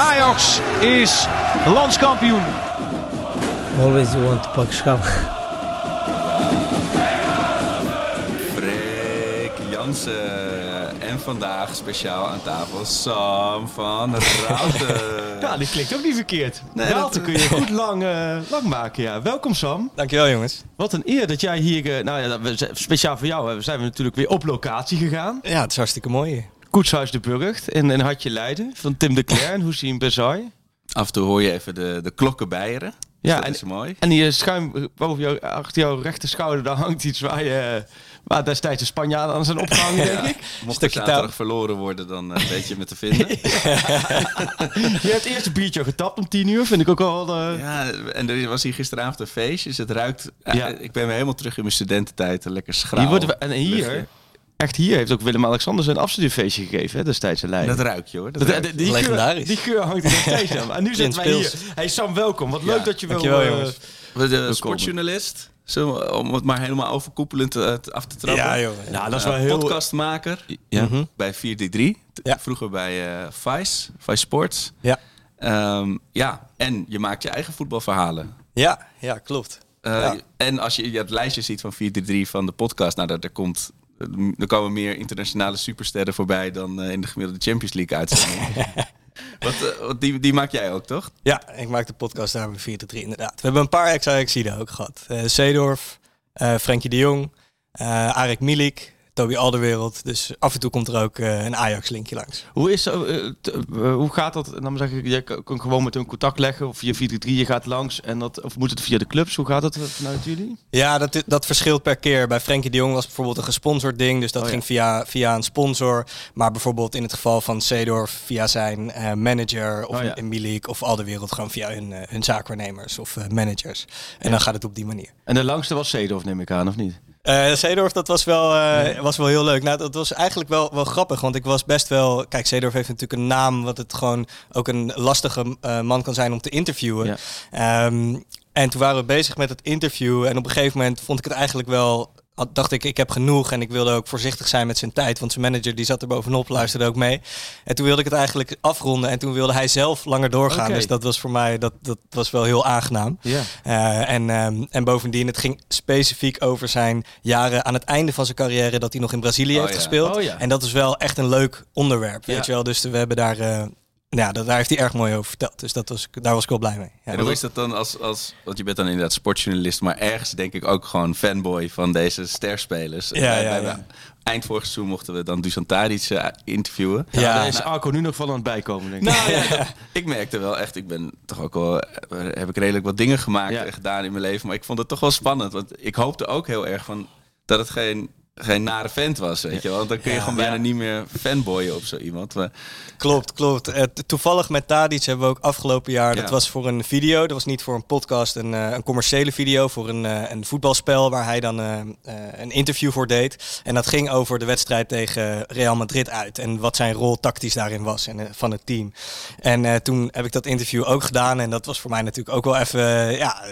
Ajax is landskampioen. Always you want to pak schap. Freek Jansen. En vandaag speciaal aan tafel Sam van Routen. Ja, die klinkt ook niet verkeerd. Nee, kun je goed lang, eh, lang maken, ja. Welkom Sam. Dankjewel jongens. Wat een eer dat jij hier, eh, nou ja, speciaal voor jou, hè, zijn we natuurlijk weer op locatie gegaan. Ja, het is hartstikke mooi hier. Koetshuis de Burgt in, in Hartje Leiden van Tim de Cler en Hussein Bezai. Af en toe hoor je even de, de klokken bijeren. Ja, dat en- is mooi. En hier schuin boven jou, achter jouw rechter schouder, daar hangt iets waar je, waar destijds de Spanjaarden aan zijn opgehangen, denk ik. Mocht Stukje zaterdag verloren worden, dan eh, weet je me te vinden. Je hebt eerst een biertje getapt om tien uur, vind ik ook wel... eh, Ja, en er was hier gisteravond een feestje, dus het ruikt... Ja. Ja. Ik ben weer helemaal terug in mijn studententijd, lekker schraal. Hier wordt, en hier, luchtje. Echt hier, heeft ook Willem-Alexander zijn afstudeerfeestje gegeven, hè, destijds in Leiden. Dat ruik je hoor. Dat Dat- ruik je. die, geur, Legendarisch. die geur hangt er nog steeds aan. En nu zitten wij hier. Hey Sam, welkom. Wat Ja, leuk dat je wil... dankjewel, eh, jongens. We De sportjournalist, zo, om het maar helemaal overkoepelend eh, te- af te trappen. Ja joh. Nou, dat is Eh, wel heel... Podcastmaker Ja. Mhm. bij 433. Ja. Vroeger bij eh Vice, Vice Sports. Ja. Ehm, ja, en je maakt je eigen voetbalverhalen. Ja, ja, klopt. Eh, Ja. En als je het lijstje ziet van 433 van de podcast, nou, daar, daar, komt, er komen meer internationale supersterren voorbij dan eh, in de gemiddelde Champions League uitzending. wat, eh, wat die, die maak jij ook, toch? Ja, ik maak de podcast daar bij 4 inderdaad. We hebben een paar ex-Ajaxiden ook gehad. Eh Seedorf, Frenkie de Jong, eh Arek Milik, Toby Alderwereld. Dus af en toe komt er ook eh, een Ajax-linkje langs. Hoe, is, zo, eh, t- eh, hoe gaat dat? Dan zeg ik, je kan kan gewoon met hun contact leggen of via 433 je gaat langs en dat, of moet het via de clubs? Hoe gaat dat eh, vanuit jullie? Ja, dat, dat verschilt per keer. Bij Frenkie de Jong was bijvoorbeeld een gesponsord ding. Dus dat Oh, ja. ging via, via een sponsor. Maar bijvoorbeeld in het geval van Seedorf via zijn eh, manager of Oh, ja. Milik of al de wereld gewoon via hun, eh, hun zaakwaarnemers of eh, managers. En dan gaat het op die manier. En de langste was Seedorf, neem ik aan, of niet? Seedorf, dat was wel, eh, was wel heel leuk. Nou, dat was eigenlijk wel, wel grappig, want ik was best wel... Kijk, Seedorf heeft natuurlijk een naam wat het gewoon ook een lastige eh, man kan zijn om te interviewen. Ja. Ehm, en toen waren we bezig met het interview en op een gegeven moment vond ik het eigenlijk wel... had- dacht ik, ik heb genoeg en ik wilde ook voorzichtig zijn met zijn tijd. Want zijn manager die zat er bovenop, luisterde ook mee. En toen wilde ik het eigenlijk afronden en toen wilde hij zelf langer doorgaan. Dus dat was voor mij, dat, dat was wel heel aangenaam. Ja. Eh, en, ehm, en bovendien, het ging specifiek over zijn jaren aan het einde van zijn carrière dat hij nog in Brazilië Oh heeft ja. gespeeld. Oh ja. En dat is wel echt een leuk onderwerp, weet je wel. Dus we hebben daar, eh, ja, dat, daar heeft hij erg mooi over verteld. Dus dat was, daar was ik wel blij mee. Ja, en hoe is dat dan als, als, want je bent dan inderdaad sportjournalist, maar ergens denk ik ook gewoon fanboy van deze sterspelers. Ja, ja, ja. Eind vorig seizoen mochten we dan Dusan Tadic eh, interviewen. Ja, Ja, daar is Arco nu nog van aan het bijkomen, denk ik. Nou ja, ik merkte wel echt, ik ben toch ook wel, heb ik redelijk wat dingen gemaakt Ja. en gedaan in mijn leven, maar ik vond het toch wel spannend, want ik hoopte ook heel erg van dat het geen, geen nare vent was, weet je wel. Want dan kun je Ja, gewoon bijna niet meer fanboyen op zo iemand. Maar, Klopt, klopt. Toevallig met Tadic hebben we ook afgelopen jaar, Ja. dat was voor een video, dat was niet voor een podcast, een, eh, een commerciële video voor een, eh, een voetbalspel waar hij dan eh, een interview voor deed. En dat ging over de wedstrijd tegen Real Madrid uit en wat zijn rol tactisch daarin was en, van het team. En toen heb ik dat interview ook gedaan en dat was voor mij natuurlijk ook wel even, ja,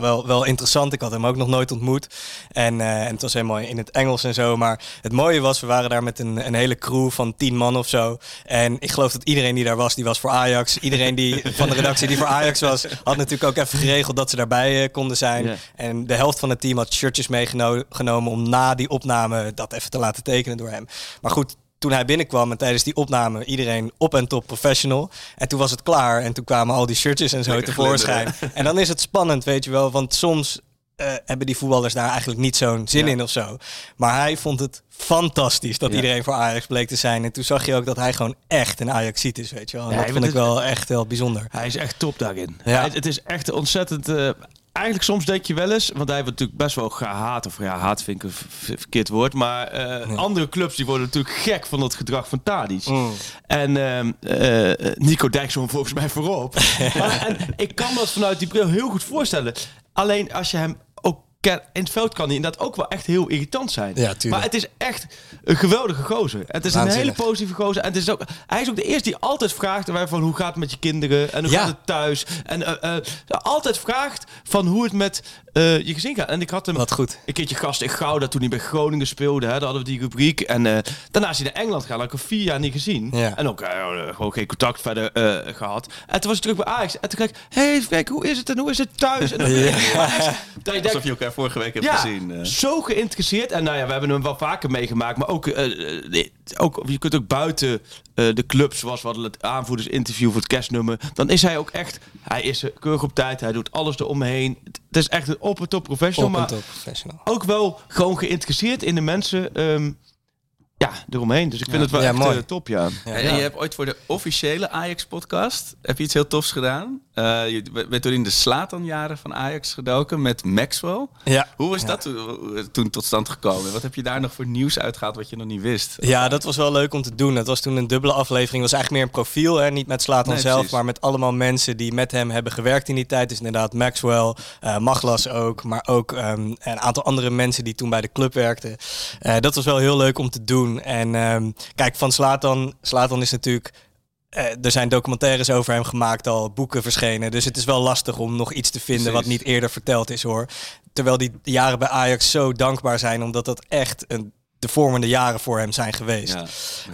wel, wel interessant. Ik had hem ook nog nooit ontmoet en, en het was helemaal in het Engels en zo. Maar het mooie was, we waren daar met een, een hele crew van tien man of zo. En ik geloof dat iedereen die daar was, die was voor Ajax. Iedereen die van de redactie die voor Ajax was, had natuurlijk ook even geregeld dat ze daarbij eh, konden zijn. En de helft van het team had shirtjes meegenomen om na die opname dat even te laten tekenen door hem. Maar goed, toen hij binnenkwam en tijdens die opname iedereen op en top professional. En toen was het klaar en toen kwamen al die shirtjes en zo Lekker tevoorschijn. En dan is het spannend, weet je wel. Want soms eh, hebben die voetballers daar eigenlijk niet zo'n zin Ja. in of zo. Maar hij vond het fantastisch dat Ja. iedereen voor Ajax bleek te zijn. En toen zag je ook dat hij gewoon echt een Ajaxiet is, weet je wel. En Ja, dat hij vond ik wel echt heel bijzonder. Hij is echt top daarin. Ja. Het is echt ontzettend... eh, eigenlijk soms denk je wel eens, want hij wordt natuurlijk best wel gehaat, of ja, haat vind ik een verkeerd woord, maar eh, andere clubs die worden natuurlijk gek van dat gedrag van Tadic. Mm. En ehm, eh, Nico Dijkshoorn volgens mij voorop. maar, en ik kan dat vanuit die bril heel goed voorstellen. Alleen als je hem in het veld kan hij inderdaad ook wel echt heel irritant zijn. Ja, maar het is echt een geweldige gozer. Het is een hele positieve gozer. En het is ook, hij is ook de eerste die altijd vraagt van hoe gaat het met je kinderen en hoe Ja. gaat het thuis. En eh, eh, altijd vraagt van hoe het met eh, je gezin gaat. En ik had hem Wat goed. een keertje gast in Gouda toen hij bij Groningen speelde. Hè, daar hadden we die rubriek. En eh, daarna is hij naar Engeland gegaan. Dat had ik vier jaar niet gezien. Ja. En ook eh, gewoon geen contact verder eh, gehad. En toen was hij terug bij Ajax. En toen kreeg ik, hey Frank, hoe is het en hoe is het thuis? En dan, dat je denkt, Alsof je elkaar vorige week hebt ja, gezien. zo geïnteresseerd. En nou ja, we hebben hem wel vaker meegemaakt. Maar ook, nee, ook je kunt ook buiten eh, de club, zoals we hadden het aanvoerdersinterview voor het kerstnummer. Dan is hij ook echt, hij is keurig op tijd. Hij doet alles eromheen. Het is echt een op en top professional. Op maar top professional. ook wel gewoon geïnteresseerd in de mensen ehm, ja, eromheen. Dus ik vind het wel Ja, echt mooi. eh, top, ja. Ja. En je hebt ooit voor de officiële Ajax-podcast heb je iets heel tofs gedaan. Eh, je bent toen in de Slatan-jaren van Ajax gedoken met Maxwell. Ja. Hoe was dat toen, toen tot stand gekomen? Wat heb je daar nog voor nieuws uitgehaald wat je nog niet wist? Ja, dat was wel leuk om te doen. Het was toen een dubbele aflevering. Het was eigenlijk meer een profiel, hè? niet met Slatan Nee, zelf, precies. maar met allemaal mensen die met hem hebben gewerkt in die tijd. Dus inderdaad Maxwell, eh Maglas ook, maar ook ehm, een aantal andere mensen die toen bij de club werkten. Eh, dat was wel heel leuk om te doen. En ehm, kijk, van Slatan, Slatan is natuurlijk eh, er zijn documentaires over hem gemaakt, al boeken verschenen. Dus het is wel lastig om nog iets te vinden wat niet eerder verteld is hoor. Terwijl die jaren bij Ajax zo dankbaar zijn, omdat dat echt een, de vormende jaren voor hem zijn geweest.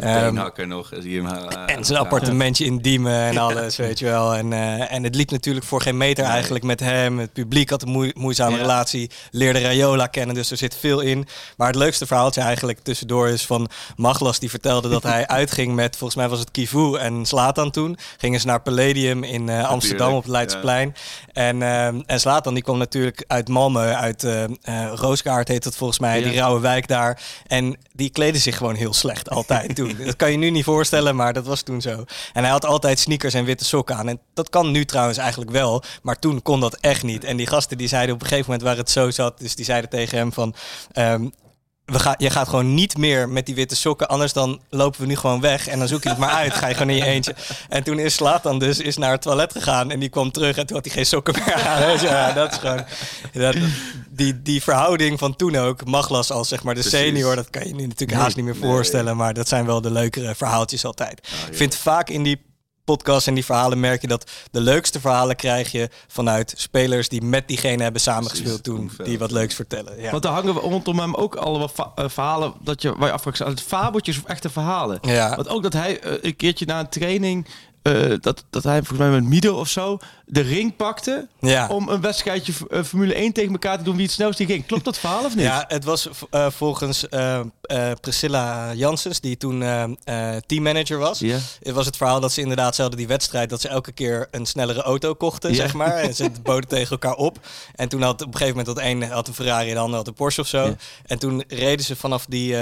Ja, Beenhakker nog. Zie hem, En zijn ja. appartementje in Diemen en alles, weet je wel. En, eh, en het liep natuurlijk voor geen meter eigenlijk met hem. Het publiek had een moe- moeizame Ja. relatie. Leerde Rayola kennen, dus er zit veel in. Maar het leukste verhaaltje eigenlijk tussendoor is van Maglas. Die vertelde dat hij uitging met, volgens mij was het Kivu en Slatan toen. Gingen ze naar Palladium in eh, Amsterdam op het Leidseplein. En, eh, en Slatan die kwam natuurlijk uit Malmö, uit eh eh, Rooskaart heet dat volgens mij, Ja. die rauwe wijk daar. En die kleden zich gewoon heel slecht, altijd toen. Dat kan je nu niet voorstellen, maar dat was toen zo. En hij had altijd sneakers en witte sokken aan. En dat kan nu trouwens eigenlijk wel, maar toen kon dat echt niet. En die gasten die zeiden op een gegeven moment waar het zo zat, dus die zeiden tegen hem van... ehm, we gaan, je gaat gewoon niet meer met die witte sokken, anders dan lopen we nu gewoon weg en dan zoek je het maar uit. Ga je gewoon in je eentje. En toen is Slatan dus is naar het toilet gegaan en die kwam terug en toen had hij geen sokken meer aan. Dus ja, dat is gewoon dat, die, die verhouding van toen ook. Maglas als zeg maar de Precies. senior, dat kan je nu natuurlijk haast niet meer nee. voorstellen, maar dat zijn wel de leukere verhaaltjes altijd. Ik vind vaak in die podcast en die verhalen merk je dat de leukste verhalen krijg je vanuit spelers die met diegene hebben samengespeeld toen, die wat leuks vertellen. Ja. Want er hangen we rondom hem ook allemaal eh, verhalen dat je, waar je afvraagt, zijn het fabeltjes of echte verhalen? Ja. Want ook dat hij eh, een keertje na een training, eh, dat, dat hij volgens mij met Mido of zo, de ring pakte Ja. om een wedstrijdje eh, Formule 1 tegen elkaar te doen wie het snelst ging. Klopt dat verhaal of niet? Ja, het was eh, volgens Priscilla Janssens, die toen teammanager was. Ja. Het was het verhaal dat ze inderdaad, ze hadden die wedstrijd, dat ze elke keer een snellere auto kochten, zeg maar. En ze boden tegen elkaar op. En toen had op een gegeven moment dat een had een Ferrari en de ander had een Porsche of zo. En toen reden ze vanaf die,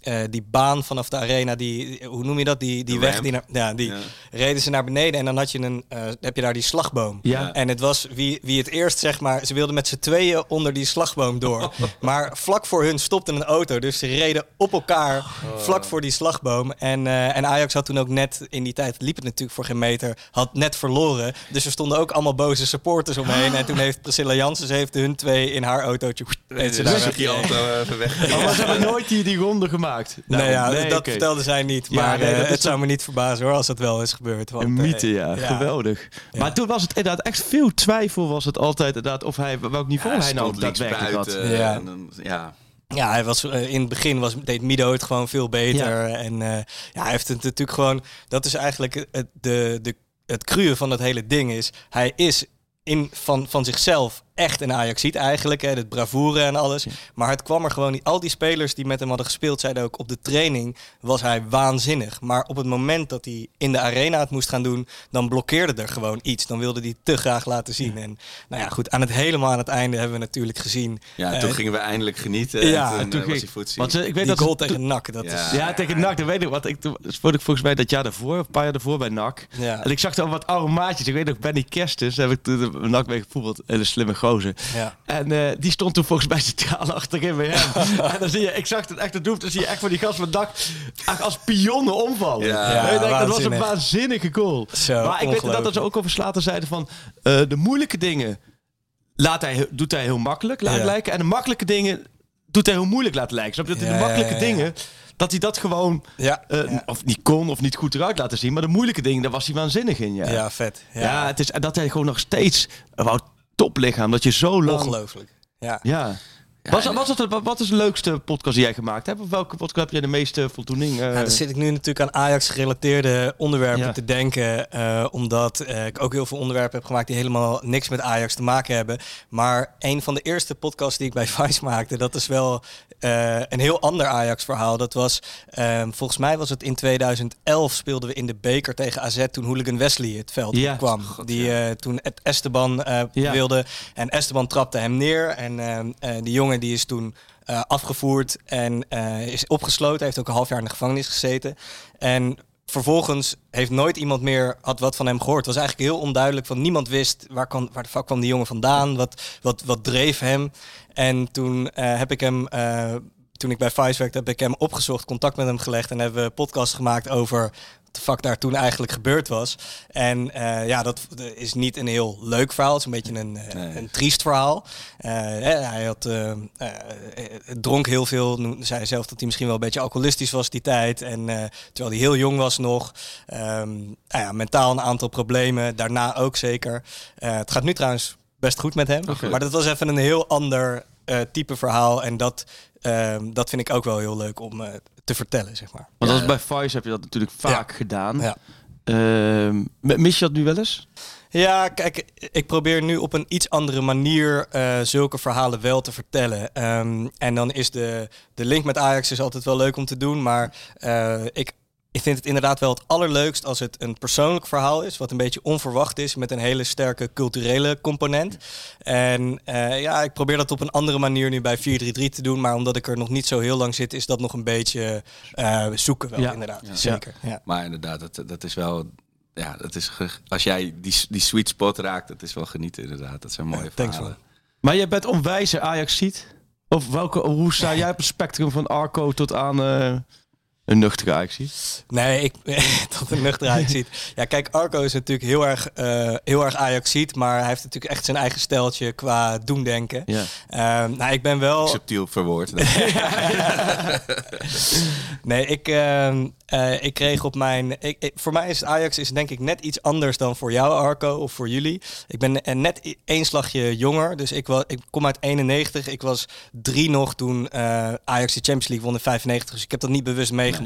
eh, die baan, vanaf de arena, die, hoe noem je dat? Die, die De weg, ramp. die naar, ja, die Ja. reden ze naar beneden en dan had je een, eh, heb je daar die slagboom. Ja. En het was wie, wie het eerst, zeg maar, ze wilden met z'n tweeën onder die slagboom door. Maar vlak voor hun stopte een auto. Dus ze reden op elkaar vlak voor die slagboom. En, eh, en Ajax had toen ook net, in die tijd liep het natuurlijk voor geen meter, had net verloren. Dus er stonden ook allemaal boze supporters omheen. En toen heeft Priscilla Jansen, ze heeft hun twee in haar autootje. heeft ze daar weggereden. auto even weg. Oh, maar ze hebben nooit die, die ronde gemaakt. Nee, ja, nee, dat vertelde zij niet. Ja, Maar nee, eh, dat het zou me niet verbazen hoor, als dat wel is gebeurd. Want, Een eh, mythe, ja. Geweldig. Maar toen was het inderdaad echt veel twijfel was het altijd inderdaad of hij welk niveau hij nou daadwerkelijk had. Ja. ja. Ja, hij was, eh, in het begin was, deed Mido het gewoon veel beter. En eh, ja, hij heeft het natuurlijk gewoon... Dat is eigenlijk het, de, de, het cruwe van het hele ding is... Hij is in, van, van zichzelf echt een Ajaxiet eigenlijk. Hè, het bravoure en alles. Maar het kwam er gewoon niet... Al die spelers die met hem hadden gespeeld... zeiden ook op de training was hij waanzinnig. Maar op het moment dat hij in de arena het moest gaan doen... dan blokkeerde er gewoon iets. Dan wilde hij te graag laten zien. En nou ja, goed. Aan het helemaal aan het einde hebben we natuurlijk gezien... ja, eh, toen gingen we eindelijk genieten. ja, en toen, toen eh, ging-. Want ze- ik weet die dat goal ze- tegen NAC, dat Ja. is... Ja, tegen NAC, dat weet ik. Want ik, toen ik volgens mij dat jaar daarvoor, een paar jaar daarvoor bij NAC. Ja. En ik zag er al wat aromaatjes. Ik weet nog, Benny Kerstens, heb ik toen NAC mee gevoetbald. Hele slimme gozer. Pauze. Ja. En eh, die stond toen volgens mij centraal achterin bij hem. en dan zie je, ik zag het echt het doef, dan zie je echt van die gast van het dak als pionnen omvallen. Ja. Ja, Ik denk, dat was een waanzinnig. waanzinnige goal. Zo, maar ik weet dat ongelooflijk. ze ook over Slater zeiden van eh, de moeilijke dingen laat hij, doet hij heel makkelijk laten Ja. lijken. En de makkelijke dingen doet hij heel moeilijk laten lijken. Snap je? Dat de makkelijke ja, ja. dingen, dat hij dat gewoon Ja, eh, ja. of niet kon of niet goed eruit laten zien. Maar de moeilijke dingen, daar was hij waanzinnig in. Ja, ja, vet. ja. Ja, het is en dat hij gewoon nog steeds wou toplichaam. Dat je zo lang... ongelooflijk. Ja. Ja. Was, was het, wat, wat is de leukste podcast die jij gemaakt hebt? Of welke podcast heb jij de meeste voldoening? eh? Ja, dan zit ik nu natuurlijk aan Ajax-gerelateerde onderwerpen Ja. te denken. eh, omdat eh, ik ook heel veel onderwerpen heb gemaakt die helemaal niks met Ajax te maken hebben. Maar een van de eerste podcasts die ik bij Vice maakte, dat is wel een heel ander Ajax-verhaal. Dat was, ehm, volgens mij was het in 2011 speelden we in de beker tegen AZ toen Hooligan Wesley het veld Ja. kwam. die eh, toen Esteban wilde. En Esteban trapte hem neer. En ehm, eh, die jongen die is toen eh, afgevoerd en eh, is opgesloten. Heeft ook een half jaar in de gevangenis gezeten. En vervolgens heeft nooit iemand meer had wat van hem gehoord. Het was eigenlijk heel onduidelijk. Van niemand wist waar, kan, waar de fuck kwam die jongen vandaan. Wat, wat, wat dreef hem. En toen eh, heb ik hem. Toen ik bij Vice werkte, heb ik hem opgezocht, contact met hem gelegd en hebben we een podcast gemaakt over wat de fuck daar toen eigenlijk gebeurd was. En eh, ja, dat is niet een heel leuk verhaal. Het is een beetje een, eh, Nee. een triest verhaal. Eh, hij had, dronk heel veel. Noemde- Zei zelf dat hij misschien wel een beetje alcoholistisch was die tijd. En terwijl hij heel jong was nog. Ehm, nou ja, mentaal een aantal problemen. Daarna ook zeker. Het gaat nu trouwens best goed met hem. Maar dat was even een heel ander type verhaal. En dat, ehm, dat vind ik ook wel heel leuk om eh, te vertellen, zeg maar. Want als bij Vice heb je dat natuurlijk vaak gedaan. Ja. Ehm, mis je dat nu wel eens? Ja, kijk, ik probeer nu op een iets andere manier eh, zulke verhalen wel te vertellen. Ehm, en dan is de, de link met Ajax is altijd wel leuk om te doen. Maar eh, ik, ik vind het inderdaad wel het allerleukst als het een persoonlijk verhaal is. Wat een beetje onverwacht is met een hele sterke culturele component. En eh, ja, ik probeer dat op een andere manier nu bij 433 te doen. Maar omdat ik er nog niet zo heel lang zit, is dat nog een beetje eh, zoeken wel Ja. inderdaad. Ja. Zeker, ja. Maar inderdaad, dat, dat is wel... Ja, dat is, als jij die, die sweet spot raakt, dat is wel genieten inderdaad. Dat zijn mooie thanks, verhalen. Maar jij bent onwijze Ajax ziet. Of welke, hoe sta jij op het spectrum van Arco tot aan eh, een nuchtere Ajax ziet? Nee, ik, tot een nuchterheid ziet. Ja, kijk, Arco is natuurlijk heel erg, eh heel erg Ajaxiet, maar hij heeft natuurlijk echt zijn eigen steltje qua doen denken. Ja. Ehm, nou, ik ben wel. Subtiel verwoord. Nee, ik, ehm, eh, ik kreeg op mijn. Ik, ik- voor mij is Ajax is denk ik net iets anders dan voor jou, Arco, of voor jullie. Ik ben eh, net één slagje jonger, dus ik, was, ik kom uit 91. Ik was drie nog toen Ajax de Champions League won in 95. Dus ik heb dat niet bewust meegemaakt.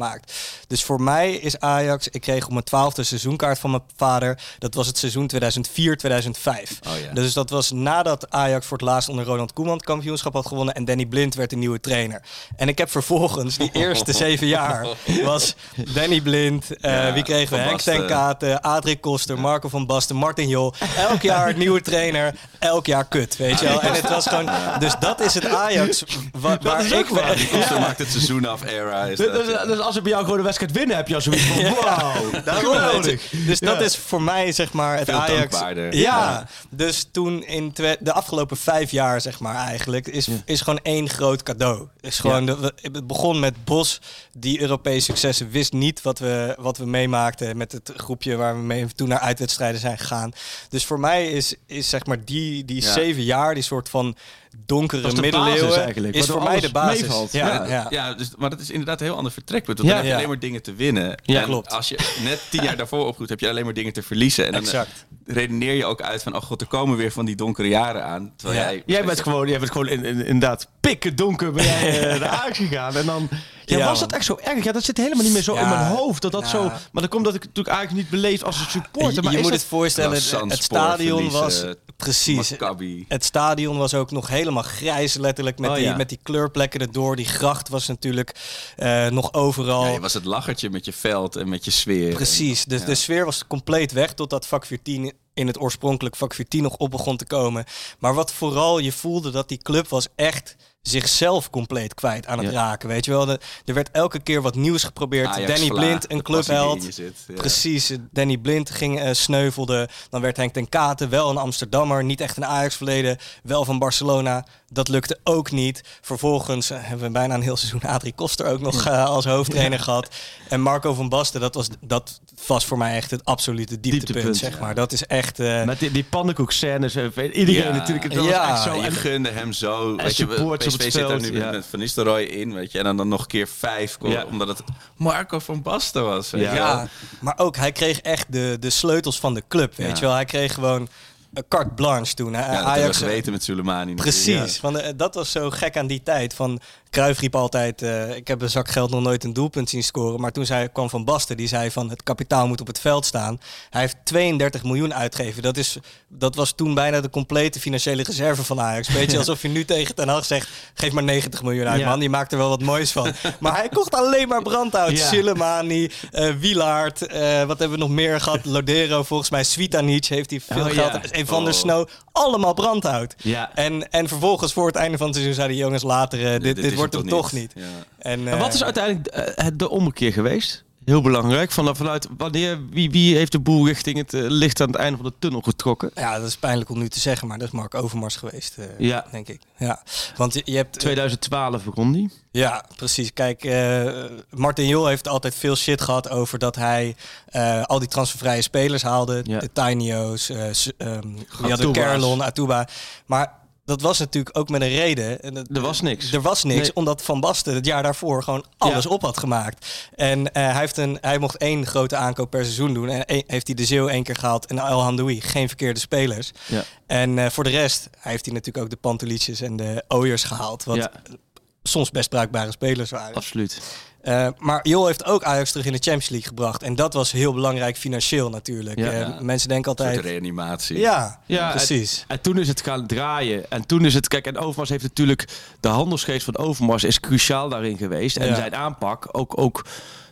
Dus voor mij is Ajax. Ik kreeg op mijn twaalfde seizoenkaart van mijn vader. Dat was het seizoen 2004, 2005. Oh ja. Dus dat was nadat Ajax voor het laatst onder Ronald Koeman het kampioenschap had gewonnen en Danny Blind werd de nieuwe trainer. En ik heb vervolgens die eerste zeven jaar was Danny Blind, Ja, wie kregen we? Henk ten. Katen, Adrie Koster, Marco van Basten, Martin Jol. Elk jaar nieuwe trainer, elk jaar kut, weet je wel. En het was gewoon, dus dat is het Ajax wa- waar is ik waar. Die koster maakt het seizoen af, era. Is dat, dus als ze bij jou gewoon de wedstrijd winnen, heb je al zoiets van, wow, Daarom, je. Dus dat is voor mij zeg maar het Veel Ajax. Ja. Ja. dus toen in twe- de afgelopen vijf jaar zeg maar eigenlijk is, is gewoon één groot cadeau. Is gewoon de, we- het begon met Bos die Europese successen wist niet wat we wat we meemaakten met het groepje waar we mee toen naar uitwedstrijden zijn gegaan. Dus voor mij is is zeg maar die die Ja. zeven jaar die soort van donkere Dat is de middeleeuwen basis eigenlijk, is voor mij de basis. Ja, Ja, ja. ja. dus, maar dat is inderdaad een heel ander vertrekpunt. Want Ja. dan heb je Ja. alleen maar dingen te winnen. Ja, en klopt. als je net tien jaar daarvoor opgroeit, heb je alleen maar dingen te verliezen. En dan Exact. eh, redeneer je ook uit van, oh god, er komen weer van die donkere jaren aan. Terwijl Ja. jij, Jij bent gewoon, jij bent gewoon in, in- inderdaad pikken donker ben jij eh, naar Ajax gegaan. En dan ja, Ja, was dat echt zo erg? Ja, dat zit helemaal niet meer zo Ja, in mijn hoofd. Dat dat nou. zo, maar dat komt dat ik natuurlijk eigenlijk niet beleefd als een supporter. je Maar je moet dat- het voorstellen, het, stadion was spoorverliezen, precies. Maccabi. Het stadion was ook nog helemaal grijs, letterlijk met, Oh, die, ja. met die kleurplekken erdoor. Die gracht was natuurlijk eh, nog overal. Ja, je was het lachertje met je veld en met je sfeer. Precies, dus Ja. de sfeer was compleet weg totdat vak 14 in het oorspronkelijk vak 14 nog op begon te komen. Maar wat vooral je voelde dat die club was echt zichzelf compleet kwijt aan het Ja. raken. Weet je wel, De- er werd elke keer wat nieuws geprobeerd. Ajax Danny Blind, een clubheld. zit, ja. Precies, Danny Blind ging eh, sneuvelde. Dan werd Henk ten Katen wel een Amsterdammer, niet echt een Ajax-verleden, wel van Barcelona. Dat lukte ook niet. Vervolgens eh, hebben we bijna een heel seizoen Adrie Koster ook nog eh, als hoofdtrainer gehad. En Marco van Basten, dat was, dat was voor mij echt het absolute dieptepunt, Dieptepunt, zeg ja. maar. Dat is echt... eh, Met die, die pannenkoekscènes. Iedereen Ja. natuurlijk. Ja, was echt zo. En gunde hem zo. PSV het zit er nu ja. met, Van Nistelrooy in, weet je. En dan, dan nog een keer vijf, Ja. omdat het Marco van Basten was. Ja. maar ook hij kreeg echt de, de sleutels van de club, weet Ja. je wel. Hij kreeg gewoon een carte blanche toen. hè. Ja, dat hebben we Ajax, geweten met Soleimani. Precies, van de- dat was zo gek aan die tijd. Van Cruijff riep altijd, eh, ik heb een zak geld nog nooit een doelpunt zien scoren. Maar toen zei, kwam Van Basten, die zei van het kapitaal moet op het veld staan. Hij heeft 32 miljoen uitgegeven. Dat, is, dat was toen bijna de complete financiële reserve van Ajax. Beetje alsof je nu tegen Ten Hag zegt, geef maar 90 miljoen uit Ja. man. Die maakt er wel wat moois van. maar hij kocht alleen maar brandhout. Ja. Eh Wielaert, eh, wat hebben we nog meer gehad? Lodero, volgens mij Svitanic heeft hij veel Oh, geld. En Van der Oh. Snow, allemaal brandhout. Ja. En, en vervolgens voor het einde van het seizoen zeiden de jongens later, dit, dit, is wordt hem toch niet. Ja. En, en wat eh, is uiteindelijk eh, het- de ommekeer geweest? Heel belangrijk. Van, vanuit wanneer, wie, wie heeft de boel richting het eh, licht aan het einde van de tunnel getrokken? Ja, dat is pijnlijk om nu te zeggen, maar dat is Mark Overmars geweest, eh, Ja. denk ik. Ja, want je, je hebt... 2012 begon die. Ja, precies. Kijk, eh Martin Jol heeft altijd veel shit gehad over dat hij eh, al die transfervrije spelers haalde. Ja. De Tinyo's, eh s- die hadden Atuba's. Carlon, Atuba. Maar dat was natuurlijk ook met een reden. En dat- Er was niks. Er was niks, Nee. omdat Van Basten het jaar daarvoor gewoon alles Ja. op had gemaakt. En eh, hij, heeft een, hij mocht één grote aankoop per seizoen doen. En heeft hij de Zeeuw één keer gehaald en El Handoui. Geen verkeerde spelers. Ja. En eh, voor de rest hij heeft hij natuurlijk ook de Pantelici's en de Ooyers gehaald. Wat Ja. soms best bruikbare spelers waren. Absoluut. Eh, maar Jol heeft ook Ajax terug in de Champions League gebracht. En dat was heel belangrijk financieel natuurlijk. Ja. Eh, Ja. Mensen denken Een soort altijd... reanimatie. Ja, Ja, precies. En toen is het gaan draaien. En toen is het, kijk, en Overmars heeft natuurlijk, de handelsgeest van Overmars is cruciaal daarin geweest. En Ja. zijn aanpak, ook, ook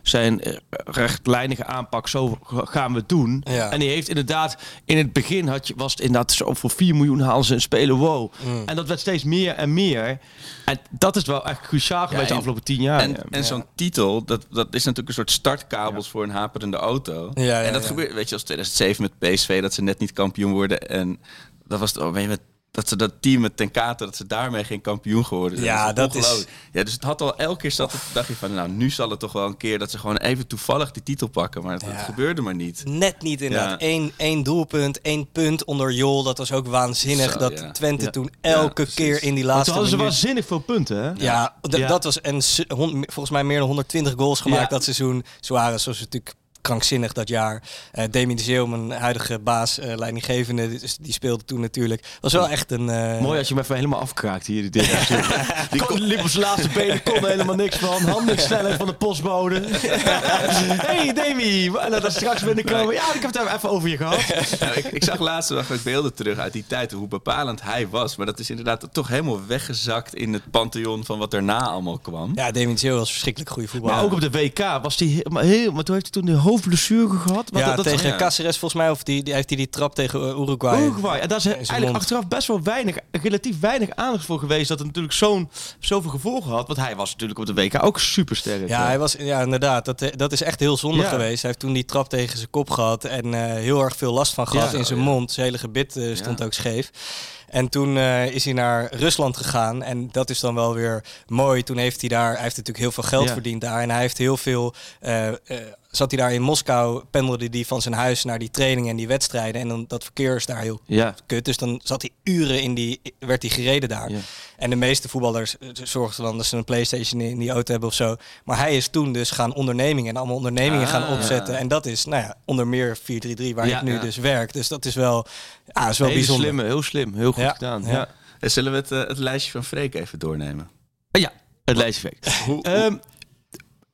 zijn eh, rechtlijnige aanpak, zo gaan we het doen. Ja. En die heeft inderdaad, in het begin had je, was het inderdaad zo voor 4 miljoen halen ze een speler, wow. Mm. En dat werd steeds meer en meer. En dat is wel echt cruciaal geweest de en- afgelopen 10 jaar. En, ja. en zo'n titel, dat, dat is natuurlijk een soort startkabels voor een haperende auto. Ja, ja, en dat ja. gebeurt, weet je, als 2007 met PSV, dat ze net niet kampioen worden. En dat was het, oh, weet je, met, dat ze dat team met Ten Kate, dat ze daarmee geen kampioen geworden zijn. Ja, dat is-. Ja, dus het had al elke keer zat het, dacht je van, nou, nu zal het toch wel een keer dat ze gewoon even toevallig die titel pakken. Maar het, het gebeurde maar niet. Net niet inderdaad. Ja. Eén, één doelpunt, één punt onder Jol. Dat was ook waanzinnig. Zo, dat ja. Twente Ja. toen elke keer in die Want laatste toen hadden ze minuut- waanzinnig veel punten, hè? Ja, dat was en volgens mij meer dan 120 goals gemaakt Ja. dat seizoen. Suarez was natuurlijk krankzinnig dat jaar. Eh Demi de Zeeuw, mijn huidige baas, eh, leidinggevende, die, die speelde toen natuurlijk. Was wel echt een... eh, Mooi als je hem even helemaal afkraakt hier. Die, die kon, liep op zijn laatste benen, kon er helemaal niks van. Handen snelheid van de postbode. hey Demi, en dan straks binnenkomen. Ja, ik heb het even over je gehad. Nou, ik, ik zag laatst nog beelden terug uit die tijd, hoe bepalend hij was. Maar dat is inderdaad toch helemaal weggezakt in het pantheon van wat daarna allemaal kwam. Ja, Demi de Zeeuw was verschrikkelijk goede voetballer. Maar ook op de WK was hij heel, maar heel... Maar toen heeft hij toen de hoofdblessure gehad. Wat, ja, dat, tegen ja. Volgens mij, of die, die heeft hij die trap tegen eh, Uruguay. Uruguay. En daar is eigenlijk mond. achteraf best wel weinig, relatief weinig aandacht voor geweest. Dat het natuurlijk zo'n, zoveel gevolgen had. Want hij was natuurlijk op de WK ook super sterk. Ja, hij was, ja, inderdaad. Dat, eh, dat is echt heel zonde Ja. geweest. Hij heeft toen die trap tegen zijn kop gehad en eh, heel erg veel last van gehad Ja, in zijn ja. mond. Zijn hele gebit eh, stond ook scheef. En toen eh, is hij naar Rusland gegaan. En dat is dan wel weer mooi. Toen heeft hij daar, hij heeft natuurlijk heel veel geld Ja. verdiend daar. En hij heeft heel veel, eh, eh, zat hij daar in Moskou, pendelde hij van zijn huis naar die trainingen en die wedstrijden. En dan dat verkeer is daar heel Ja. kut. Dus dan zat hij uren in die, werd hij gereden daar. Ja. En de meeste voetballers eh, zorgen dan dat ze een Playstation in die auto hebben of zo. Maar hij is toen dus gaan ondernemingen en allemaal ondernemingen Ah, gaan opzetten. ja. En dat is, nou ja, onder meer 433 waar Ja, ik nu ja. dus werk. Dus dat is wel, ja, is wel Hele bijzonder. slimme, heel slim. Heel goed Ja, gedaan. ja. Ja. En zullen we het, eh, het lijstje van Freek even doornemen? Ah, ja, het lijstje. Hoe, Ehm,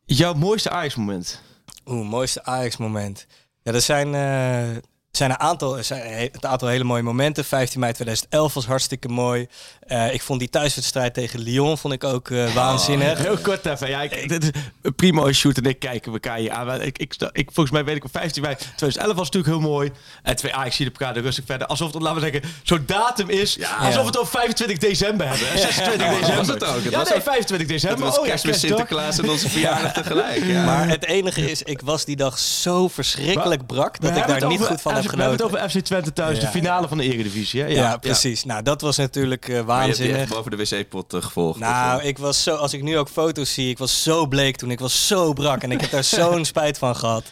jouw mooiste Ajax-moment? Oeh, mooiste Ajax moment. Ja, er zijn, eh, zijn een aantal, een aantal hele mooie momenten. 15 mei 2011 was hartstikke mooi. Eh, ik vond die thuiswedstrijd tegen Lyon vond ik ook eh, waanzinnig. Heel kort even. Ja, ik, dit is een primo shoot en ik kijken elkaar hier aan. Ik, ik, ik, volgens mij weet ik op 15 mei 2011 was natuurlijk heel mooi. En twee Ajax zie op elkaar de rustig verder. Alsof het, laten we zeggen, zo'n datum is. alsof we het over 25 december hebben. hè. 26 Ja, december. was het ook. Het ja, was nee, ook- 25 december. Het was Oh kerstmis. Sinterklaas en onze verjaardag tegelijk. Ja. Maar het enige is, ik was die dag zo verschrikkelijk brak We dat ik daar niet goed van We hebben het over FC Twente thuis, de finale van de Eredivisie. Hè? Ja, precies. Nou, dat was natuurlijk eh, Maar je hebt die echt waanzinnig. boven de wc-pot eh, gevolgd. Nou, ik was zo, als ik nu ook foto's zie, ik was zo bleek toen. Ik was zo brak en ik heb daar zo'n spijt van gehad.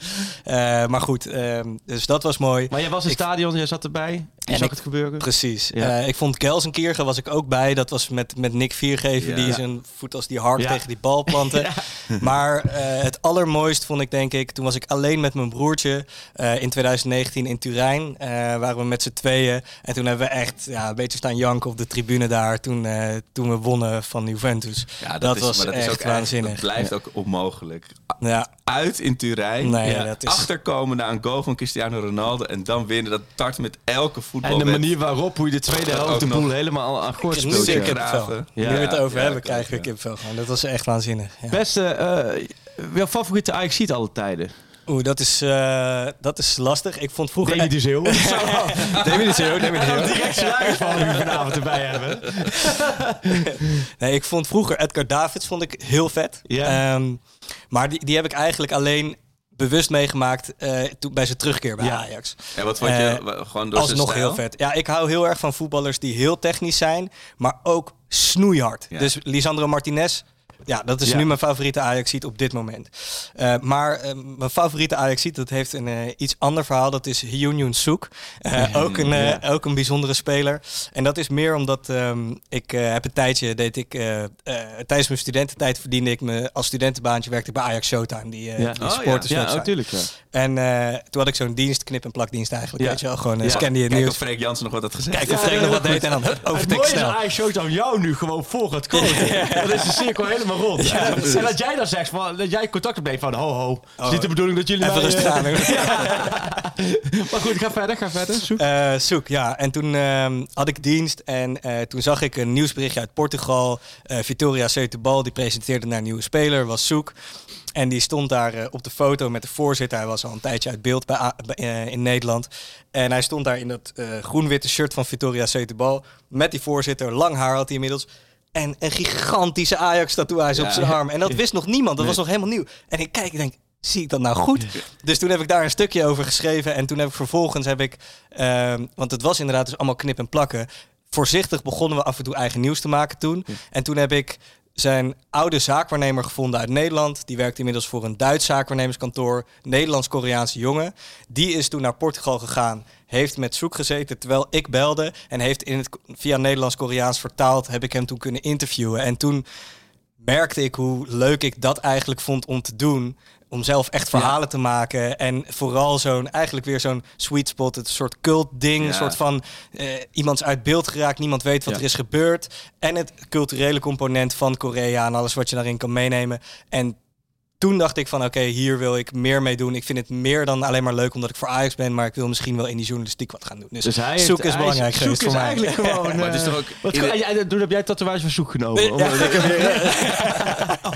Eh, maar goed, ehm, dus dat was mooi. Maar jij was in het stadion, jij zat erbij. En zag ik- het gebeuren. Precies. Ja. Eh, ik vond Gelsenkirchen was ik ook bij. Dat was met, met Nick Viergever, Ja. die zijn voet als die hark Ja. tegen die bal plantte. Maar eh, het allermooist vond ik denk ik, toen was ik alleen met mijn broertje eh, in 2019 in Turijn. eh, waren we met z'n tweeën. En toen hebben we echt ja, een beetje staan janken op de tribune daar. Toen, eh, toen we wonnen van Juventus. ja, dat is, was maar dat is echt ook echt- waanzinnig. Dat blijft ook onmogelijk. Ja, Uit in Turijn, Nee, ja, dat is- achterkomen na een goal van Cristiano Ronaldo en dan winnen. Dat tart met elke voetbal. En de manier waarop hoe je de tweede helft de boel helemaal ik speelt. weer ja. graven. Nu Ja, we het ja, over ja, hebben, krijg ik kippenvel gewoon. Dat was echt waanzinnig. Ja. Beste, eh jouw favoriete ajax ziet alle tijden? Oeh, dat is, eh, dat is lastig. Ik vond vroeger... Demi de Zeeuw. Demi de Zeeuw, Demi de Zeeuw. Direct salaris van u vanavond erbij hebben. Nee, ik vond vroeger Edgar Davids vond ik heel vet. Ja. Ehm, maar die, die heb ik eigenlijk alleen bewust meegemaakt eh, toen, bij zijn terugkeer bij Ja. Ajax. En wat vond je Eh, gewoon door zijn Alsnog stijl? heel vet. Ja, ik hou heel erg van voetballers die heel technisch zijn, maar ook snoeihard. Ja. Dus Lisandro Martinez, ja, dat is Ja. nu mijn favoriete Ajaxiet op dit moment. Eh, maar eh, mijn favoriete Ajaxiet, dat heeft een eh, iets ander verhaal. Dat is Hyun Soek. Eh, ook, een, eh, ook een bijzondere speler. En dat is meer omdat ehm, ik eh, heb een tijdje, deed ik, eh, eh, tijdens mijn studententijd verdiende ik me als studentenbaantje, werkte ik bij Ajax Showtime, die, eh Ja. die Oh, ja. supporterswebsite. Ja, natuurlijk. Ja. En eh, toen had ik zo'n dienst, knip- en plakdienst eigenlijk, Ja. weet je wel. Gewoon uh, scan die het Kijk nieuws. of Freek Jansen nog wat had gezegd. Kijk of Freek nog wat deed en dan hup, Het overtik mooie is snel. dat Ajax Showtime jou nu gewoon voor gaat komen. Dan is de cirkel helemaal rond. en, en dat jij dan zegt, van, dat jij contact opneemt van ho ho. Het is niet de bedoeling dat jullie Even rustig eh, aan. Maar goed, ga verder, ga verder. Zoek. Eh, zoek, ja. En toen ehm, had ik dienst en eh, toen zag ik een nieuwsberichtje uit Portugal. Vitoria Setúbal, die presenteerde naar een nieuwe speler, was Zoek. En die stond daar op de foto met de voorzitter. Hij was al een tijdje uit beeld bij, in Nederland. En hij stond daar in dat groen-witte shirt van Vitoria Setúbal. Met die voorzitter, lang haar had hij inmiddels. En een gigantische Ajax-tatoeage op Ja. zijn arm. En dat wist nog niemand, dat was nog helemaal nieuw. En ik kijk, ik denk, zie ik dat nou goed? Dus toen heb ik daar een stukje over geschreven. En toen heb ik vervolgens heb ik, ehm, want het was inderdaad dus allemaal knip en plakken. Voorzichtig begonnen we af en toe eigen nieuws te maken toen. En toen heb ik zijn oude zaakwaarnemer gevonden uit Nederland. Die werkt inmiddels voor een Duits zaakwaarnemerskantoor. Nederlands-Koreaanse jongen. Die is toen naar Portugal gegaan. Heeft met zoek gezeten terwijl ik belde. En heeft in het, via Nederlands-Koreaans vertaald. Heb ik hem toen kunnen interviewen. En toen merkte ik hoe leuk ik dat eigenlijk vond om te doen. Om zelf echt verhalen te maken. En vooral zo'n, eigenlijk weer zo'n sweet spot. Het soort cult ding. Ja. Een soort van, eh, iemand is uit beeld geraakt. Niemand weet wat Ja. er is gebeurd. En het culturele component van Korea. En alles wat je daarin kan meenemen. En toen dacht ik van, oké, hier wil ik meer mee doen. Ik vind het meer dan alleen maar leuk omdat ik voor Ajax ben. Maar ik wil misschien wel in die journalistiek wat gaan doen. Dus, Dus hij zoek heeft- is belangrijk zoek geweest is voor mij. eigenlijk gewoon... Maar het is eh, toch ook... Wat, de- ja, toen heb jij tatoeage van zoek genomen. Ja, ik heb weer-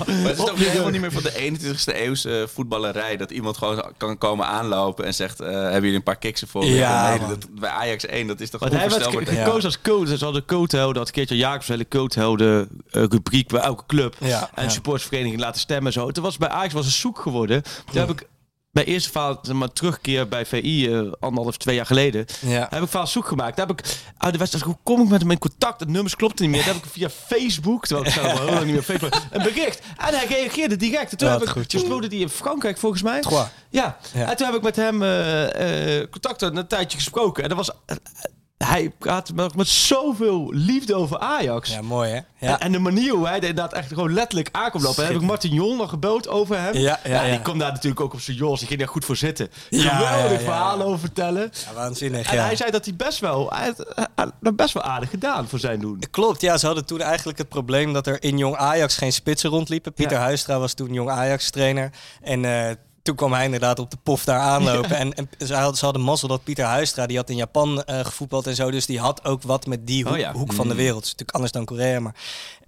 Maar het is toch helemaal niet meer van de 21ste eeuwse voetballerij dat iemand gewoon kan komen aanlopen en zegt: eh, Hebben jullie een paar kiksen voor me? Ja, Nee, dat, bij Ajax 1, dat is toch Want hij ge- gekozen als coach. Dus al de coach houden, dat keertje Jacobs hele coach houden uh, rubriek bij elke club. Ja, en ja. supportsvereniging laten stemmen en zo. Toen was bij Ajax was een zoek geworden. Toen heb ik bij eerste zeg maar, terugkeer bij VI, eh, anderhalf, twee jaar geleden, Ja. heb ik verhaal zoek gemaakt. Daar heb ik uit de wedstrijd, hoe kom ik met hem in contact? De nummers klopten niet meer. Dat heb ik via Facebook, terwijl ik zelf al heel lang niet meer Facebook, een bericht. En hij reageerde direct. En toen Wat heb ik, speelde die in Frankrijk volgens mij. Ja. Ja. en toen heb ik met hem eh, contact en een tijdje gesproken. En dat was, hij praatte met, met zoveel liefde over Ajax. Ja, mooi hè? En, Ja. en de manier hoe hij er inderdaad echt gewoon letterlijk aankomt lopen. En heb ik Martin Jol nog gebeld over hem. Ja, ja, ja. Die komt daar natuurlijk ook op zijn Jos. Die ging daar goed voor zitten. Ja, Geweldig verhalen over vertellen. Ja, waanzinnig. En hij zei dat hij best wel, hij had, dat best wel aardig gedaan voor zijn doen. Klopt, ja, ze hadden toen eigenlijk het probleem dat er in Jong Ajax geen spitsen rondliepen. Pieter. Huistra was toen Jong Ajax trainer. En eh, toen kwam hij inderdaad op de pof daar aanlopen. En, en ze, had, ze hadden mazzel dat Pieter Huistra, die had in Japan eh, gevoetbald en zo. Dus die had ook wat met die hoek, Oh ja. hoek van de wereld. Dat is natuurlijk anders dan Korea. Maar.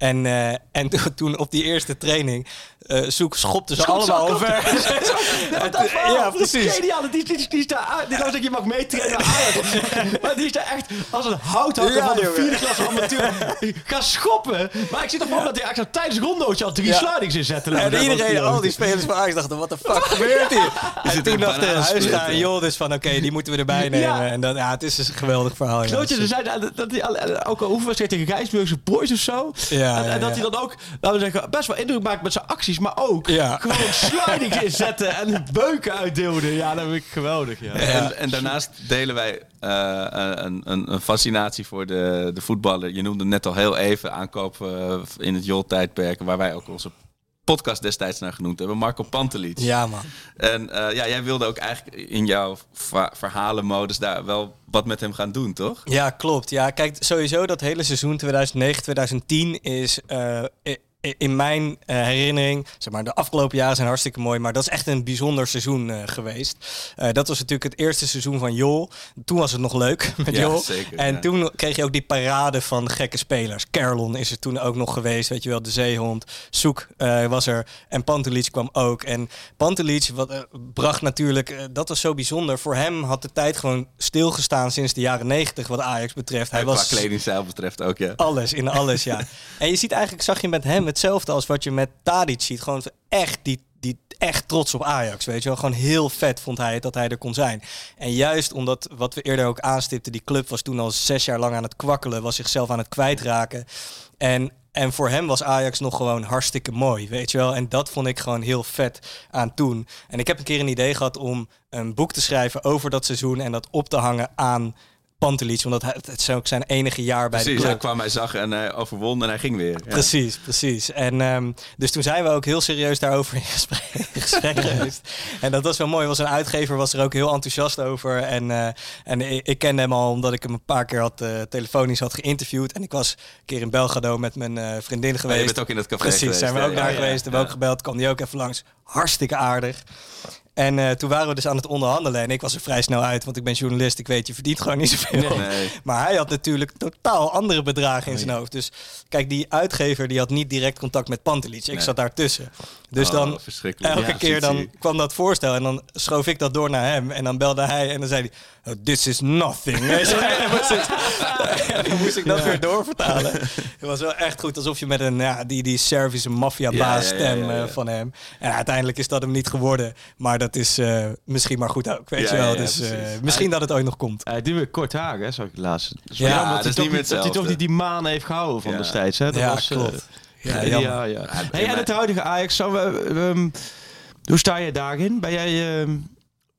En, eh, en to- toen op die eerste training, eh zoek schopten ze allemaal over. ja, precies. Geniaal, die, die, die is daar, die zeg je mag meetrainen maar die is daar echt als een houthakker Ja, van de vierde klasse amateur. Ga schoppen. Maar ik zie toch wel dat hij eigenlijk tijdens rondootje al drie Ja. slidings inzetten. En iedereen, al die spelers van Ajax dachten, wat de fuck gebeurt hier? En zit toen dachten Huistra banaansplitten. en Joldis van, oké, die moeten we erbij nemen. Ja. En dat, ja, het is dus een geweldig verhaal. ja. Klootje, er zijn dat, dat hij al- ook al tegen Gijsburgse boys of zo. Ja, en, dat hij dan ook, laten we zeggen, best wel indruk maakt met zijn acties, maar ook Ja. gewoon slidings inzetten en beuken uitdeelde. Ja, dat vind ik geweldig. Ja. En, en daarnaast delen wij eh, een, een, een fascinatie voor de, de voetballer. Je noemde net al heel even aankoop eh, in het Jol-tijdperk, waar wij ook onze podcast destijds naar genoemd hebben. Marco Pantelic. Ja, man. En eh, ja, jij wilde ook eigenlijk in jouw verhalenmodus daar wel wat met hem gaan doen, toch? Ja, klopt. Ja, kijk, sowieso dat hele seizoen 2009-2010 is eh, in mijn eh, herinnering, zeg maar, de afgelopen jaren zijn hartstikke mooi, maar dat is echt een bijzonder seizoen eh, geweest. Eh, dat was natuurlijk het eerste seizoen van Jol. Toen was het nog leuk met Ja, Jol. zeker, en ja. toen kreeg je ook die parade van gekke spelers. Kerlon is er toen ook nog geweest, weet je wel, de zeehond. Soek was er en Pantelic kwam ook. En Pantelic wat, bracht natuurlijk, dat was zo bijzonder. Voor hem had de tijd gewoon stilgestaan sinds de jaren negentig wat Ajax betreft. Hij was Qua kledingstijl betreft ook, ja. alles in alles, ja. en je ziet eigenlijk, zag je met hem hetzelfde als wat je met Tadic ziet. Gewoon echt die, die echt trots op Ajax, weet je wel. Gewoon heel vet vond hij het dat hij er kon zijn. En juist omdat, wat we eerder ook aanstipten, die club was toen al zes jaar lang aan het kwakkelen, was zichzelf aan het kwijtraken. En, en voor hem was Ajax nog gewoon hartstikke mooi, weet je wel. En dat vond ik gewoon heel vet aan toen. En ik heb een keer een idee gehad om een boek te schrijven over dat seizoen en dat op te hangen aan Pantelic, omdat hij- het is ook zijn enige jaar bij de Precies, club. hij kwam, hij zag en hij overwon en hij ging weer. Ja. Precies, precies. En ehm, dus toen zijn we ook heel serieus daarover in gesprek, in gesprek geweest. En dat was wel mooi. Was een uitgever was er ook heel enthousiast over. En, eh, en ik, kende hem al omdat ik hem een paar keer had eh, telefonisch had geïnterviewd. En ik was een keer in Belgrado met mijn eh, vriendin geweest. je bent ook in het café Precies, geweest, zijn we ook Ja, daar ja, geweest. Hebben we ja. ook gebeld. Kwam die ook even langs. Hartstikke aardig. En eh, toen waren we dus aan het onderhandelen. En ik was er vrij snel uit, want ik ben journalist. Ik weet, je verdient gewoon niet zoveel. Nee. Maar hij had natuurlijk totaal andere bedragen in zijn hoofd. Dus kijk, die uitgever die had niet direct contact met Pantelic. Ik Nee. zat daartussen. Dus Oh, dan elke Ja, keer dan kwam dat voorstel en dan schoof ik dat door naar hem. En dan belde hij en dan zei hij, this is nothing. En moest ik, en dan moest ik dat weer doorvertalen. Het was wel echt goed, alsof je met een, ja, die, die Servische maffiabaas stem eh, van hem. En uiteindelijk is dat hem niet geworden. Maar dat is eh, misschien maar goed ook, weet je wel. dus precies. misschien dat het ooit nog komt. Hij doet weer kort haar, hè, zag ik laatst. Dus Ja, dat is niet meer Dat hij toch niet die maan heeft gehouden van destijds. Hè? Dat Ja, was, klopt. ja, Ja, ja. Hey, en het huidige Ajax, zou we, ehm, hoe sta je daarin? Ben jij, ehm,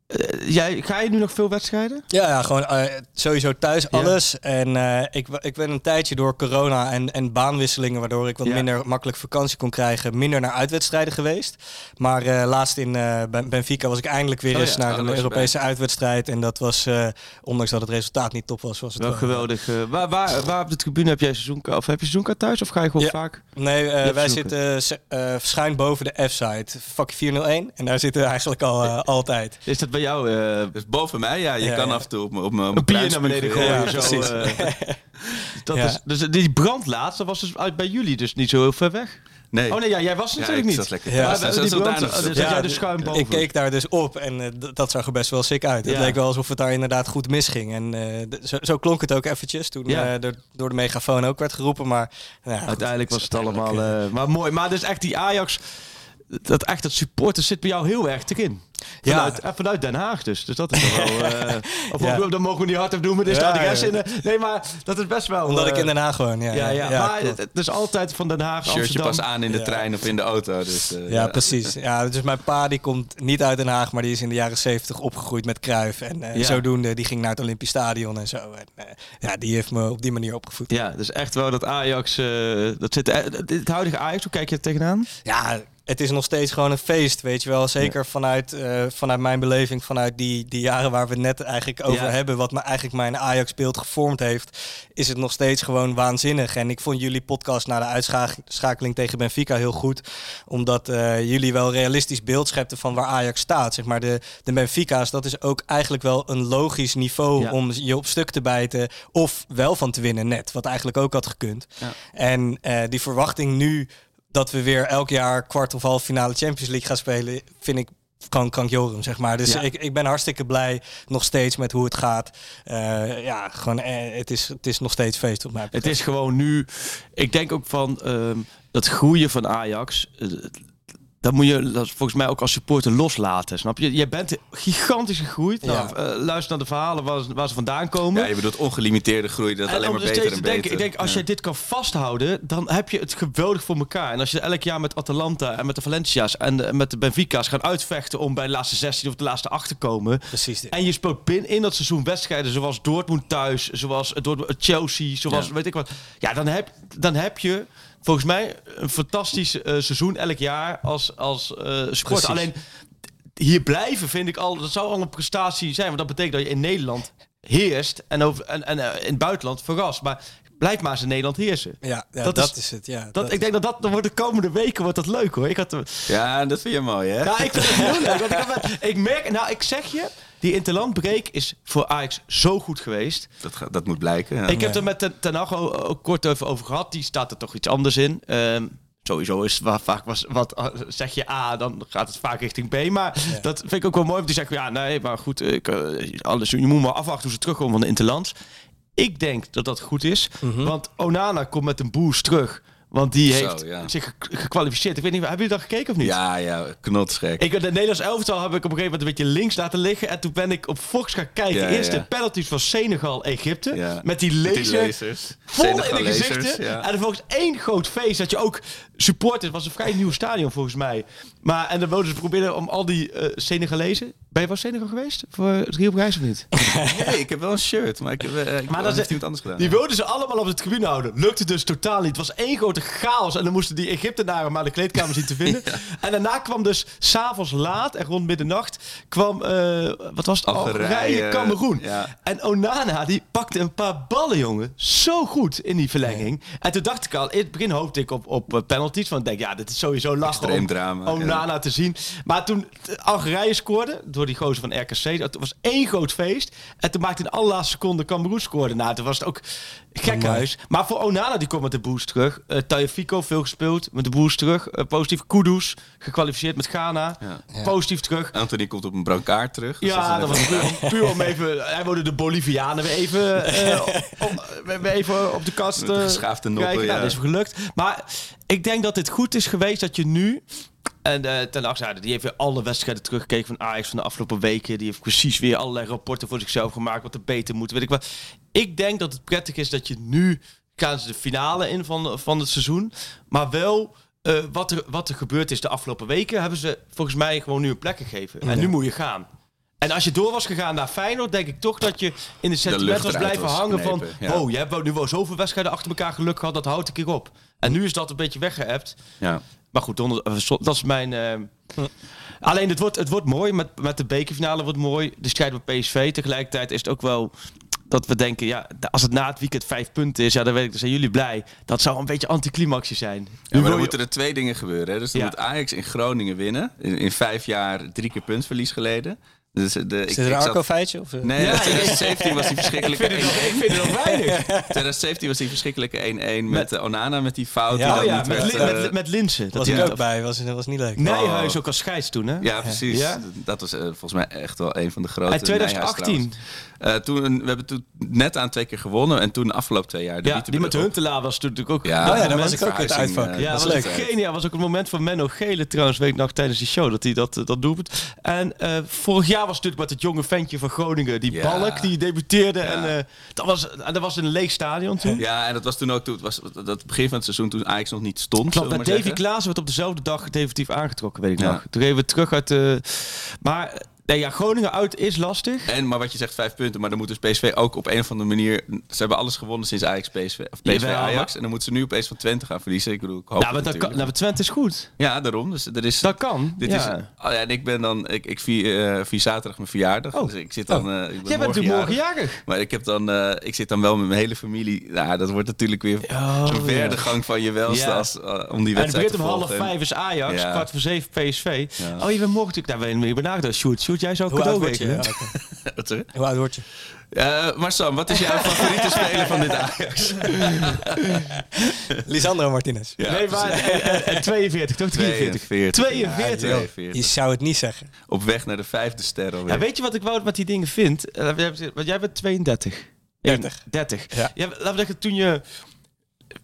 eh, jij, ga je nu nog veel wedstrijden? Ja, ja gewoon eh, sowieso thuis alles. En eh, ik, ik ben een tijdje door corona en, en baanwisselingen, waardoor ik wat Ja. minder makkelijk vakantie kon krijgen, minder naar uitwedstrijden geweest. Maar eh, laatst in eh, Ben- Benfica was ik eindelijk weer Oh eens ja, naar oh, een Europese uitwedstrijd. En dat was, eh, ondanks dat het resultaat niet top was, was het Wel geweldig. eh, waar, waar, waar op de tribune heb jij seizoenkaart? Of heb je seizoenkaart thuis? Of ga je gewoon Ja. vaak? Nee, wij zoeken. zitten eh, schuin boven de F-site, vakje 401. En daar zitten we eigenlijk al altijd. Is dat bij jou eh, Dus boven mij, ja, je Ja, kan ja. af en toe op, mijn- op, op een mijn pier naar beneden gooien? Ja, zo, precies. eh, dat Ja. is, dus die brand laatst, dat was dus uit bij jullie, dus niet zo heel ver weg. Nee. Oh nee, ja, jij was Ja, natuurlijk ik niet. zat lekker Ja, thuis. maar die dat is brand- dus dat jij Ja, schuin boven. Ik keek daar dus op en eh, dat zag er best wel sick uit. Het leek wel alsof het daar inderdaad goed misging. En eh, zo, zo klonk het ook eventjes toen Ja. eh, door, door de megafoon ook werd geroepen. Maar nou Uiteindelijk was het allemaal... maar mooi. Maar dus echt die Ajax... Dat echt het supporters zit bij jou heel erg erin. Ja. Vanuit, eh, vanuit Den Haag dus. Dus dat is toch wel... eh of Ja. dat mogen we niet hard op doen, maar dit Ja, ja. in. Nee, maar dat is best wel... omdat ik eh, in Den Haag woon. Ja, Ja, ja. maar klopt. het, het is altijd van Den Haag, Shirtje Amsterdam. pas aan in de Ja. trein of in de auto. Dus, Ja, precies. Ja, dus mijn pa die komt niet uit Den Haag, maar die is in de jaren zeventig opgegroeid met Kruif. En eh, Ja. zodoende, die ging naar het Olympisch Stadion en zo. En, eh, ja, die heeft me op die manier opgevoed. Ja, dus echt wel dat Ajax... eh, dat zit, het huidige Ajax, hoe kijk je er tegenaan? Ja, het is nog steeds gewoon een feest, weet je wel. Zeker vanuit, eh, vanuit mijn beleving, vanuit die, die jaren waar we het net eigenlijk over Ja. hebben, wat me eigenlijk mijn Ajax-beeld gevormd heeft, is het nog steeds gewoon waanzinnig. En ik vond jullie podcast na de uitschakeling tegen Benfica heel goed, omdat eh, jullie wel realistisch beeld schepten van waar Ajax staat. Zeg maar de, de Benfica's, dat is ook eigenlijk wel een logisch niveau Ja. om je op stuk te bijten of wel van te winnen net, wat eigenlijk ook had gekund. Ja. En eh, die verwachting nu dat we weer elk jaar kwart of half finale Champions League gaan spelen, vind ik kan krankjorum, zeg maar. Dus Ja. ik, ik ben hartstikke blij nog steeds met hoe het gaat. Eh, ja, gewoon, eh, het, is, het is nog steeds feest op mij. Het is gewoon nu. Ik denk ook van ehm, dat groeien van Ajax. eh, dat moet je dat volgens mij ook als supporter loslaten. Snap je? Je bent gigantisch gegroeid. Nou, Ja. eh, luister naar de verhalen waar, ze- waar ze vandaan komen. Ja, je bedoelt ongelimiteerde groei, dat En alleen maar er beter en te beter. denken, ik denk, als Ja. jij dit kan vasthouden, dan heb je het geweldig voor elkaar. En als je elk jaar met Atalanta en met de Valencia's en eh, met de Benfica's gaan uitvechten om bij de laatste 16 of de laatste 8 te komen. Precies dit. En je speelt binnen in dat seizoen wedstrijden zoals Dortmund thuis, zoals Dortmund, Chelsea, zoals Ja. weet ik wat. Ja, dan heb, dan heb je volgens mij een fantastisch eh, seizoen elk jaar als, als eh. Precies. Alleen hier blijven vind ik al, dat zou al een prestatie zijn. Want dat betekent dat je in Nederland heerst en, over, en, en eh, in het buitenland verrast. Maar blijf maar eens in Nederland heersen. Ja, ja, dat dat, is- is, het. Ja, Dat, ik denk dat dat dan wordt de komende weken wordt dat leuk hoor. Ik had, Ja, dat vind je mooi, hè? ja, ik vind het heel leuk. Want ik, heb- ik merk, nou ik zeg je, die interlandbreek is voor Ajax zo goed geweest. Dat, gaat- dat moet blijken. ja. Ik heb er met Ten, Ten Hag o- ook kort over, over gehad. Die staat er toch iets anders in. Ehm, sowieso is het wa- vaak was, wat eh, zeg je A, dan gaat het vaak richting B. Maar dat vind ik ook wel mooi. Want die zeggen ja, nee, maar goed, ik, eh, alles, je moet maar afwachten hoe ze terugkomen van de Interlands. Ik denk dat dat goed is. Want Onana komt met een boost terug. Want die Zo, heeft ja. zich ge- gekwalificeerd. Ik weet niet, hebben jullie dat gekeken of niet? Ja, ja, knotsgek. Ik, de Nederlands elftal heb ik op een gegeven moment een beetje links laten liggen. En toen ben ik op Fox gaan kijken. Ja, Eerst ja. de penalties van Senegal, Egypte. Ja. Met die Met laser. Vol in de gezichten. ja. En vervolgens één groot feest. Dat je ook supporters. Het was een vrij nieuw stadion volgens mij. Maar, en dan wilden ze proberen om al die eh Senegalezen. Ben je wel Senegal geweest? Voor het Rio Prijs of niet? Nee, ik heb wel een shirt, maar ik heb, eh, ik Maar dat heeft iemand anders gedaan. Die wilden ze allemaal op de tribune houden. Lukte dus totaal niet. Het was één grote chaos. En dan moesten die Egyptenaren maar de kleedkamer zien te vinden. En daarna kwam dus s'avonds laat en rond middernacht kwam, eh, wat was het? Algerije, Algerije, Cameroen. ja. En Onana, die pakte een paar ballen, jongen. Zo goed in die verlenging. En toen dacht ik al, in het begin hoopte ik op, op eh, penalties. Want ik denk, ja, dit is sowieso lastig Extreem drama, Onana te zien. Maar toen eh, Algerije scoorde, door die gozer van RKC, dat was één groot feest. En toen maakte in de allerlaatste seconde Cameroen scoorde. Nou, toen was het ook gekhuis. Maar voor Onana, die komt met de boost terug. Uh, Tagliafico, veel gespeeld, met de boost terug. Eh, positief. Kudus, gekwalificeerd met Ghana. Ja. Positief terug. Anthony komt op een brancard terug. dus Ja, dat was puur, puur om even... Hij wilde de Bolivianen weer even, eh, weer even op de kast de eh, geschaafde noppen. Nou, ja. dat is gelukt. Maar ik denk dat het goed is geweest dat je nu... En eh ten Hag die heeft weer alle wedstrijden teruggekeken van Ajax van de afgelopen weken. Die heeft precies weer allerlei rapporten voor zichzelf gemaakt wat er beter moet. Weet ik wat. Ik denk dat het prettig is dat je nu gaan ze de finale in van, van het seizoen. Maar wel eh, wat, er, wat er gebeurd is de afgelopen weken, hebben ze volgens mij gewoon nu een plek gegeven. En nu moet je gaan. En als je door was gegaan naar Feyenoord, denk ik toch dat je in de sentiment was blijven was hangen van... ja. Oh, je hebt nu wel zoveel wedstrijden achter elkaar geluk gehad, dat houdt een keer op. En nu is dat een beetje weggeëpt. Ja. Maar goed, eh, dat is mijn... eh, Alleen, het wordt, het wordt mooi. Met, met de bekerfinale wordt mooi. De strijd met PSV. Tegelijkertijd is het ook wel dat we denken... Ja, als het na het weekend vijf punten is... Ja, dan weet ik, dan zijn jullie blij. Dat zou een beetje anticlimaxje zijn. Ja, maar dan moeten er twee dingen gebeuren. Hè? Dus dan Ja. moet Ajax in Groningen winnen. In, in vijf jaar drie keer puntverlies geleden. Dus, eh, de, ik, Is er ik een zat- Arco-feitje? Of, eh? Nee, Ja, in 2017 was die verschrikkelijke 1-1. ik vind het nog weinig. 2017 was die verschrikkelijke 1-1 met eh, Onana met die fout. Ja, die dan Oh ja, niet met, werd, eh, met, met Linsen. was Dat ik hij- ook bij. Was, was niet leuk. Nijhuis ook als scheids toen, hè? Ja, precies. Ja? Dat was volgens mij echt wel een van de grote. Uit 2018. Nijhuis trouwens. Eh, toen, we hebben toen net aan twee keer gewonnen. En toen de afgelopen twee jaar. de Ja, die met. Huntelaar was toen natuurlijk ook... Ja, Oh ja, daar was ik ook het uitvak. Ja, dat dat was leuk. geniaal. was ook een moment van Menno Gele trouwens, week nog tijdens die show, dat hij dat, dat doelpunt. En eh, vorig jaar was het natuurlijk met het jonge ventje van Groningen, die Ja. Balk, die debuteerde. Ja. En, eh, dat, was, en dat was een leeg stadion toen. Ja, en dat was toen ook toen, het was dat begin van het seizoen toen Ajax nog niet stond. Klopt, maar Davy. Klaassen werd op dezelfde dag definitief aangetrokken, weet ik nog. Toen gingen we terug uit de... Maar Nee, ja, Groningen uit is lastig. En, maar wat je zegt, vijf punten. Maar dan moet dus PSV ook op een of andere manier... Ze hebben alles gewonnen sinds Ajax PSV. Of PSV Jawel, Ajax. maar- En dan moeten ze nu opeens van Twente gaan verliezen. Ik bedoel, ik hoop Nou, maar dat kan, nou, Twente is goed. Ja, daarom. Dus er is... Dat kan. Dit ja. is, oh ja, en ik ben dan, ik, ik vier, vier zaterdag mijn verjaardag. Oh. Dus ik zit dan, eh, ik ben Jij bent natuurlijk morgen jarig. Maar ik, heb dan, eh, ik zit dan wel met mijn hele familie. Nou, dat wordt natuurlijk weer Oh, zo'n ja. verdergang van je welste Ja. als, om die En het wedstrijd begint om half vijf is Ajax, Ja. kwart voor zeven PSV. Ja. Oh, je bent morgen natuurlijk... Daar ben je benaderd. Sjoerd, Sjoerd, jij zou een Hoe oud cadeau word je? rekenen. Ja, oké. Wat zeg je? Hoe oud word je? Eh, maar Sam, wat is jouw favoriete speler van dit Ajax? Lisandro Martinez. Ja, nee, maar eh, eh, 42, toch? 43. 42. 42. Ja, Je 42. zou het niet zeggen. Op weg naar de vijfde ster alweer. Ja, weet je wat ik wou met die dingen vind? Eh, jij bent- Want jij bent 32. 30. 30. Ja. Ja, laten we zeggen, toen je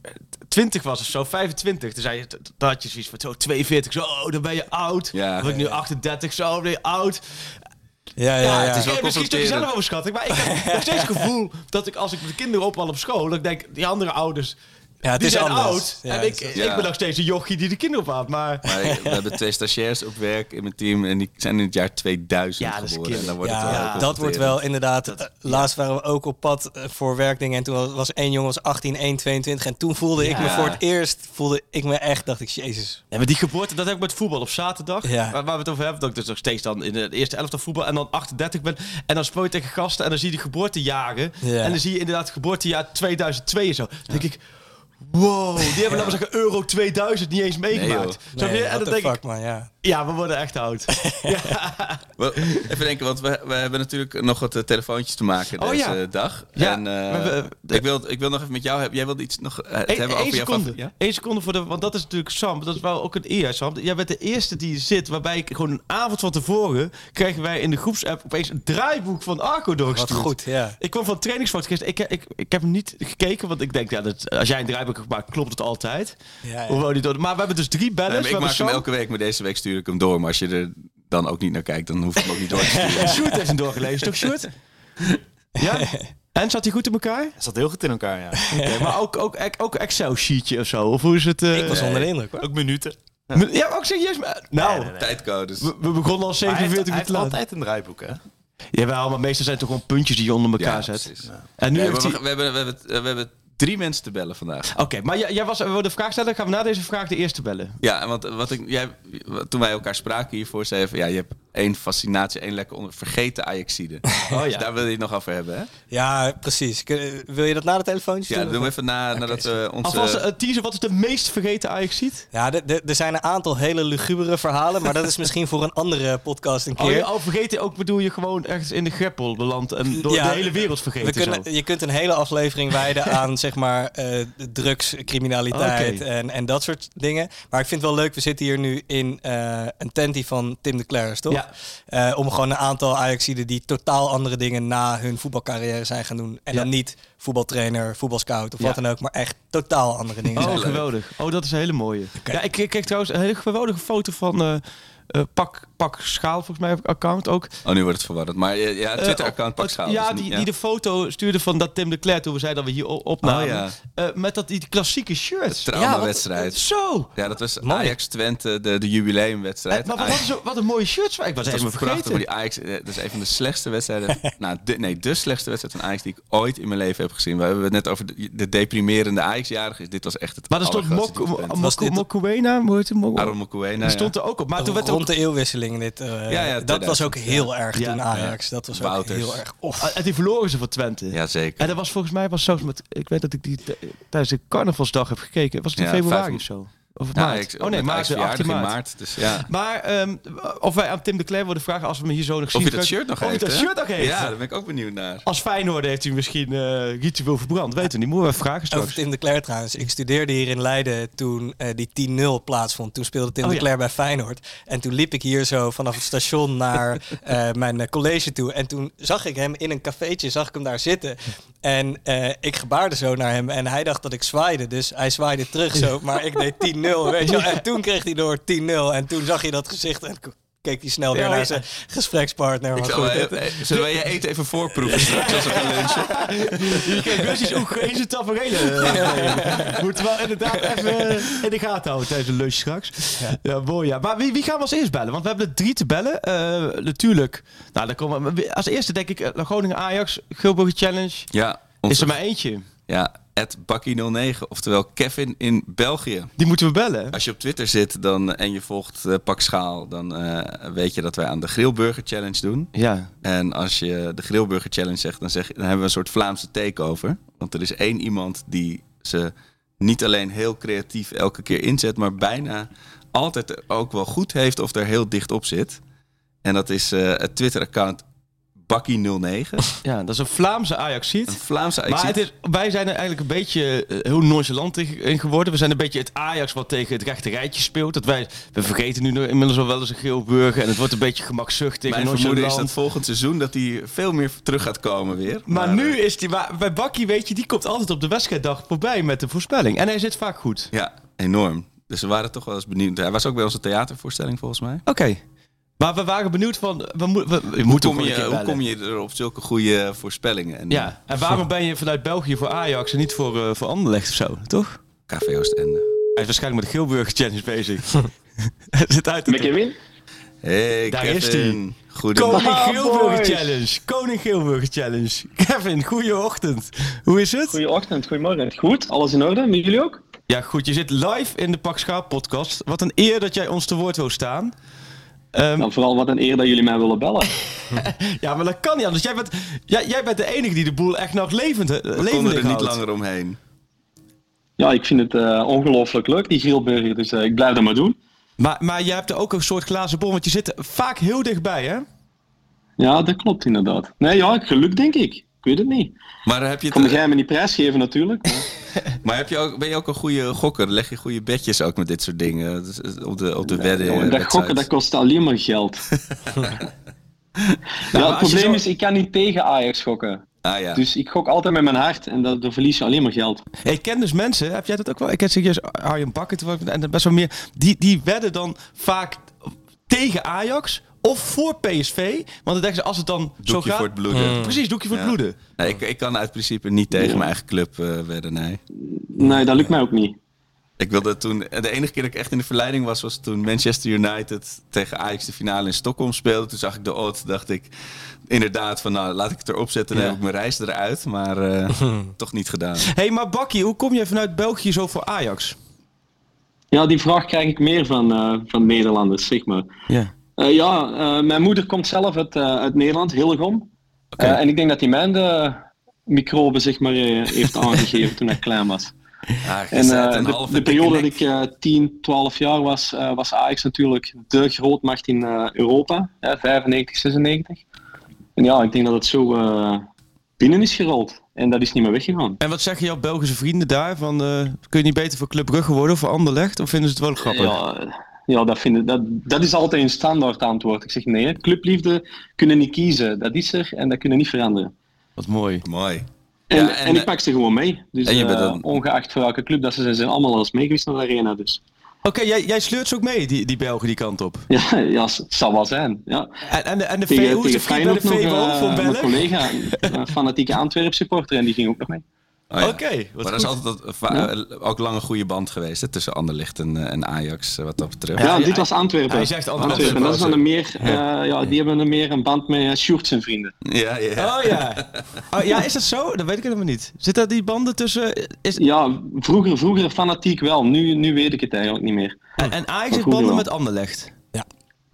eh, 20 was of zo, 25, toen zei je, t- toen had je zoiets van zo 42, zo, oh, dan ben je oud. Ja. Dan ben ik nu 38, zo, ben je oud. Ja, ja, ja. het is wel misschien toch confronterend. zelf overschatting, maar ik heb nog steeds het gevoel dat ik als ik met de kinderen ophaal op school, dat ik denk, die andere ouders, ja, het die is zijn anders. oud. Ja, en ik, Ja. ik ben nog steeds een jochie die de kinderen ophaalt, maar... Maar ik- we hebben twee stagiairs op werk in mijn team. En die zijn in het jaar 2000 Ja, dat is geboren. En dan wordt ja, het wel dat wordt wel inderdaad. eh, Laatst waren we ook op pad eh, voor werkdingen. En toen was- één jongen was 18, 1, 22. En toen voelde ik me voor het eerst, voelde ik me echt, dacht ik, jezus. Ja, maar die geboorte, dat heb ik met voetbal op zaterdag. Ja. Waar, waar we het over hebben, dat ik dus nog steeds dan in de eerste elftal voetbal en dan 38 ben. En dan speel je tegen gasten en dan zie je de geboortejaren. Ja. En dan zie je inderdaad het geboortejaar 2002 en zo. Dan denk ik, wow, die hebben, we zeggen, Euro 2000 niet eens meegemaakt. Nee, en dan the denk fuck, man, ja. ik, ja, we worden echt oud. Wel, Even denken, want we, we hebben natuurlijk nog wat eh, telefoontjes te maken Oh, deze ja. dag. Ja, en, eh, we hebben- ik, wil, ik wil nog even met jou hebben. Jij wilde iets nog het Eén hebben over jouw seconde. ja? Eén seconde voor de. Want dat is natuurlijk Sam. Dat is wel ook een eer, Sam. Jij bent de eerste die zit. Waarbij ik gewoon een avond van tevoren. kregen wij in de groepsapp opeens een draaiboek van Arco Wat doorgestuurd. goed, ja. Ik kwam van trainingsfoto gisteren. Ik, ik, ik heb hem niet gekeken, want ik denk, ja, dat, als jij een draaiboek gemaakt, klopt het altijd. Ja, ja. Hoewel die door, maar we hebben dus drie bellen. ik maak hem elke week, maar deze week stuur ik hem door. Maar als je er dan ook niet naar kijkt, dan hoef ik hem ook niet door te sturen. Sjoerd heeft hem doorgelezen, toch Sjoerd? Ja? En zat hij goed in elkaar? Zat heel goed in elkaar, ja. Oké, maar ook, ook, ook Excel-sheetje of zo? Of hoe is het? eh, Ik was onder de indruk, hoor. Ook minuten. Ja, ook serieus. Nou, Nee, nee, nee. Tijdcodes. We, we begonnen al Maar hij heeft, 47 hij minuten laat. altijd een draaiboek, hè? Jawel, maar meestal zijn het toch gewoon puntjes die je onder elkaar Ja, zet. precies. En nu Nee, heeft we hebben, we, hebben, we hebben drie mensen te bellen vandaag. Oké, maar jij, jij was, we de vraag stellen. Gaan we na deze vraag de eerste bellen? Ja, want wat ik, jij, toen wij elkaar spraken hiervoor, zei je van ja, je hebt één fascinatie, één lekker onder, vergeten Ajaxide. Oh Dus daar wil je het nog over hebben, hè? Ja, precies. Kun- Wil je dat na de telefoontje Ja, doen? doen we even na, nadat we onze... Alvast een teaser, wat is de meest vergeten ajax ziet? Ja, er zijn een aantal hele lugubere verhalen, maar dat is misschien voor een andere podcast een Oh, keer. oh, vergeten ook bedoel je gewoon ergens in de greppel beland en door Ja, de hele wereld vergeten We kunnen, zo. je kunt een hele aflevering wijden aan zeg maar eh, drugs, criminaliteit en, en dat soort dingen. Maar ik vind het wel leuk, we zitten hier nu in eh, een tentie van Tim de Clers, toch? Ja. Eh, om gewoon een aantal Ajaxiden die totaal andere dingen na hun voetbalcarrière zijn gaan doen. En Ja. dan niet voetbaltrainer, voetbalscout of Ja. wat dan ook, maar echt totaal andere dingen Oh, geweldig. Oh, dat is een hele mooie. Ja, ik, ik kreeg trouwens een hele geweldige foto van eh, eh, pak, pak Schaal, volgens mij heb ik account ook. Oh, nu wordt het verwarrend. Maar eh, ja, Eh, Twitter-account pak schaal. Ja, dus die, die de foto stuurde van dat Tim de Cler toen we zeiden dat we hier opnamen. Oh, ja. Eh, met dat die klassieke shirts. Traumawedstrijd. Zo! Ja, dat was Mooi. Ajax-Twente, de, de jubileumwedstrijd. Maar wat, een- wat een mooie shirts. Ik was prachtig, vergeten. maar die Ajax, dat is een van de slechtste wedstrijden. nou, de, nee, de slechtste wedstrijd van Ajax die ik ooit in mijn leven heb gezien. We hebben het net over de, de deprimerende Ajax-jarige. Dit was echt het Maar er stond allergrootste Mok, dieptepunt. Mok, Was dit- Mokuena, hoe heet het? Aaron stond er ook op. Maar toen werd Rond de eeuwwisseling dit. eh, Ja, ja, dat was ook 2000, heel erg Ja, toen Ajax. Dat was ook heel erg. Of. Ah, En die verloren ze van Twente. Ja, zeker. En dat was volgens mij was zelfs met. Ik weet dat ik die t- tijdens de carnavalsdag heb gekeken. Was het in Ja, februari vijf- of zo? Of Ja, maart? ik- oh nee, maart, Ajax 18 verjaardag in maart. maart. Dus ja. Maar ehm, of wij aan Tim de Cler worden vragen als we hem hier zo nog zien. Of je dat shirt nog of hij heeft, dat shirt nog heeft. Ja, daar ben ik ook benieuwd naar. Als Feyenoord heeft hij misschien eh ritueel verbrand. Weten we niet. Moeten we vragen straks. Over Tim de Cler trouwens. Ik studeerde hier in Leiden toen eh, die 10-0 plaatsvond. Toen speelde Tim Oh, de ja. Cler bij Feyenoord. En toen liep ik hier zo vanaf het station naar eh, mijn college toe. En toen zag ik hem in een cafeetje, zag ik hem daar zitten. En eh, ik gebaarde zo naar hem. En hij dacht dat ik zwaaide. Dus hij zwaaide terug zo. Maar ik deed 10-0, weet je. En toen kreeg hij door 10-0. En toen zag je dat gezicht. En keek hij snel weer Ja, naar ja. zijn gesprekspartner. Maar goed, eh, eh, zullen wij je eten even voorproeven straks als we gaan lunchen? Je kent Russisch ook geen zijn tafereelen. Moeten we inderdaad even eh, in de gaten houden tijdens de lunch straks. Ja, mooi ja. Maar wie, wie gaan we als eerst bellen? Want we hebben er drie te bellen. Eh, natuurlijk. Nou, dan komen we, als eerste denk ik eh, Groningen Ajax, Gilburger Challenge. Ja, Is er maar eentje. ja Bakkie09, oftewel Kevin in België. Die moeten we bellen. Als je op Twitter zit dan, en je volgt eh, Pak Schaal, dan eh, weet je dat wij aan de Grillburger Challenge doen. Ja. En als je de Grillburger Challenge zegt, dan, zeg, je- dan hebben we een soort Vlaamse takeover. Want er is één iemand die ze niet alleen heel creatief elke keer inzet, maar bijna altijd ook wel goed heeft of er heel dicht op zit. En dat is eh, het Twitter-account Bakkie09. ja, dat is een Vlaamse ajax Een Vlaamse Maar het is, wij zijn er eigenlijk een beetje eh, heel nonchalant in geworden. We zijn een beetje het Ajax wat tegen het rechte rijtje speelt. Dat wij, we vergeten nu inmiddels al wel eens een Geelburger. En het wordt een beetje gemakzuchtig Mijn vermoeden is dat volgend seizoen dat hij veel meer terug gaat komen weer. Maar eh, nu is die, maar bij Bakkie weet je, die komt altijd op de wedstrijddag voorbij met de voorspelling. En hij zit vaak goed. Ja, enorm. Dus we waren toch wel eens benieuwd. Hij was ook bij onze theatervoorstelling volgens mij. Oké. Maar we waren benieuwd van, we, mo- we, we Hoe moeten kom, je, hoe kom er op zulke goede voorspellingen? En, Ja, en waarom ben je vanuit België voor Ajax en niet voor, eh voor Anderlecht of zo, toch? KV Oostende. Hij is waarschijnlijk met de Geelburger Challenge bezig. Hij zit uit Met Kevin? Hey Daar Kevin. is. Goedemorgen. Koning. Challenge. Koning Geelburger Challenge. Kevin, goeie ochtend. Hoe is het? Goedeochtend, goedemorgen. Goed, alles in orde? Met jullie ook? Ja, goed. Je zit live in de Pak Schaap podcast. Wat een eer dat jij ons te woord wil staan. Ehm, Dan vooral wat een eer dat jullie mij willen bellen. ja, maar dat kan niet anders. Jij bent, jij, jij bent de enige die de boel echt nog levend, We konden levendig er niet langer omheen. Ja, ik vind het eh, ongelooflijk leuk, die grillburger. Dus eh, ik blijf dat maar doen. Maar, maar je hebt er ook een soort glazen bol, want je zit er vaak heel dichtbij, hè? Ja, dat klopt inderdaad. Nee, ja, geluk denk ik. Ik weet het niet. Maar heb je, de het, geheimen niet prijsgeven natuurlijk. maar- maar heb je ook, ben je ook een goede gokker? Leg je goede bedjes ook met dit soort dingen? Eh, Op de, op de wedden. Jongen, dat gokken, dat kost alleen maar geld. ja, maar het probleem zo- is, ik kan niet tegen Ajax gokken. Ah ja. Dus ik gok altijd met mijn hart en dat, dan verlies je alleen maar geld. Ik ken dus mensen, heb jij dat ook wel? Ik ken serieus Arjen Bakker en best wel meer. Die, die wedden dan vaak tegen Ajax of voor PSV. Want dan denken ze, als het dan zo Doekje gaat... voor het bloeden. Precies, doekje voor Ja. het bloeden. Nee, ik, ik kan uit principe niet tegen mijn eigen club eh wedden, nee. Nee, dat lukt mij ook niet. Ik wilde toen, de enige keer dat ik echt in de verleiding was, was toen Manchester United tegen Ajax de finale in Stockholm speelde. Toen zag ik de odd, dacht ik inderdaad van nou laat ik het erop zetten, dan Ja. heb ik mijn reis eruit. Maar eh, toch niet gedaan. Hé, hey, maar Bakkie, hoe kom je vanuit België zo voor Ajax? Ja, die vraag krijg ik meer van, eh, van Nederlanders, zeg maar. Ja. Eh, ja, eh, mijn moeder komt zelf uit, eh, uit Nederland, Hillegom. Eh, en ik denk dat hij mij de microben zeg maar, heeft aangegeven toen ik klein was. Ja, je En de, de periode dat ik eh 10, 12 jaar was, eh, was Ajax natuurlijk de grootmacht in eh, Europa. Ja, 95, 96. En ja, ik denk dat het zo eh, binnen is gerold. En dat is niet meer weggegaan. En wat zeggen jouw Belgische vrienden daar? Van, eh, kun je niet beter voor Club Brugge worden of voor Anderlecht? Of vinden ze het wel grappig? Ja, ja dat, vind ik, dat, dat is altijd een standaard antwoord. Ik zeg nee, clubliefde kunnen niet kiezen. Dat is er en dat kunnen niet veranderen. Wat mooi. Mooi. En, Ja, en, en, ik pak ze gewoon mee. Dus en je bent eh, dan- ongeacht voor welke club dat ze zijn, zijn allemaal al eens meegeweest naar de arena. Dus Oké, jij, jij sleurt ze ook mee, die, die Belgen, die kant op. ja, ja het zal wel zijn. Ja. En, en, de- en de Tegen, V, hoe is de tegen de nog, VWO eh, mijn collega, een fanatieke Antwerp supporter, en die ging ook nog mee. Oh ja. Oké, maar er is goed. altijd dat, va- eh, ook lang een goede band geweest hè, tussen Anderlicht en, eh, en Ajax, eh, wat dat betreft. Ja, dit was Antwerpen. hij zegt Antwerpen. Antwerpen. Dat is dan een meer, eh, ja, die hebben een meer een band met uh, Sjoerd zijn vrienden. Ja, ja. Oh ja. Oh, ja, is dat zo? Dat weet ik helemaal niet. Zit daar die banden tussen? Is, Ja, vroeger, vroeger fanatiek wel. Nu, nu weet ik het eigenlijk niet meer. en, en Ajax heeft banden wel. met Anderlecht? Ja.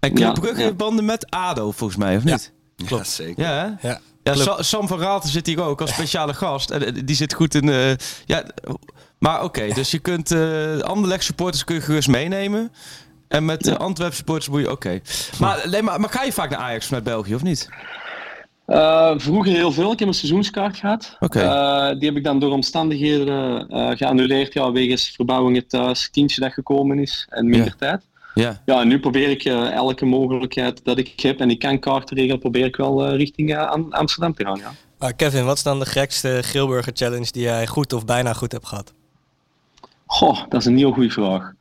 En Club Ja, Brugge ja. heeft banden met ADO, volgens mij, of niet? Ja, zeker. Ja, hè? Ja. Ja, Club- Sam van Raalte zit hier ook als speciale gast. En eh, die zit goed in... eh, ja, maar oké, dus je kunt eh Anderlecht supporters kun je gerust meenemen. En met eh, Antwerp supporters moet je... Oké. Maar, nee, maar, maar ga je vaak naar Ajax vanuit België, of niet? Vroeger heel veel. Ik heb een seizoenskaart gehad. Eh, die heb ik dan door omstandigheden geannuleerd. Ja, wegens verbouwingen thuis, kindje dat gekomen is en minder Ja. tijd. Ja. Ja, en nu probeer ik eh, elke mogelijkheid dat ik heb en ik kan kaarten regelen, probeer ik wel eh, richting eh, Am- Amsterdam te gaan. Ja. Maar Kevin, wat is dan de gekste Grilburger Challenge die jij goed of bijna goed hebt gehad? Goh, dat is een heel goede vraag.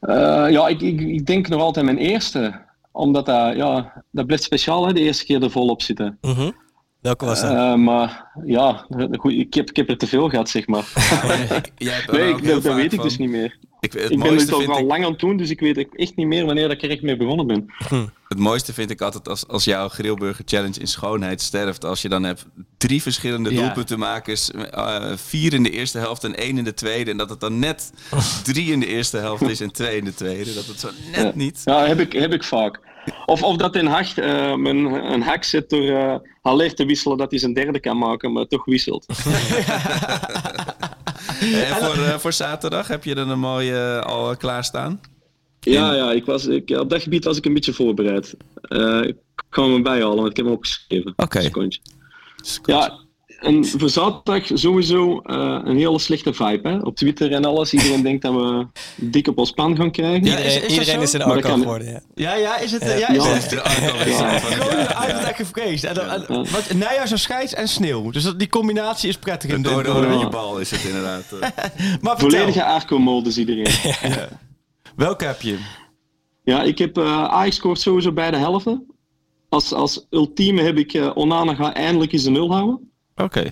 Eh, ja, ik, ik, ik denk nog altijd mijn eerste omdat dat, ja, dat blijft speciaal, hè, de eerste keer er volop zitten. Mhm. Welke was dat? Eh, maar ja, goed, ik, heb, ik heb er te veel gehad, zeg maar. Nee, ik, dat, dat weet ik dus niet meer. Ik, het, Ik ben het al vind al ik, lang aan het doen, dus ik weet echt niet meer wanneer dat ik er echt mee begonnen ben. het mooiste vind ik altijd als, als jouw Grillburger Challenge in schoonheid sterft. Als je dan hebt drie verschillende Ja. doelpuntenmakers. eh, vier in de eerste helft en één in de tweede. En dat het dan net drie in de eerste helft is en twee in de tweede. Dat het zo net niet... Ja, heb ik, heb ik vaak. Of, of dat in Hacht eh, mijn, een hak zit door eh Haller te wisselen, dat hij zijn derde kan maken, maar toch wisselt. En voor, eh, voor zaterdag heb je dan een mooie eh, al klaarstaan? Ja, ja ik was, ik, op dat gebied was ik een beetje voorbereid. Eh, ik kan hem bijhalen, want ik heb hem opgeschreven. Oké. Ja, en voor zaterdag sowieso eh, een hele slechte vibe. Hè? Op Twitter en alles. Iedereen denkt dat we dik op ons pan gaan krijgen. Ja, is- iedereen is iedereen een arco kan- geworden, ja. Ja, ja, is het... eh, ja, is Ja. het Gewoon uit najaar zo scheids en sneeuw. Dus dat, die combinatie is prettig in De de door de Ja. oranje bal is het inderdaad. eh. Maar Volledige Arco-modus iedereen. welke heb je? Ja, ik heb eh Ajax scoort sowieso bij de helften. Als, als ultieme heb ik eh, Onana gaat eindelijk eens een nul houden. Oké. Eh,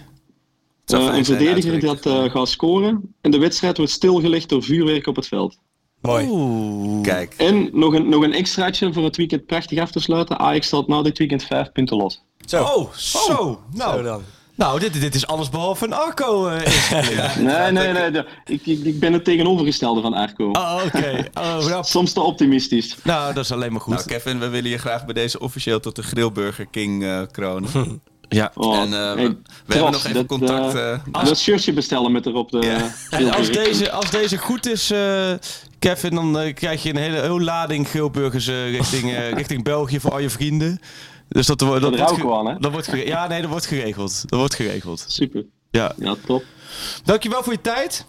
fijn een verdediger dat eh, gaat scoren. En de wedstrijd wordt stilgelegd door vuurwerk op het veld. Mooi. Oeh. Kijk, En nog een, nog een extraatje voor het weekend prachtig af te sluiten. Ajax staat na dit weekend vijf punten los. Zo, Oh, zo. Nou, zo dan. nou dit, dit is alles behalve een Arco. eh, is. Nee, nee, nee. ik, ik, ik ben het tegenovergestelde van Arco. Oh, oké. Oh, nou, Soms te optimistisch. nou, dat is alleen maar goed. nou Kevin, we willen je graag bij deze officieel tot de Grillburger King eh, kronen. ja. Oh, en eh, hey, we, we hebben nog even dat, contact. eh, eh, Dat shirtje bestellen met erop de... En als deze, als deze goed is, eh, Kevin, dan krijg je een hele, hele lading grillburgers eh, richting, eh, richting België voor al je vrienden. Dus dat, wordt- dat, Dat wordt ruiken ge- we aan, hè? dat wordt Ja, nee, dat wordt geregeld. Dat wordt geregeld. Super. Ja. Ja, top. Dankjewel voor je tijd.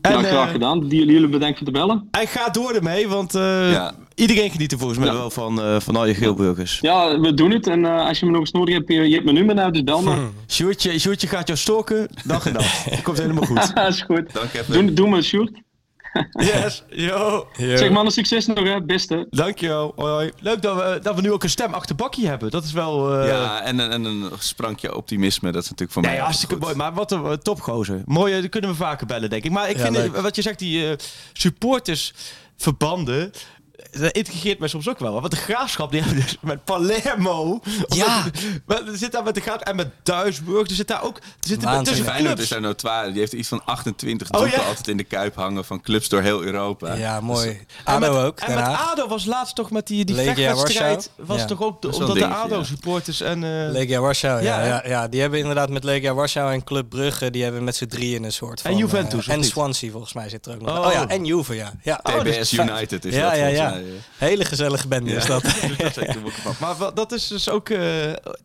En, ja, graag eh, gedaan. Die- Jullie bedankt voor het bellen. en ga door ermee, want eh, Ja. Iedereen geniet er volgens mij Ja. wel van, eh, van al je grillburgers. Ja, we doen het. En eh, als je me nog eens nodig hebt, je, je hebt mijn nummer nou, dus bel me. Sjoerdje, Sjoerdje gaat jou stalken, dag en dag. Dat komt helemaal goed. Dat is goed. Dank. Doe, doe me, Sjoerd. Yes, yo. Zeg mannen, succes nog hè. Beste. Dankjewel. Hoi, hoi. Leuk dat we, dat we nu ook een stem achter bakkie hebben. Dat is wel... eh, ja, en, een- en een sprankje optimisme, dat is natuurlijk voor mij. Nee, altijd hartstikke goed. mooi. Maar wat een eh, topgozer. Mooi, eh, die kunnen we vaker bellen, denk ik. Maar ik Ja, vind, leuk. eh, wat je zegt, die eh, supportersverbanden... Dat intrigeert mij soms ook wel. Want de graafschap, die hebben dus met Palermo... Ja. Met, met- er zit daar met de graaf en met Duisburg. Er zit daar ook... Er zitten Waanzinnig. tussen Feyenoord is daar notoire. Die heeft iets van 28 Oh, doeken ja? altijd in de kuip hangen van clubs door heel Europa. Ja, Dus, mooi. En ADO met, ook, En Den met. ADO was laatst toch met die, die Legia vechtwedstrijd... Warschau. was Ja. toch ook... de- omdat de. ADO-supporters en... eh, Legia Warschau, ja, Ja, ja, Die hebben inderdaad met Legia Warschau en Club Brugge... die hebben met z'n drieën een soort van... En Juventus, eh, en of niet? Swansea volgens mij zit er ook nog. Oh. Oh, ja, en Juve, ja. ja. Oh, TBS. United is ja, dat ja, volgens ja. Eh. Hele gezellige bende is dat. Dus zeker de. Maar wat- dat is dus ook... eh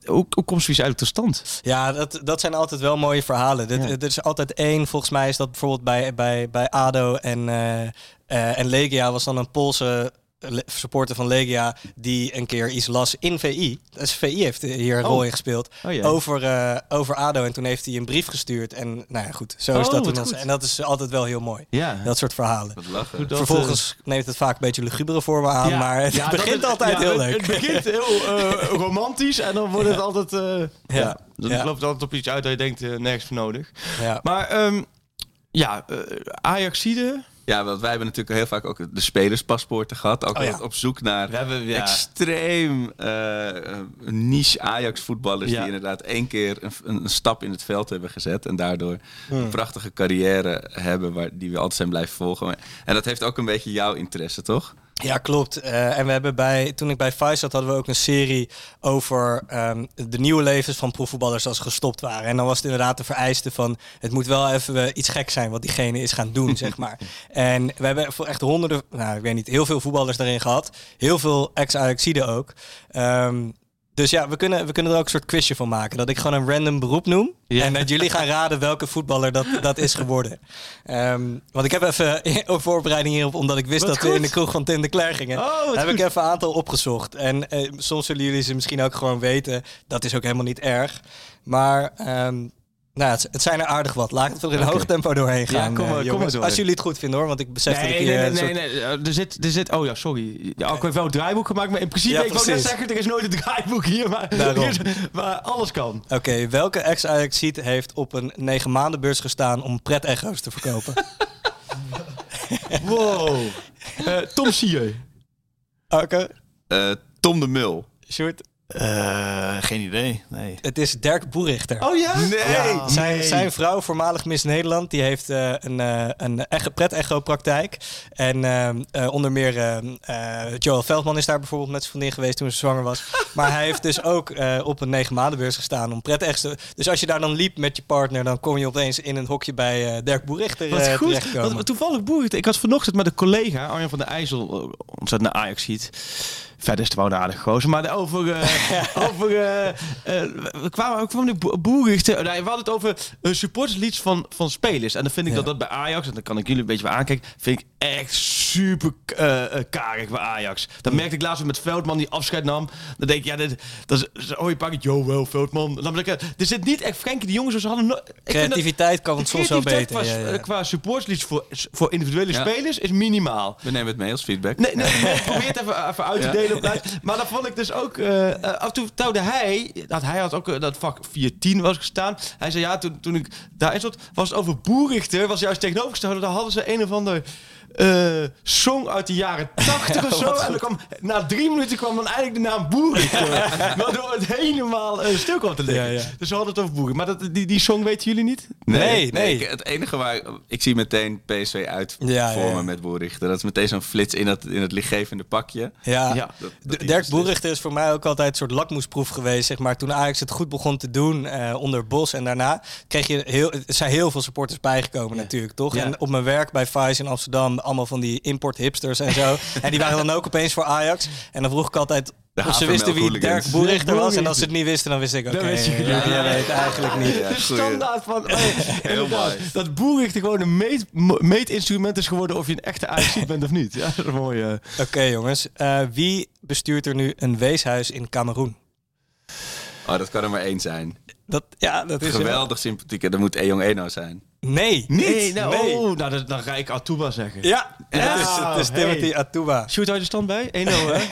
hoe, hoe komt zoiets eigenlijk tot stand? Ja, dat, dat zijn altijd wel mooie verhalen. Dit. Er is altijd één, volgens mij is dat bijvoorbeeld bij, bij, bij ADO en, eh, eh, en Legia was dan een Poolse supporter van Legia die een keer iets las in VI. Dus VI heeft hier een Oh. rol in gespeeld. Oh, over, eh, over ADO. En toen heeft hij een brief gestuurd. En nou ja, goed. Zo is Oh, dat toen ons-. En dat is altijd wel heel mooi. Ja. Dat soort verhalen. Dat, Vervolgens neemt het vaak een beetje lugubere vormen aan. Ja, maar het ja, begint altijd ja, heel het- leuk. Het begint heel eh, romantisch en dan wordt het altijd... eh, ja. dan ja. loopt het altijd op iets uit dat je denkt, eh, nergens voor nodig. ja. Maar ehm ja, eh Ajaxide... Ja, want wij hebben natuurlijk heel vaak ook de spelerspaspoorten gehad. Ook Oh, ja. op zoek naar We hebben, ja. extreem eh, niche Ajax-voetballers... Ja. die inderdaad één keer een, een stap in het veld hebben gezet... en daardoor Hmm. een prachtige carrière hebben... Waar, die we altijd zijn blijven volgen. En dat heeft ook een beetje jouw interesse, toch? Ja, klopt. Eh, en we hebben bij, toen ik bij Vice zat, hadden we ook een serie over ehm, de nieuwe levens van profvoetballers als gestopt waren. En dan was het inderdaad de vereiste van, het moet wel even eh, iets gek zijn wat diegene is gaan doen, zeg maar. En we hebben voor echt honderden, nou ik weet niet, heel veel voetballers daarin gehad. Heel veel ex-Ajaxiden ook. Ehm, dus ja, we kunnen, we kunnen er ook een soort quizje van maken. Dat ik gewoon een random beroep noem. Ja. En dat jullie gaan raden welke voetballer dat, dat is geworden. Ehm, want ik heb even een voorbereiding hierop, omdat ik wist Wat dat we in de kroeg van Tim de Cler gingen. Oh, heb goed. ik even een aantal opgezocht. En eh, soms zullen jullie ze misschien ook gewoon weten. Dat is ook helemaal niet erg. Maar ehm, Nou, het, het zijn er aardig wat. Laat het er in hoog tempo doorheen gaan. kom maar- eh, kom jongens. maar door. Als jullie het goed vinden hoor, want ik besef dat ik Nee, hier nee, nee, soort- nee, nee. Er zit, er zit, oh ja, sorry. Ja, ik heb wel een draaiboek gemaakt, maar in principe, Ja, ik wou net zeggen, er is nooit een draaiboek hier, maar, maar alles kan. Oké, welke ex ajax heeft op een negen maanden beurs gestaan om pret-echo's te verkopen? Wow. Eh, Tom Sier. Oké, Eh, Tom de Mul. Sjoerd. Eh, geen idee. Nee. Het is Dirk Boerichter. Oh ja? Ja, zijn, zijn vrouw, voormalig Miss Nederland, die heeft eh, een, eh een echo- pret-echo-praktijk. En ehm, eh, onder meer Joel Veldman is daar bijvoorbeeld met zijn vriendin geweest toen ze zwanger was. maar hij heeft dus ook eh, op een negen maandenbeurs gestaan om pret-echo's te... Dus als je daar dan liep met je partner, dan kom je opeens in een hokje bij eh, Dirk Boerichter Wat goed. Wat, toevallig boeit. Ik had vanochtend met een collega, Arjan van der IJssel, ontzettend naar Ajax ziet. Verder is het wel een aardig gozer. Maar over... eh, over eh, eh, we kwamen ook van de boerichten. Nou, we hadden het over uh, supporterslieds van, van spelers. En dan vind ik Ja. dat dat bij Ajax, en dan kan ik jullie een beetje bij aankijken, vind ik echt super karig bij Ajax. Dat merkte ik laatst weer met Veldman die afscheid nam. Dan denk ik, ja, dit, dat is, oh je pakt wel Veldman. Dan ik, er zit niet echt Frenkie de Jongens, ze hadden no- dat- Creativiteit kan het soms wel beter. Qua, ja, ja. qua supportslieds voor, voor individuele Ja. spelers is minimaal. We nemen het mee als feedback. Nee, nee, nee, probeer het even, even uit te Ja. delen. Maar dat vond ik dus ook... eh, af en toe touwde hij... Dat hij had ook eh, dat vak 410 was gestaan. Hij zei ja, toen, toen ik daarin zat... Was het over boerichter. Was juist tegenovergesteld. Daar hadden ze een of ander... eh song uit de jaren 80 of zo. En dan kwam, na drie minuten kwam dan eigenlijk de naam Boerichter. waardoor het helemaal eh, stil kwam te liggen. Ja, ja. Dus we hadden het over Boerichter. Maar dat, die, die song weten jullie niet? Nee, nee. Ik- het enige waar... Ik zie meteen PSV uit Ja, voor ja, ja. me met Boerichter. Dat is meteen zo'n flits in, dat, in het lichtgevende pakje. Ja. Ja. Dat, D- dat die Dirk. Boerichter is voor mij ook altijd een soort lakmoesproef geweest. Zeg maar. Toen Ajax het goed begon te doen eh, onder Bos en daarna kreeg je heel, er zijn heel veel supporters bijgekomen natuurlijk, toch? Ja. En op mijn werk bij Vice in Amsterdam, allemaal van die import hipsters en zo. en die waren dan ook opeens voor Ajax. En dan vroeg ik altijd De of ze wisten wie. Dirk Boerichter was. En als ze het niet wisten, dan wist ik, wist je ja, genoeg. jij weet eigenlijk niet. Ja, de standaard van oh, mooi. dat boerichter gewoon een meet, meetinstrument is geworden of je een echte Ajax bent of niet. Ja, dat is mooi. eh. Oké jongens, Eh, wie bestuurt er nu een weeshuis in Cameroen? Oh, dat kan er maar één zijn. Dat, ja, dat is... Geweldig sympathiek. en Dat moet Ejong Eno zijn. Nee. Nee, nou, Nee. Oh, nou dan, dan ga ik Atuba zeggen. Ja, Ja, het is, het is hey. Timothy Atuba. Shoot uit de stand bij? 1-0 hè?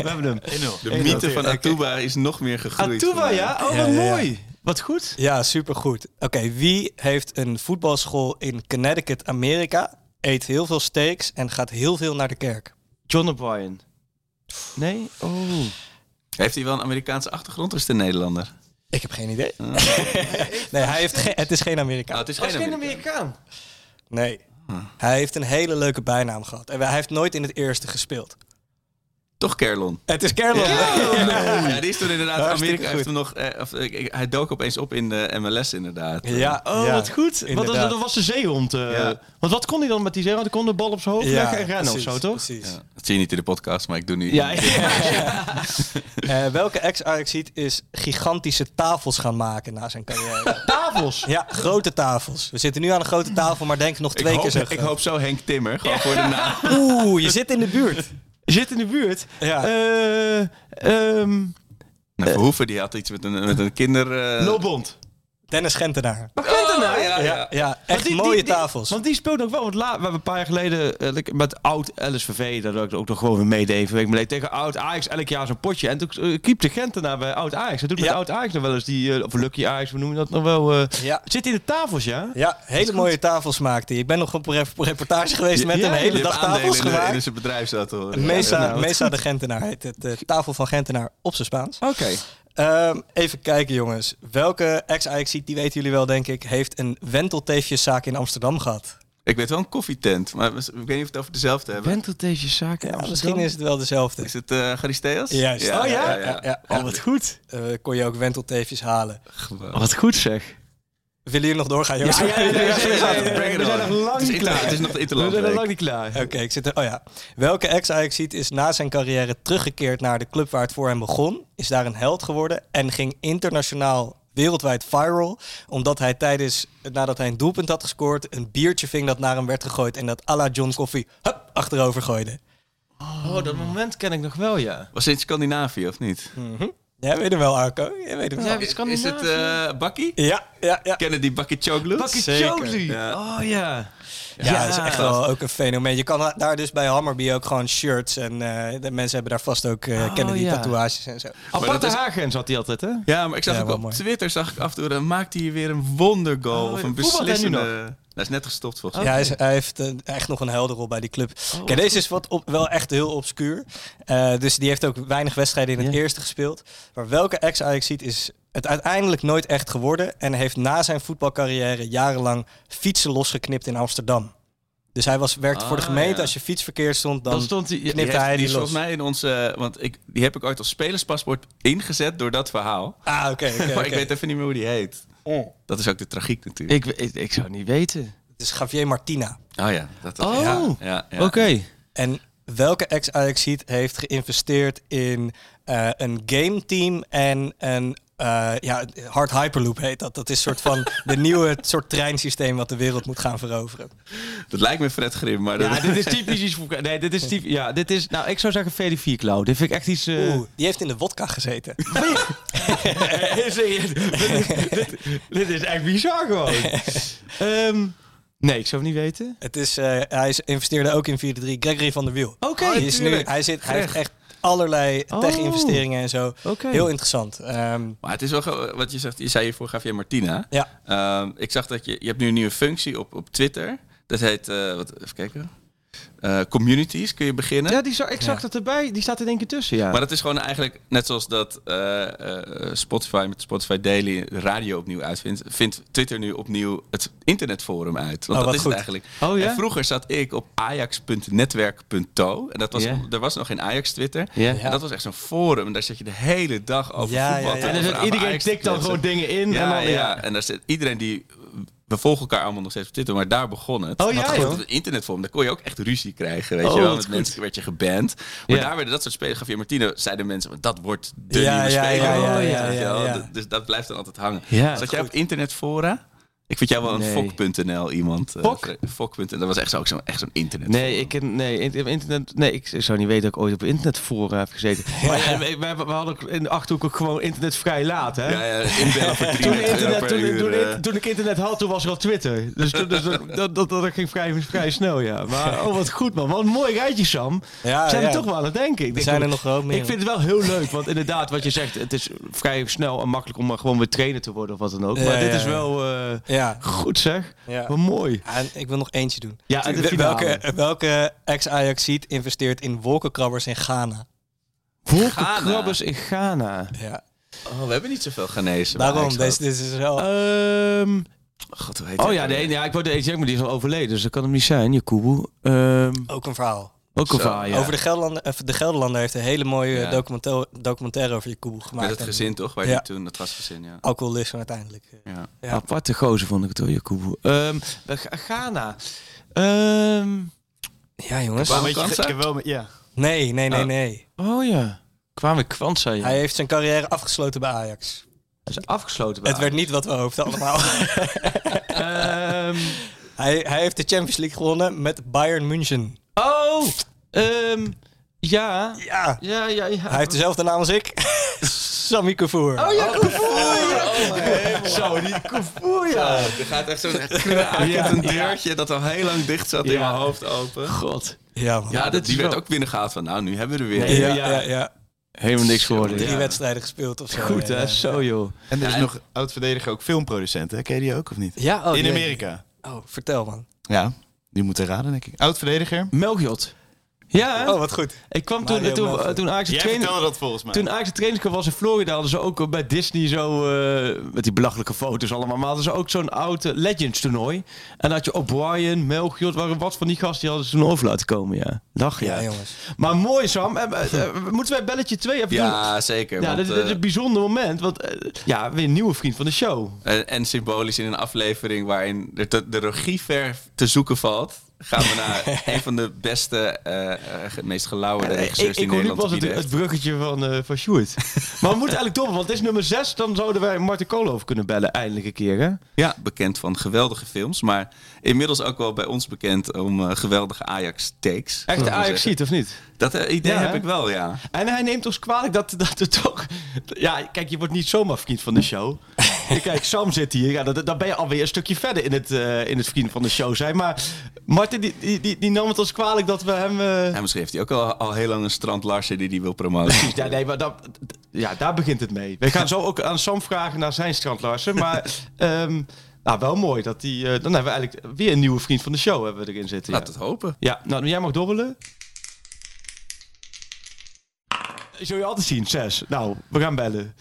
We hebben hem. 1-0. De mythe van Atuba is nog meer gegroeid. Atuba, ja? Oh, Ja, wat ja, ja. mooi. Wat goed. Ja, supergoed. Oké, wie heeft een voetbalschool in Connecticut, Amerika, eet heel veel steaks en gaat heel veel naar de kerk? John O'Brien. Nee? Oh. Heeft hij wel een Amerikaanse achtergrond of is het een Nederlander? Ik heb geen idee. nee, hij heeft geen, het is geen Amerikaan. het is Hij geen is geen Amerikaan. Amerikaan. Nee. Hij heeft een hele leuke bijnaam gehad. En hij heeft nooit in het eerste gespeeld. Toch Kerlon. Het is Kerlon. Ja, die is toen inderdaad. Hartstikke Amerika heeft hem nog. Eh, of, ik- ik- hij dook opeens op in de MLS inderdaad. Ja, Oh, ja, wat goed. Want dat, was de zeehond. eh. Ja. Want wat kon hij dan met die zeehond? Hij kon de bal op zijn hoofd leggen en rennen of zo, toch? Precies. Ja, dat zie je niet in de podcast, maar ik doe nu. Ja, Eh, welke ex-Ajaxiet is gigantische tafels gaan maken na zijn carrière? tafels. ja, grote tafels. We zitten nu aan een grote tafel, maar denk nog Ik twee hoop, keer zo ik hoop zo Henk Timmer, gewoon voor de naam. Oeh, je zit in de buurt. Zit in de buurt. Ja. Eh, ehm, Nou, Verhoeven die had iets met een, met een kinder... eh, Lobond. Dennis Gentenaar. Wat kent er nou? ja, Ja, ja, echt Want die- mooie die- die- tafels. Want die speelt ook wel. Want la, we hebben een paar jaar geleden eh, met oud LSVV, dat ik ook nog gewoon weer meedeed. Week geleden tegen oud Ajax elk jaar zo'n potje. En toen uh, keep de Gentenaar bij oud Ajax. Dat doet met Ja. oud Ajax nog wel eens die, eh, of Lucky Ajax, we noemen dat nog wel. eh ja. Zit in de tafels, ja? Ja, hele mooie tafels maakte hij. Ik ben nog op een rep- reportage geweest met Ja, een hele dag tafels in, de- in gemaakt. zijn bedrijf zat hoor. Mesa, Ja, nou, Mesa de Gentenaar heet het. De tafel van Gentenaar op zijn Spaans. Oké. Ehm, even kijken jongens. Welke ex-Ajaxiet, die weten jullie wel denk ik, heeft een wentelteefjeszaak in Amsterdam gehad? Ik weet wel een koffietent, maar ik weet niet of we het over dezelfde hebben. Ventelteesje zaken. Ja, misschien is het wel dezelfde. Is het eh Charisteas? Juist. Ja, oh ja, ja? ja, ja. Oh, wat goed. Eh, kon je ook wentelteefjes halen. Geweldig. Wat goed zeg. Willen jullie nog doorgaan jongens? Ja, ja, ja, ja, ja, ja, ja, ja. Bring it We zijn nog lang niet klaar. Het is nog de We zijn nog lang niet klaar. Oké, ik zit er. Oh ja. Welke ex-Ajaxiet is na zijn carrière teruggekeerd naar de club waar het voor hem begon? Is daar een held geworden en ging internationaal wereldwijd viral. Omdat hij tijdens, nadat hij een doelpunt had gescoord, een biertje ving dat naar hem werd gegooid. En dat à la John Coffee hup, achterover gooide. Oh, dat moment ken ik nog wel, ja. Was in Scandinavië of niet? Jij weet hem wel, Arco. Jij weet hem wel. Is het eh Bakkie? Ja, ja, ja. Kennen die Bakkie Choglu? Bakkie. Choglu. Ja. Oh ja. Ja, dat is echt wel ook een fenomeen. Je kan daar dus bij Hammerby ook gewoon shirts en eh, de mensen hebben daar vast ook uh, Oh, Kennedy ja. tatoeages en zo. Aparte is- haargrens had hij altijd, hè? Ja, maar ik zag Ja, ook op mooi. Twitter zag ik af en toe, dan maakt hij weer een wondergoal Oh, of een beslissende... Hij is net gestopt volgens Ja, mij. hij, is- hij heeft echt nog een helderrol bij die club. Kijk, deze is wat op, wel echt heel obscuur. Eh, dus die heeft ook weinig wedstrijden in het Ja. eerste gespeeld. Maar welke ex-Ajax ziet is het uiteindelijk nooit echt geworden. En heeft na zijn voetbalcarrière jarenlang fietsen losgeknipt in Amsterdam. Dus hij was, werkte voor de Ah, gemeente. ja. Als je fiets verkeerd stond, dan, Dan stond hij... Die, knipte heeft- hij die die los. volgens mij in onze... Want ik, die heb ik ooit als spelerspaspoort ingezet door dat verhaal. Ah, oké. maar ik weet even niet meer hoe die heet. Dat is ook de tragiek natuurlijk. Ik, ik, ik zou het niet weten. Het is Javier Martina. oh ja. Dat, Oh, ja, ja, ja. Oké. En welke ex-Ajax heeft geïnvesteerd in eh, een game team en een eh, ja, hard hyperloop heet dat. Dat is soort van de nieuwe soort treinsysteem wat de wereld moet gaan veroveren. Dat lijkt me Fred Grim, maar... Ja, dat- dit is typisch iets voor... Nee, dit is typisch... Ja, dit is... Nou, ik zou zeggen Freddy Vierklauw. Dit vind ik echt iets... eh, Oeh, die heeft in de wodka gezeten. dit, dit is echt bizar gewoon. Ehm, nee, ik zou het niet weten. Het is, eh, hij is- investeerde ook in 4-3. Gregory van der Wiel. Oké, Hij is nu, tuurlijk. hij, zit, hij heeft echt allerlei Oh. tech-investeringen en zo. Heel interessant. Ehm, Maar het is wel wat je zegt. Je zei hiervoor Javier Martina. ja, Ehm, ik zag dat je, je hebt nu een nieuwe functie op, op Twitter. Dat heet, eh, wat, even kijken. Eh, communities kun je beginnen. Ja, die zag, ik zag Ja. dat erbij. Die staat er één keer tussen, ja. Maar dat is gewoon eigenlijk net zoals dat eh, eh, Spotify met Spotify Daily de radio opnieuw uitvindt. Vindt Twitter nu opnieuw het internetforum uit. Want Oh, dat is goed. het eigenlijk. Oh, ja? En vroeger zat ik op ajax.netwerk.to. En dat was, er was nog geen Ajax Twitter. Ja. En dat was echt zo'n forum. En daar zit je de hele dag over Ja, voetbal ja, te ja. En dan over zit iedereen tikt dan gewoon dingen in. Ja, en dan, ja. en daar zit iedereen die. We volgen elkaar allemaal nog steeds op Twitter, maar daar begon het. Oh ja, joh. internetforum, daar kon je ook echt ruzie krijgen, weet Oh, je wel. Met mensen werd je geband. Maar Ja. daar werden dat soort spelers, Javier Martino, zeiden mensen, dat wordt de Ja, nieuwe ja, speler. ja, ja, weet ja, Dus dat blijft dan altijd hangen. Zat jij op internetfora? Ik vind jou wel een Nee. fok.nl iemand. eh, Fok? Fok.nl, dat was echt zo- ook zo'n echt zo'n internet. Nee, ik, nee, in- internet, nee, ik zou niet weten dat ik ooit op internetfora heb gezeten. Maar ja, we, we, we hadden ook in de Achterhoek ook gewoon internet vrij laat, hè? Ja, ja, inbellen voor Toen, 3 internet, per toen, uur. toen, eh. toen ik internet had, toen was er al Twitter. Dus, toen- dus dat, dat, dat, dat ging vrij, vrij snel, ja. Maar oh, wat goed, man. Wat een mooi rijtje, Sam. Ja, We zijn ja. er toch wel aan het denken. Ik er denk zijn er nog wel meer. Ik vind het wel heel leuk, want inderdaad, wat je zegt, het is vrij snel en makkelijk om maar gewoon weer trainer te worden of wat dan ook. Ja, maar dit ja, is wel eh, Ja, goed, zeg. ja. Wat mooi. Ja, en ik wil nog eentje doen. Ja, en de Wel- finale. welke welke ex-Ajaxiet investeert in wolkenkrabbers in Ghana? Wolkenkrabbers in Ghana. Ja. Oh, we hebben niet zoveel genezen. Daarom, Ajax deze, is wel... Ehm, God, hoe heet oh ja, nee, ja, ik wou de zeggen, maar die is al overleden, dus dat kan hem niet zijn, Jakubu. Ehm ook een verhaal. Ook een Zo. verhaal, ja. Over de Gelderlander, eh, de Gelderlander heeft een hele mooie Ja. documentaire, documentaire over Jakubu gemaakt. Met het En gezin toch? Waar Ja. die toen, dat was gezin, ja. Alcoholisme uiteindelijk. eh. ja. Ja. Aparte gozer vond ik het Jakubu. Ehm Ga- Ghana. Ehm, Ja, jongens. Kwame Weet je, Kwanza? ik heb wel met, ja. Nee, nee, nee, Oh. nee. oh ja. Kwame Kwanza, ja. Hij heeft zijn carrière afgesloten bij Ajax. Hij is afgesloten bij Het werd niet wat we hoopten allemaal. Ehm, hij, hij heeft de Champions League gewonnen met Bayern München. Oh, ehm, ja. Ja. Ja, ja, ja. Hij heeft dezelfde naam als ik. Sami Kavour. Oh ja, Kavour! Zo, die Kavour, ja. Er gaat echt zo'n krakend een deurtje dat al heel lang dicht zat in Ja. mijn hoofd open. God. Ja, man. Ja, dat, die werd ook binnengehaald van, nou, nu hebben we er weer. Nee, ja, ja, ja, ja. ja. Helemaal niks geworden. Drie Ja. wedstrijden gespeeld of zo. Goed, ja. hè? Zo, joh. En er is Ja, en- nog oud-verdediger, ook filmproducent. Hè? Ken je die ook of niet? Ja, oh, In Amerika. Oh, vertel man. Ja, die moeten raden, denk ik. Oud-verdediger. Melkjot. Ja, hè? Oh, wat goed. Ik kwam toen, Mario toen, toen Ajax trainer... dat volgens mij. Toen Ajax de trainingskamp was in Florida, hadden ze ook bij Disney zo, eh, met die belachelijke foto's allemaal, maar hadden ze ook zo'n oud Legends toernooi. En dan had je O'Brien, Melchior, waren wat van die gasten die hadden ze toen over laten komen, ja. Lach, ja. Ja, jongens. Maar mooi, Sam. Eh, eh, moeten wij belletje 2 even doen? Ja, zeker. Ja, want, dit, dit is een bijzonder moment, want ja, weer een nieuwe vriend van de show. en, en symbolisch in een aflevering waarin de, de, de regieverf te zoeken valt. Gaan we naar een van de beste, eh, eh, ge- meest gelauwerde ik, regisseurs die nu Nederland te het, het bruggetje van, eh van Sjoerd. maar we moeten eigenlijk door, want het is nummer 6. Dan zouden wij Martin Koolhoven kunnen bellen, eindelijk een keer. Hè? Ja, bekend van geweldige films, maar inmiddels ook wel bij ons bekend om eh, geweldige Ajax-takes. Echt de Ajax ziet, of niet? Dat eh, idee Ja, heb hè? ik wel, ja. En hij neemt ons kwalijk dat, dat het toch... Ja, kijk, je wordt niet zomaar vriend van de show. kijk, Sam zit hier. Ja, dan, ben je alweer een stukje verder in het, eh, in het vriend van de show zijn. Maar Martin, die, die, die, die nam het ons kwalijk dat we hem... En misschien heeft hij ook al, al heel lang een strand Larsen die hij wil promoten. Ja, nee, maar dat, ja, daar begint het mee. We gaan zo ook aan Sam vragen naar zijn strand, Larsen. Maar ehm, nou, wel mooi dat die... eh, dan hebben we eigenlijk weer een nieuwe vriend van de show hebben we erin zitten. Laat ja. het hopen. Ja, nou, jij mag dobbelen. Zul je altijd zien, zes. Nou, we gaan bellen.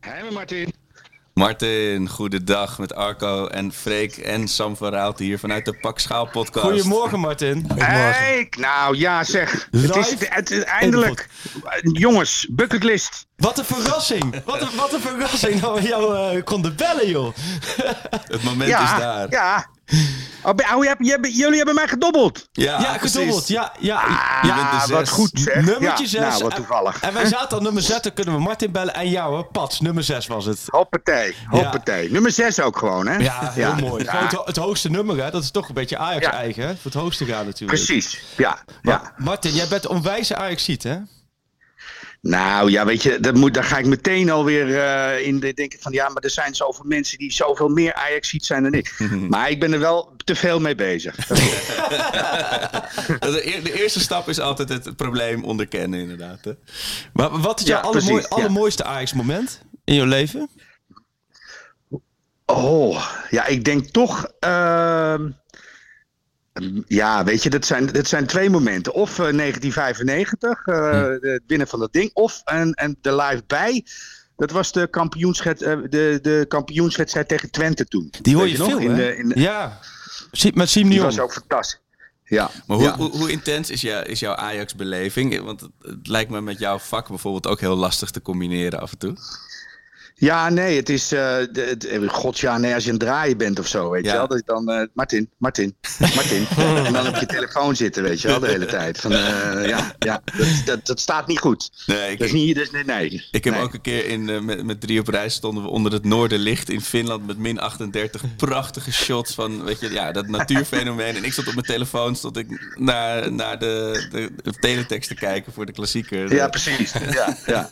Hé, Martin. Martin, goedendag met Arco en Freek en Sam van Raalte hier vanuit de Pak Schaal podcast. Goedemorgen, Martin. Kijk, nou ja zeg. Het is, het is eindelijk. Jongens, bucketlist. Wat een verrassing. Wat een, wat een verrassing dat we jou eh, konden bellen, joh. Het moment is daar. ja. Oh, ben- oh, je hebt- je hebt- jullie hebben mij gedobbeld. Ja, Ja, gedobbeld. Ja, ja. Je bent de Ah, zes. wat goed zeg. Nummertje ja, 6. Nou, wat toevallig. En wij zaten al nummer 6, dan kunnen we Martin bellen. En jou, hoor. Pats, nummer 6 was het. Hoppatee, hoppatee. Nummer 6 ook gewoon, hè? Ja, heel mooi. Ja, het, het hoogste nummer, hè. Dat is toch een beetje Ajax-eigen, hè. Voor het hoogste gaan natuurlijk. precies. Ja, Maar, ja. Martin, jij bent een onwijze Ajax-ziet, hè? Nou ja, weet je, dat moet, daar ga ik meteen alweer eh in de denken van ja, maar er zijn zoveel mensen die zoveel meer Ajax ziet zijn dan ik. maar ik ben er wel te veel mee bezig. De, eer- de eerste stap is altijd het probleem onderkennen, inderdaad. Hè? Maar wat is Ja, jouw allermooi- ja. allermooiste Ajax-moment in je leven? Oh, ja, ik denk toch. ehm, ja, weet je, dat zijn, dat zijn twee momenten. Of eh, 1995, eh, de- het winnen van dat ding. Of en, en de live bij. Dat was de, kampioenswed, eh, de, de kampioenswedstrijd tegen Twente toen. Die hoor je nog? veel, In hè? de, in de- Ja. Met Siem die was ook fantastisch. Ja, Maar hoe, ja. hoe, hoe intens is, jou, is jouw Ajax-beleving? Want het, het lijkt me met jouw vak bijvoorbeeld ook heel lastig te combineren af en toe. Ja, nee, het is. het- eh, God, ja, nee, als je een draaien bent of zo, weet Ja. je wel. Dat je dan. eh, Martin, Martin, Martin. en dan op je telefoon zitten, weet je wel, de hele tijd. Van, ja, ja dat, dat, dat staat niet goed. Nee, ik, Dat is niet. Is, nee, nee. ik heb Nee. ook een keer in, met, met drie op reis stonden we onder het noorderlicht in Finland met min 38. Prachtige shots van, weet je, ja, dat natuurfenomeen. En ik stond op mijn telefoon, stond ik naar, naar de, de, de teletext te kijken voor de klassieker. Ja, precies. Ja, ja.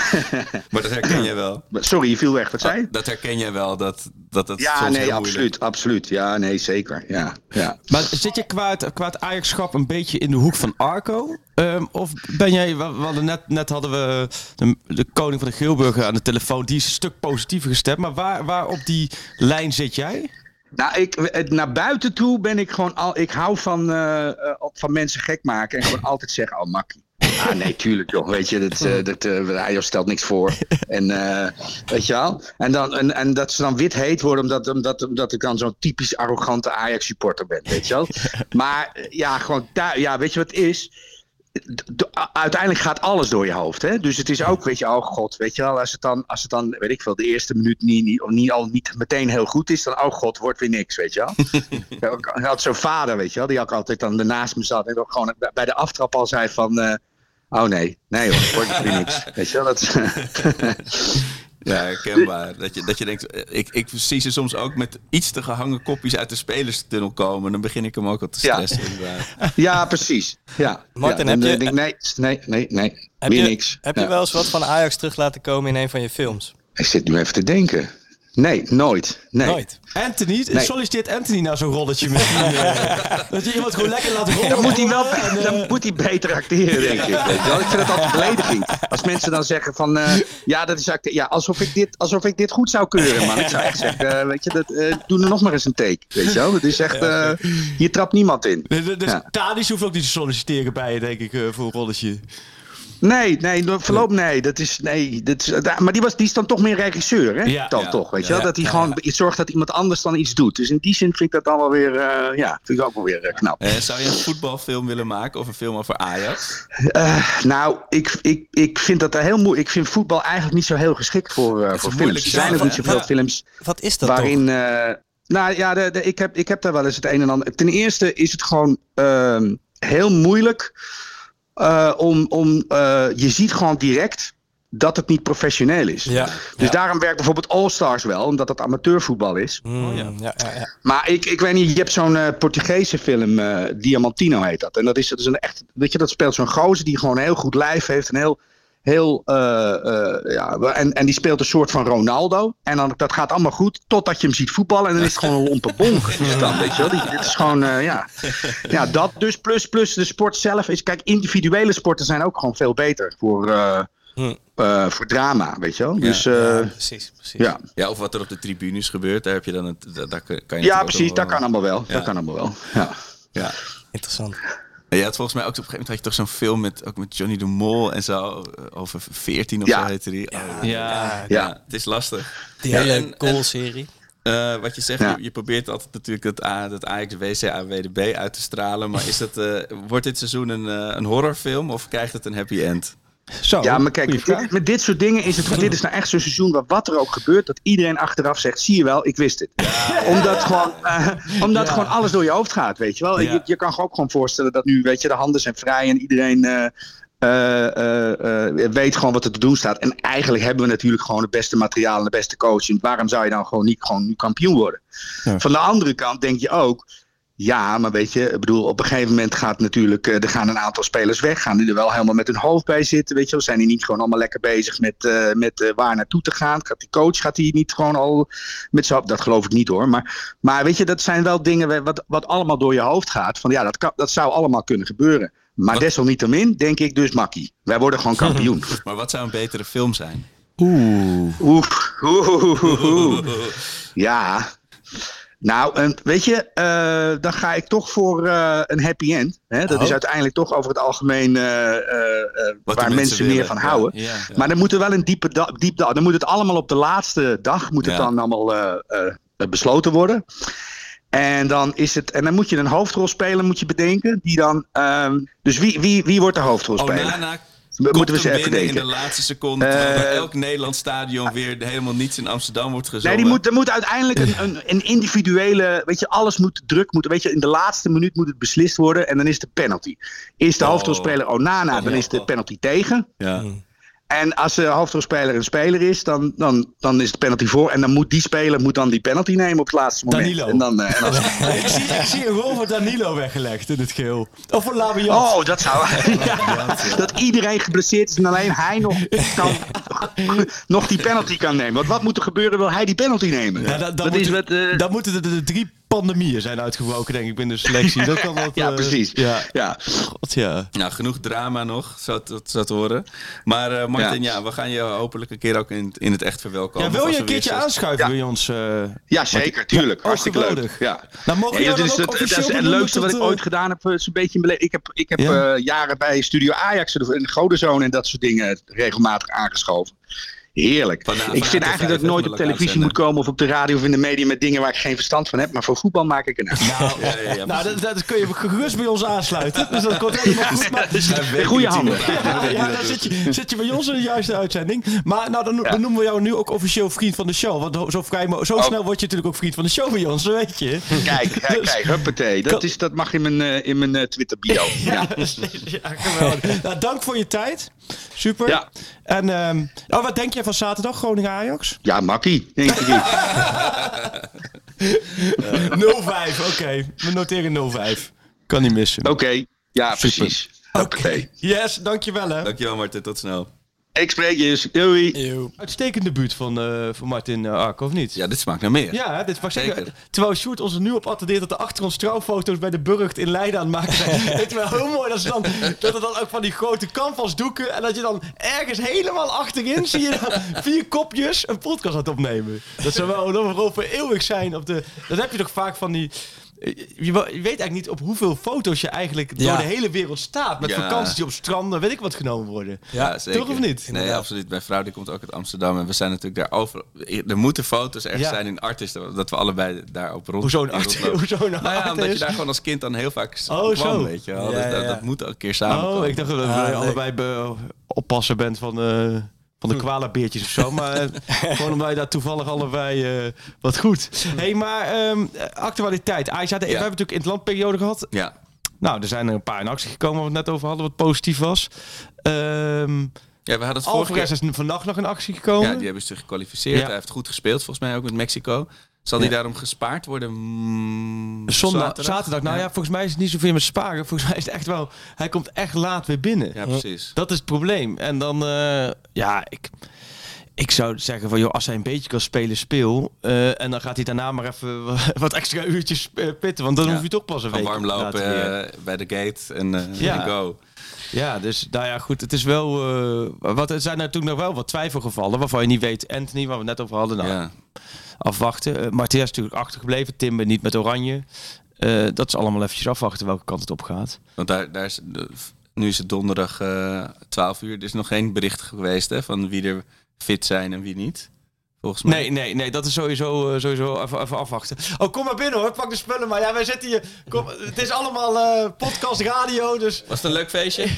Maar dat herken jij wel. Sorry, je viel weg. Wat zei je? Dat herken jij wel, dat dat, dat Ja, nee, moeilijk absoluut, absoluut. Ja, nee, zeker. Ja, ja. Maar zit je qua het, qua het Ajax-schap een beetje in de hoek van Arco? Ehm, of ben jij, we we hadden net, net hadden we de, de koning van de Geelburger aan de telefoon, die is een stuk positiever gestemd. Maar waar, waar op die lijn zit jij? Nou, ik, het- naar buiten toe ben ik gewoon al. Ik hou van, eh, eh, van mensen gek maken en gewoon altijd zeggen: Oh, makkie. Ah, nee, tuurlijk, joh. Weet je, dat, eh, dat, eh, stelt niks voor. En eh, weet je wel? En, dan, en, en dat ze dan wit heet worden, omdat, omdat, omdat ik dan zo'n typisch arrogante Ajax-supporter ben, weet je wel? Maar ja, gewoon ja, weet je wat het is? Uiteindelijk gaat alles door je hoofd. Hè? Dus het is ook, weet je, oh god, weet je wel, als het dan, als het dan weet ik veel, de eerste minuut niet, niet, of niet, al niet meteen heel goed is, dan, oh god, wordt weer niks, weet je wel. ik had zo'n vader, weet je wel, die ook altijd dan ernaast me zat en ook gewoon bij de aftrap al zei van, oh nee, nee hoor, wordt weer niks. Weet je wel, dat Ja, herkenbaar. Dat je, dat je denkt, eh, ik, ik zie ze soms ook met iets te gehangen kopjes uit de spelerstunnel komen. Dan begin ik hem ook al te Ja. stressen. inderdaad. ja, precies. Ja. Martin, ja, heb je- denk ik, nee, nee, nee, nee, Heb je, niks. heb je Ja. wel eens wat van Ajax terug laten komen in een van je films? Ik zit nu even te denken. Nee, nooit. Nee. Nooit. Anthony, Nee. solliciteert Anthony naar zo'n rolletje misschien? eh, dat je iemand gewoon lekker laat rollen. Dan moet hij wel en, eh, dan moet hij beter acteren, denk ik. Ik vind het altijd belediging. Als mensen dan zeggen van... eh, ja, dat is ja alsof, ik dit, alsof ik dit goed zou keuren, man. Ik zou echt zeggen, weet je, dat, eh, doe er nog maar eens een take. Weet je wel? Dat is echt... eh, hier trapt niemand in. Dus, dus Ja. Tadic hoeft ook niet te solliciteren bij je, denk ik, eh, voor een rolletje. Nee, nee, voorlopig nee. Dat is, nee dat is, da- maar die, was, die is dan toch meer regisseur, hè? Ja. dan Ja. toch, weet je Ja. wel? Dat hij gewoon zorgt dat iemand anders dan iets doet. Dus in die zin vind ik dat dan wel weer... eh, ja, vind ik ook wel weer eh, knap. Eh, zou je een voetbalfilm willen maken of een film over Ajax? Eh, nou, ik, ik, ik vind dat heel moeilijk. Ik vind voetbal eigenlijk niet zo heel geschikt voor, eh, voor films. Er zijn ook niet zoveel films Wat is dat waarin. eh, Nou ja, de, de- ik, heb, ik heb daar wel eens het een en ander. Ten eerste is het gewoon ehm, heel moeilijk eh, om. om eh, je ziet gewoon direct dat het niet professioneel is. Ja. Dus daarom werkt bijvoorbeeld All-Stars wel, omdat het amateurvoetbal is. Mm, ja. Ja, ja, ja. Maar ik, ik weet niet, je hebt zo'n eh, Portugese film, eh, Diamantino heet dat. En dat is, dat is een echt, weet je, dat speelt zo'n gozer die gewoon een heel goed lijf heeft. Een heel, heel, eh, eh, ja, en, en die speelt een soort van Ronaldo. En dan, dat gaat allemaal goed, totdat je hem ziet voetballen. En dan is het gewoon een lompe bonk. Dan, weet je wel? Die- Dit is gewoon, eh, ja. Ja, dat dus. Plus, plus de sport zelf is, kijk, individuele sporten zijn ook gewoon veel beter voor, eh, Hm. eh, voor drama, weet je wel. Dus, eh, Ja, precies, precies. ja. Ja, of wat er op de tribunes gebeurt, daar heb je dan het. Daar, daar kan je ja, precies, dat kan allemaal wel. Ja. Dat kan allemaal wel, ja. Ja. Interessant. Je had volgens mij ook op een gegeven moment had je toch zo'n film met, ook met Johnny de Mol en zo. Over 14 of Ja. zo heette die. Oh, Ja. ja. Ja. het is lastig. Die Ja, hele en- goal-serie. Eh, wat je zegt, Ja. je, je probeert altijd natuurlijk dat, A, dat Ajax WCA WDB uit te stralen. Maar is dat, eh, wordt dit seizoen een, eh, een horrorfilm of krijgt het een happy end? Zo, Ja, maar kijk, dit- met dit soort dingen is het. Dit is nou echt zo'n seizoen waar wat er ook gebeurt, dat iedereen achteraf zegt: zie je wel, ik wist het. Omdat, gewoon, eh, omdat gewoon alles door je hoofd gaat, weet je wel. Ja. Je, je kan je ook gewoon voorstellen dat nu, weet je, de handen zijn vrij en iedereen. eh, eh, weet gewoon wat er te doen staat. En eigenlijk hebben we natuurlijk gewoon het beste materiaal en de beste coaching. Waarom zou je dan gewoon niet gewoon nu kampioen worden? Ja. Van de andere kant denk je ook. Ja, maar weet je, ik bedoel, op een gegeven moment gaat natuurlijk, eh, er gaan een aantal spelers weg, gaan die er wel helemaal met hun hoofd bij zitten, weet je wel. Zijn die niet gewoon allemaal lekker bezig met, eh, met eh, waar naartoe te gaan? Gaat die coach, gaat die niet gewoon al met z'n, dat geloof ik niet hoor. Maar, maar weet je, dat zijn wel dingen wa- wat, wat allemaal door je hoofd gaat. Van ja, dat, kan, dat zou allemaal kunnen gebeuren. Maar Wat- desalniettemin denk ik dus makkie. Wij worden gewoon kampioen. Maar wat zou een betere film zijn? Oeh, oeh, oeh, oeh. Ja. Nou, en weet je, eh, dan ga ik toch voor eh, een happy end. Hè? Dat Oh. is uiteindelijk toch over het algemeen eh, waar mensen, meer van houden. ja, ja. Maar dan moet er wel een diepe da- diep da- Dan moet het allemaal op de laatste dag moet het dan allemaal besloten worden. En dan is het. En dan moet je een hoofdrolspeler moet je bedenken. Die dan. ehm, dus wie, wie, wie wordt de hoofdrolspeler? We komt hem even binnen in de laatste seconde. terwijl bij elk Nederlands stadion weer helemaal niets in Amsterdam wordt gezongen. Nee, die moet, er moet uiteindelijk een, een, een individuele. Weet je, alles moet druk moeten. Weet je, in de laatste minuut moet het beslist worden. En dan is de penalty. Is de Oh. hoofdrolspeler Onana, dan is de penalty tegen. Ja. En als de hoofdrolspeler een speler is, dan, dan, dan is de penalty voor. En dan moet die speler moet dan die penalty nemen op het laatste moment. Danilo. En dan, eh, en als, ik, zie, ik zie een rol voor Danilo weggelegd in het geel. Of voor Labiat. oh, dat zou. dat iedereen geblesseerd is en alleen hij nog, kan, nog die penalty kan nemen. Want wat moet er gebeuren? Wil hij die penalty nemen? Ja, dan, dan, dat is moeten, wat. eh, dan moeten de, de drie pandemieën zijn uitgebroken, denk ik, binnen de selectie. Dat kan wat, ja, eh, precies. Ja, ja. god, ja. Nou, genoeg drama nog, zo te, zo te horen. Maar eh, Martin, ja. we gaan je hopelijk een keer ook in, het- in het echt verwelkomen. ja wil je een keertje zes- aanschuiven Ja. bij ons? eh, Ja, zeker, tuurlijk. Hartstikke leuk. Ja. Nou, mogen dat dan is ook het, dat is het leukste wat ik ooit gedaan heb. Is een beetje bele- ik heb, ik heb Ja? eh, jaren bij Studio Ajax en de Godenzone en dat soort dingen regelmatig aangeschoven. Heerlijk. Ik vind AT5 eigenlijk dat ik nooit op televisie moet komen of op de radio of in de media met dingen waar ik geen verstand van heb. Maar voor voetbal maak ik een uit. Nou, Ja, ja, ja, nou dat, dat kun je gerust bij ons aansluiten. Dus dat komt helemaal goed. Maar, In goede handen. ja, ja, dan zit je, zit je bij ons in de juiste uitzending. Maar nou, dan, dan noemen we jou nu ook officieel vriend van de show. Want zo, vrij, zo Oh. snel word je natuurlijk ook vriend van de show bij ons, dat weet je. Kijk, kijk, kijk, huppatee. Dat, is, dat mag in mijn, eh, in mijn eh, Twitter bio. Ja. Ja, geweldig. Nou, dank voor je tijd. Super. Ja. En ehm, oh, wat denk jij van zaterdag Groningen-Ajax? ja, makkie, denk ik. 0-5, oké. We noteren 0-5. Kan niet missen. Oké, ja, precies. Huppatee. Yes, dankjewel hè. Dankjewel Martin, tot snel. Ik spreek je eens. Doei. Uitstekende buurt van, eh, van Martin uh, Ark, of niet? Ja, dit smaakt naar meer. Ja, dit mag Zeker. Terwijl Sjoerd ons er nu op attendeert dat er achter ons trouwfoto's bij de Burgt in Leiden aan het maken zijn. Ik vind het wel heel mooi dat, ze dan, dat er dan ook van die grote canvasdoeken en dat je dan ergens helemaal achterin zie je dan vier kopjes een podcast aan het opnemen. Dat zou wel dat we gewoon voor eeuwig zijn op de... Dat heb je toch vaak van die... Je, weet eigenlijk niet op hoeveel foto's je eigenlijk Ja. door de hele wereld staat. Met Ja. vakanties die op stranden, weet ik wat genomen worden. Ja, zeker. Toch of niet? Nee, absoluut. Mijn vrouw die komt ook uit Amsterdam en we zijn natuurlijk daar over. Er moeten foto's ergens Ja. zijn in Artis dat we allebei daar op rond. Hoezo een in art? rondlopen. Hoezo een Nou ja, omdat je daar gewoon als kind dan heel vaak Oh, kwam, zo. weet je wel. Ja, Dus dat, ja. dat moet ook een keer samen. Oh, ik dacht dat Ah, je leuk. allebei be- oppassen bent van, eh, van de koala-beertjes of zo. Maar eh, gewoon omdat je daar toevallig allebei eh, wat goed. hey, maar ehm, actualiteit. Ajax had, We hebben natuurlijk in het landperiode gehad. Ja. Nou, er zijn er een paar in actie gekomen waar we het net over hadden, wat positief was. Ehm Ja, we hadden het vorige Alvarez keer... is vannacht nog in actie gekomen. Ja, die hebben zich gekwalificeerd. Ja. Hij heeft goed gespeeld, volgens mij ook met Mexico. Zal die Ja. daarom gespaard worden? Mm, Zondag, zaterdag. Nou ja. volgens mij is het niet zoveel met sparen. Volgens mij is het echt wel... Hij komt echt laat weer binnen. Ja, precies. Dat is het probleem. En dan... eh, ja, ik... Ik zou zeggen van, joh, als hij een beetje kan spelen, speel. Eh, en dan gaat hij daarna maar even wat extra uurtjes eh, pitten. Want dan Ja. hoef je toch pas een week warm lopen bij de gate en Ja. go. Ja, dus nou ja, goed. Het is wel. wat, er zijn natuurlijk nog wel wat twijfelgevallen waarvan je niet weet. Anthony, waar we net over hadden. Nou, Ja. Afwachten. Uh, Martinez is natuurlijk achtergebleven. Timber niet met Oranje. Eh, dat is allemaal eventjes afwachten welke kant het op gaat. Want daar, daar is, de- nu is het donderdag eh 12 uur. Er is nog geen bericht geweest hè, van wie er fit zijn en wie niet. Volgens mij. Nee, nee, nee, dat is sowieso, eh, sowieso even, even afwachten. Oh, kom maar binnen hoor, pak de spullen. Maar ja, wij zitten hier. Kom, het is allemaal eh, podcast, radio, dus... Was het een leuk feestje?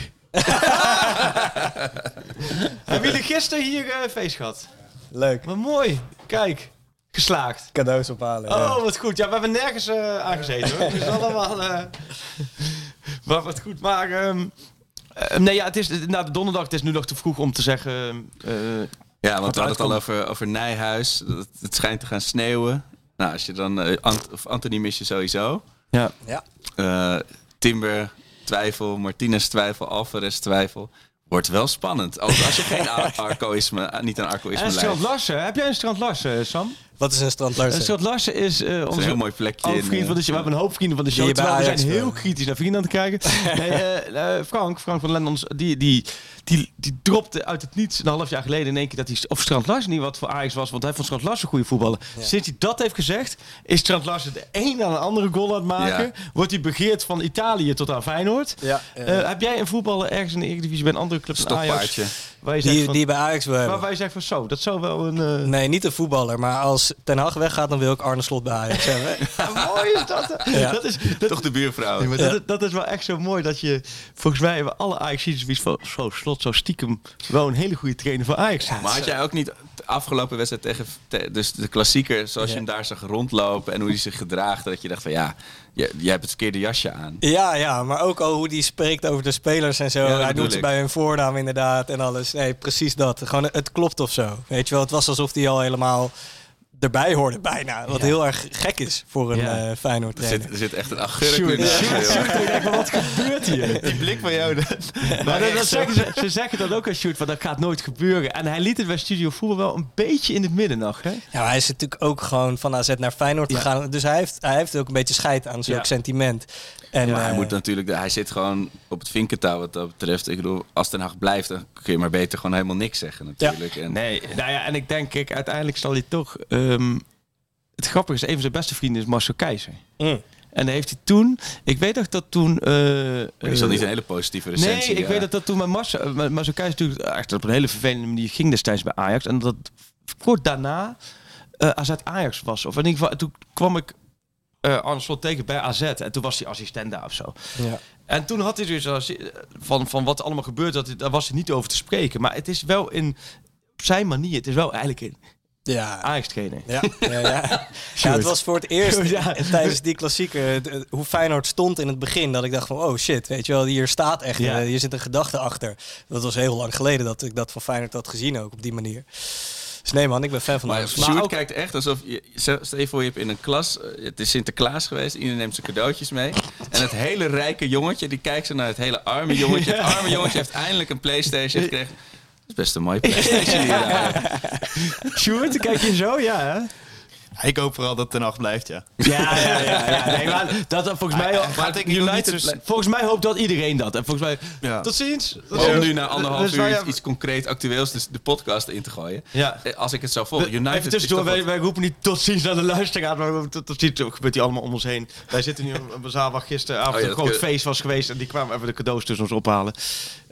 Hebben jullie gisteren hier eh, feest gehad? Leuk. Wat mooi. Kijk, geslaagd. Cadeaus ophalen. ja. Oh, wat goed. Ja, we hebben nergens eh aangezeten hoor. Het is allemaal... eh maar wat goed. Maar... ehm, eh, nee, ja, het is na de donderdag. Het is nu nog te vroeg om te zeggen... eh, Ja, want we hadden het al over, over Nijhuis. Dat- Het schijnt te gaan sneeuwen. Nou, als je dan... eh, Ant of Anthony mis je sowieso. ja. Ja. Eh, Timber twijfel, Martinez twijfel, Alvarez twijfel. Wordt wel spannend. Als, als je geen ar- arcoïsme, niet aan arcoïsme En Strand lijkt. Larsen. Heb jij een Strand Larsen, Sam? Wat is een strand Een Larsen? Strand Larsen is eh is een onze heel mooi plekje. vriend eh, van de show. We hebben een hoop vrienden van de show. Terwijl we zijn heel kritisch naar vrienden aan het kijken. nee, eh, eh, Frank, Frank van Lendons, die, die, die, die dropte uit het niets een half jaar geleden in één keer dat hij of Strand Larsen niet wat voor Ajax was, want hij vond Strand Larsen een goede voetballer. Sinds hij dat heeft gezegd, is Strand Larsen de een aan de andere goal aan het maken. Ja. Wordt hij begeerd van Italië tot aan Feyenoord. Ja, Eh, heb jij een voetballer ergens in de Eredivisie bij een andere club dan Ajax? Stokpaardje. Waar je zegt Die, van, die bij Ajax wil hebben. waar je zegt van zo, dat zou wel een... eh, Nee, niet een voetballer. Maar als Ten Hag weggaat, dan wil ik Arne Slot bij Ajax hebben. Ja, mooi is dat. Ja. Dat is, dat, Toch de buurvrouw. Nee, maar dat, dat is wel echt zo mooi dat je... Volgens mij hebben alle Ajax zoiets van... Zo, Slot, zo stiekem wel een hele goede trainer voor Ajax. Maar had jij ook niet de afgelopen wedstrijd tegen... te- dus de klassieker, zoals je hem daar zag rondlopen... en hoe hij zich gedraagt, dat je dacht van ja... Je, je hebt het verkeerde jasje aan. Ja, ja, maar ook al hoe die spreekt over de spelers en zo. Ja, hij doet ze bij hun voornaam inderdaad en alles. Nee, precies dat. Gewoon, het klopt of zo. Weet je wel, het was alsof hij al helemaal erbij hoorde bijna. Wat heel erg gek is voor een Ja. eh Feyenoord Er zit, er zit echt een agurk wat gebeurt hier? Die blik van jou. Dat, Maar dat, dat zeggen ze, ze zeggen dat ook aan Sjoerd, van dat gaat nooit gebeuren. En hij liet het bij Studio Voetbal wel een beetje in het midden nog. Hè? Ja, hij is natuurlijk ook gewoon van AZ naar Feyenoord Ja. gegaan. Dus hij heeft, hij heeft ook een beetje scheid aan zulk Ja. sentiment. En, Maar hij, eh, moet natuurlijk, hij zit gewoon op het vinkentouw wat dat betreft. Ik bedoel, als Den Haag blijft, dan kun je maar beter gewoon helemaal niks zeggen natuurlijk. En, Nee, nou ja, en ik denk, kijk, uiteindelijk zal hij toch... ehm, het grappige is, een van zijn beste vrienden is Marcel Keizer. Mm. En dan heeft hij toen... Ik weet nog dat toen... eh, maar is dat eh, niet een hele positieve Nee, recensie? ik ja. weet dat dat toen met Marcel, eh, met Marcel Keizer natuurlijk echt op een hele vervelende manier ging destijds bij Ajax. En dat kort daarna eh AZ Ajax was. Of in ieder geval, toen kwam ik eh Arne Slot tegen bij AZ. En toen was hij assistent daar of zo. ja. En toen had hij dus als, van, van wat er allemaal gebeurt, dat, daar was hij niet over te spreken. Maar het is wel in zijn manier. Het is wel eigenlijk een Ja, Ajax trainer. Ja, ja, ja. ja, het was voor het eerst Ja. tijdens die klassieker de- hoe Feyenoord stond in het begin. Dat ik dacht van, oh shit, weet je wel, hier staat echt, eh, hier zit een gedachte achter. Dat was heel lang geleden dat ik dat van Feyenoord had gezien ook op die manier. Dus nee man, ik ben fan van Maar Ajax. Sjoerd ook- kijkt echt alsof je... Stel je voor, je hebt in een klas... eh, Het is Sinterklaas geweest. Iedereen neemt zijn cadeautjes mee. En het hele rijke jongetje, die kijkt zo naar het hele arme jongetje. Het arme jongetje heeft eindelijk een Playstation gekregen. Dat is best een mooie Playstation die je daar hebt. Sjoerd, kijk je zo? Ja, hè? Ik hoop vooral dat Ten Hag blijft, ja. Ja, ja, ja. ja. Nee, maar dat, volgens mij... Ik United, volgens mij hoopt dat iedereen dat. En volgens mij... Ja. Tot ziens. Tot Om nu na anderhalf Dus uur iets, concreet actueels, dus de podcast in te gooien. Ja. Eh, Als ik het zou volgen. United Even tussendoor, wij, roepen niet tot ziens naar de luisteraar, maar tot, tot ziens gebeurt die allemaal om ons heen. Wij zitten nu op een zaal waar gisteravond Oh ja, een groot kun- feest was geweest en die kwamen even de cadeaus tussen ons ophalen.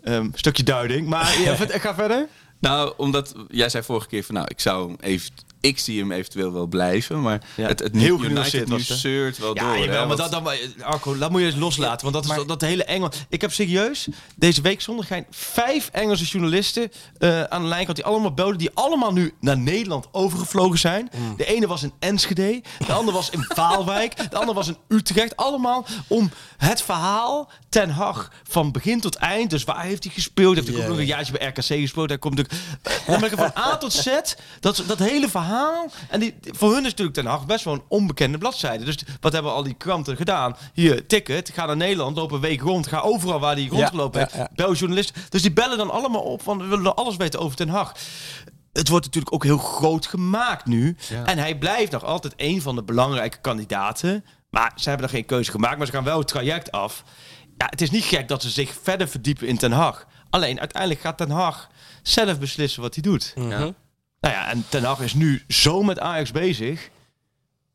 Ehm, stukje duiding, maar ja, vet- ga verder. Nou, omdat jij zei vorige keer van nou, ik zou hem even. Ik zie hem eventueel wel blijven, maar Ja, het, het heel United nu zeurt wel Ja, door. jawel, hè, maar dat, dan, Arco, dat moet je eens loslaten. Want dat is dat, dat hele Engel. Ik heb serieus deze week zondag geen vijf Engelse journalisten eh, aan de lijn gehad die allemaal belden, die allemaal nu naar Nederland overgevlogen zijn. Mm. De ene was in Enschede, de andere was in Waalwijk, de andere was in Utrecht. Allemaal om het verhaal Ten Hag van begin tot eind. Dus waar heeft hij gespeeld? Heeft hij ook nog een ja. jaartje bij RKC gespeeld? Hij komt natuurlijk van A tot Z. Dat, dat hele verhaal. En die, voor hun is natuurlijk Ten Hag best wel een onbekende bladzijde. Dus wat hebben al die kranten gedaan? Hier, ticket, ga naar Nederland, loop een week rond. Ga overal waar die rondgelopen ja, heeft. ja. Bel journalisten. Dus die bellen dan allemaal op van we willen alles weten over Ten Hag. Het wordt natuurlijk ook heel groot gemaakt nu. En hij blijft nog altijd een van de belangrijke kandidaten. Maar ze hebben er geen keuze gemaakt. Maar ze gaan wel het traject af. Ja, het is niet gek dat ze zich verder verdiepen in Ten Hag. Alleen uiteindelijk gaat Ten Hag zelf beslissen wat hij doet. Mhm. Nou ja, en Ten Hag is nu zo met Ajax bezig.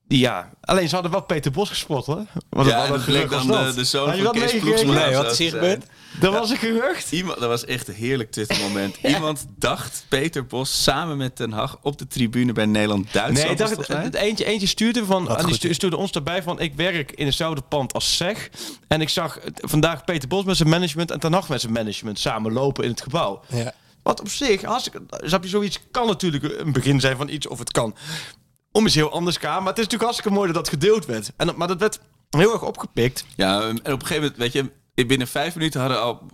Die, ja, alleen ze hadden wel Peter Bos gespot, hoor. Wat ja, dat bleek dan was de, de zoon van Kees? Ploegsma. Nee, wat is hier gebeurd? Dat was een gerucht. Iemand, dat was echt een heerlijk Twitter-moment. Iemand dacht Peter Bos samen met Ten Hag op de tribune bij Nederland-Duitsland. Nee, ik dacht, het eentje, eentje stuurde, van, en die stuurde ons daarbij van... ik werk in hetzelfde pand als SEG. En ik zag het- vandaag Peter Bos met zijn management... en Ten Hag met zijn management samen lopen in het gebouw. Ja. Wat op zich, hartstikke, snap je, zoiets kan natuurlijk een begin zijn van iets... of het kan om iets heel anders gaan. Maar het is natuurlijk hartstikke mooi dat dat gedeeld werd. En, maar dat werd heel erg opgepikt. Ja, en op een gegeven moment, weet je, binnen vijf minuten hadden al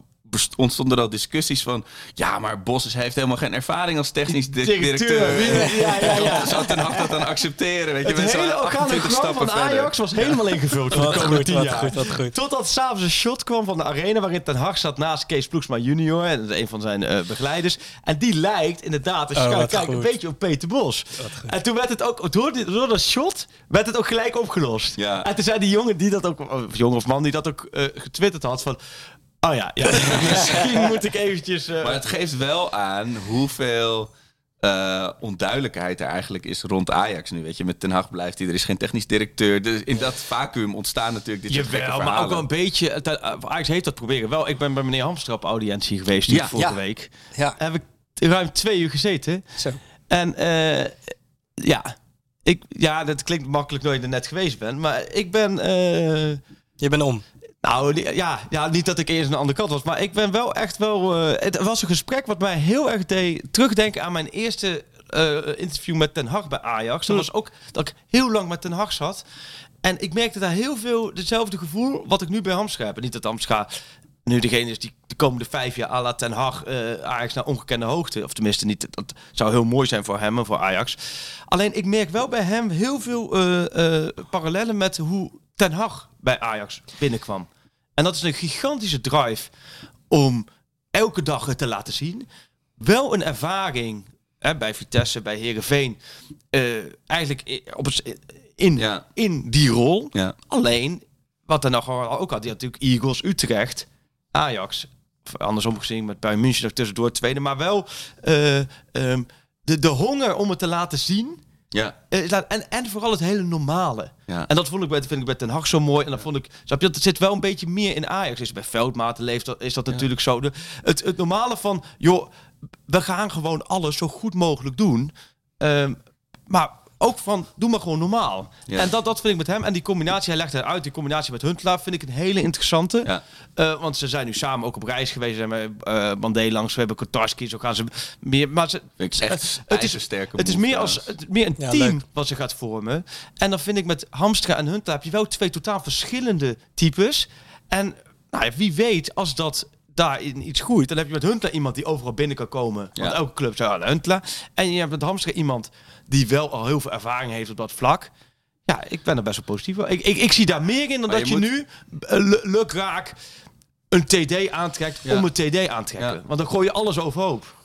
ontstonden er al discussies van... Ja, maar Bos heeft helemaal geen ervaring als technisch di- directeur. Ja, ja, ja. Zou Ten Hag dat dan accepteren? Weet je, Het hele waren 28 organogram van Ajax was helemaal ingevuld voor de komende tien jaar. goed. Totdat s'avonds een shot kwam van de arena waarin Ten Hag zat naast Kees Ploegsma junior. En een van zijn eh, begeleiders. En die lijkt inderdaad, als je Oh, kijkt, kijkt, een beetje op Peter Bos. En toen werd het ook, door, door dat shot, werd het ook gelijk opgelost. Ja. En toen zei die jongen die dat ook, of jongen of man die dat ook eh, getwitterd had van... Oh ja, ja misschien moet ik eventjes... eh, Maar het geeft wel aan hoeveel eh, onduidelijkheid er eigenlijk is rond Ajax nu. Weet je, met Ten Hag blijft hij, er is geen technisch directeur. Dus in dat vacuüm ontstaan natuurlijk dit soort Jawel, maar verhalen. ook wel een beetje. eh, Ajax heeft dat proberen. Wel, ik ben bij meneer Hamstra op audiëntie geweest die Ja. vorige Ja. week. Ja. Heb ik ruim twee uur gezeten. Zo. En eh, ja, ik, ja, dat klinkt makkelijk nooit er net geweest ben. Maar ik ben. eh, Je bent om. Nou, ja, ja, niet dat ik eerst aan de andere kant was. Maar ik ben wel echt wel. eh, het was een gesprek wat mij heel erg deed terugdenken aan mijn eerste eh, interview met Ten Hag bij Ajax. Dat was ook dat ik heel lang met Ten Hag zat. En ik merkte daar heel veel hetzelfde gevoel wat ik nu bij Hamstra heb. En niet dat Hamstra nu degene is die de komende vijf jaar à la Ten Hag eh, Ajax naar ongekende hoogte. Of tenminste, niet, dat zou heel mooi zijn voor hem en voor Ajax. Alleen ik merk wel bij hem heel veel parallellen met hoe Ten Hag bij Ajax binnenkwam. En dat is een gigantische drive om elke dag het te laten zien. Wel een ervaring hè, bij Vitesse, bij Herenveen, eigenlijk i- op het, in, Ja. in die rol. Ja. Alleen, wat er nog ook had, die had natuurlijk Eagles, Utrecht, Ajax. Of andersom gezien met Bayern München tussendoor tweede. Maar wel eh, ehm, de, de honger om het te laten zien. Ja. eh, en, en vooral het hele normale. Ja. En dat vond ik bij, vind ik bij Ten Hag zo mooi. En dat vond ik, snap je, dat zit wel een beetje meer in Ajax. Is bij Veldmaten leeft dat, is dat natuurlijk zo. De, het, het normale van, joh, we gaan gewoon alles zo goed mogelijk doen. Ehm, maar ook van, doe maar gewoon normaal. Ja. En dat, dat vind ik met hem. En die combinatie, hij legt het uit, die combinatie met Huntelaar vind ik een hele interessante. Ja. Eh, want ze zijn nu samen ook op reis geweest. Ze hebben uh, Bandé langs, we hebben Kotarski. Zo gaan ze meer. Maar ze, ik echt het is, ijzersterke het is meer, als, het, meer een Ja, team leuk. wat ze gaat vormen. En dan vind ik met Hamstra en Huntelaar heb je wel twee totaal verschillende types. En nou ja, wie weet, als dat daarin iets groeit, dan heb je met Huntelaar iemand die overal binnen kan komen. Want Ja. elke club zou aan Huntelaar. En je hebt met Hamstra iemand die wel al heel veel ervaring heeft op dat vlak. Ja, ik ben er best wel positief over. Ik, ik, ik zie daar meer in dan Maar dat je nu uh, lu- lukraak een TD aantrekt Ja. om een TD aan te trekken. Ja. Want dan gooi je alles overhoop.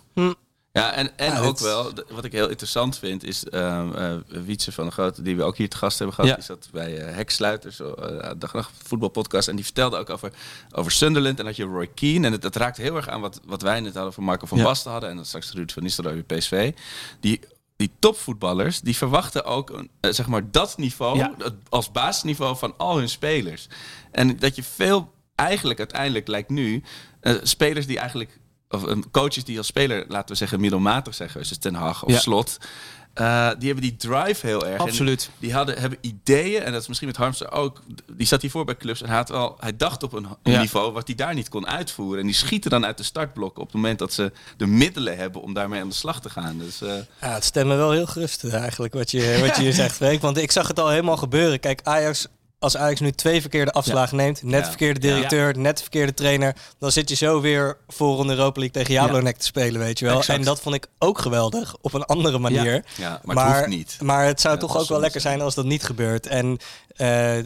Ja, en, en Ja, ook het- wel, wat ik heel interessant vind, is ehm eh Wietse van de Grote, die we ook hier te gast hebben gehad. Ja. Die zat bij eh Heksluiters, uh, dag en voetbalpodcast. En die vertelde ook over, over Sunderland. En dat je Roy Keane, en het, dat raakt heel erg aan wat, wat wij net hadden van Marco van Ja. Basten hadden. En dat straks Ruud van Nistelrooy bij PSV. Die, die topvoetballers, die verwachten ook eh, zeg maar dat niveau Ja. als basisniveau van al hun spelers. En dat je veel, eigenlijk uiteindelijk lijkt nu, eh, spelers die eigenlijk of een coaches die als speler, laten we zeggen, middelmatig zijn geweest, dus Ten Hag of Ja. Slot. Eh, die hebben die drive heel erg. En Absoluut. die hadden, hebben ideeën, en dat is misschien met Harmster ook. Die zat hiervoor bij clubs en hij, had wel, hij dacht op een Ja. niveau wat hij daar niet kon uitvoeren. En die schieten dan uit de startblokken op het moment dat ze de middelen hebben om daarmee aan de slag te gaan. Dus eh, Ja, het stemt me wel heel gerust eigenlijk wat je, wat je hier zegt, Freek. Want ik zag het al helemaal gebeuren. Kijk, Ajax, als Ajax nu twee verkeerde afslagen neemt, net Ja. verkeerde directeur, net verkeerde trainer, dan zit je zo weer voor een Europa League tegen Jablonec te spelen, weet je wel. Exact. En dat vond ik ook geweldig, op een andere manier. ja, maar, het hoeft niet. Maar het zou Ja, toch ook wel lekker zijn als dat niet gebeurt. En eh,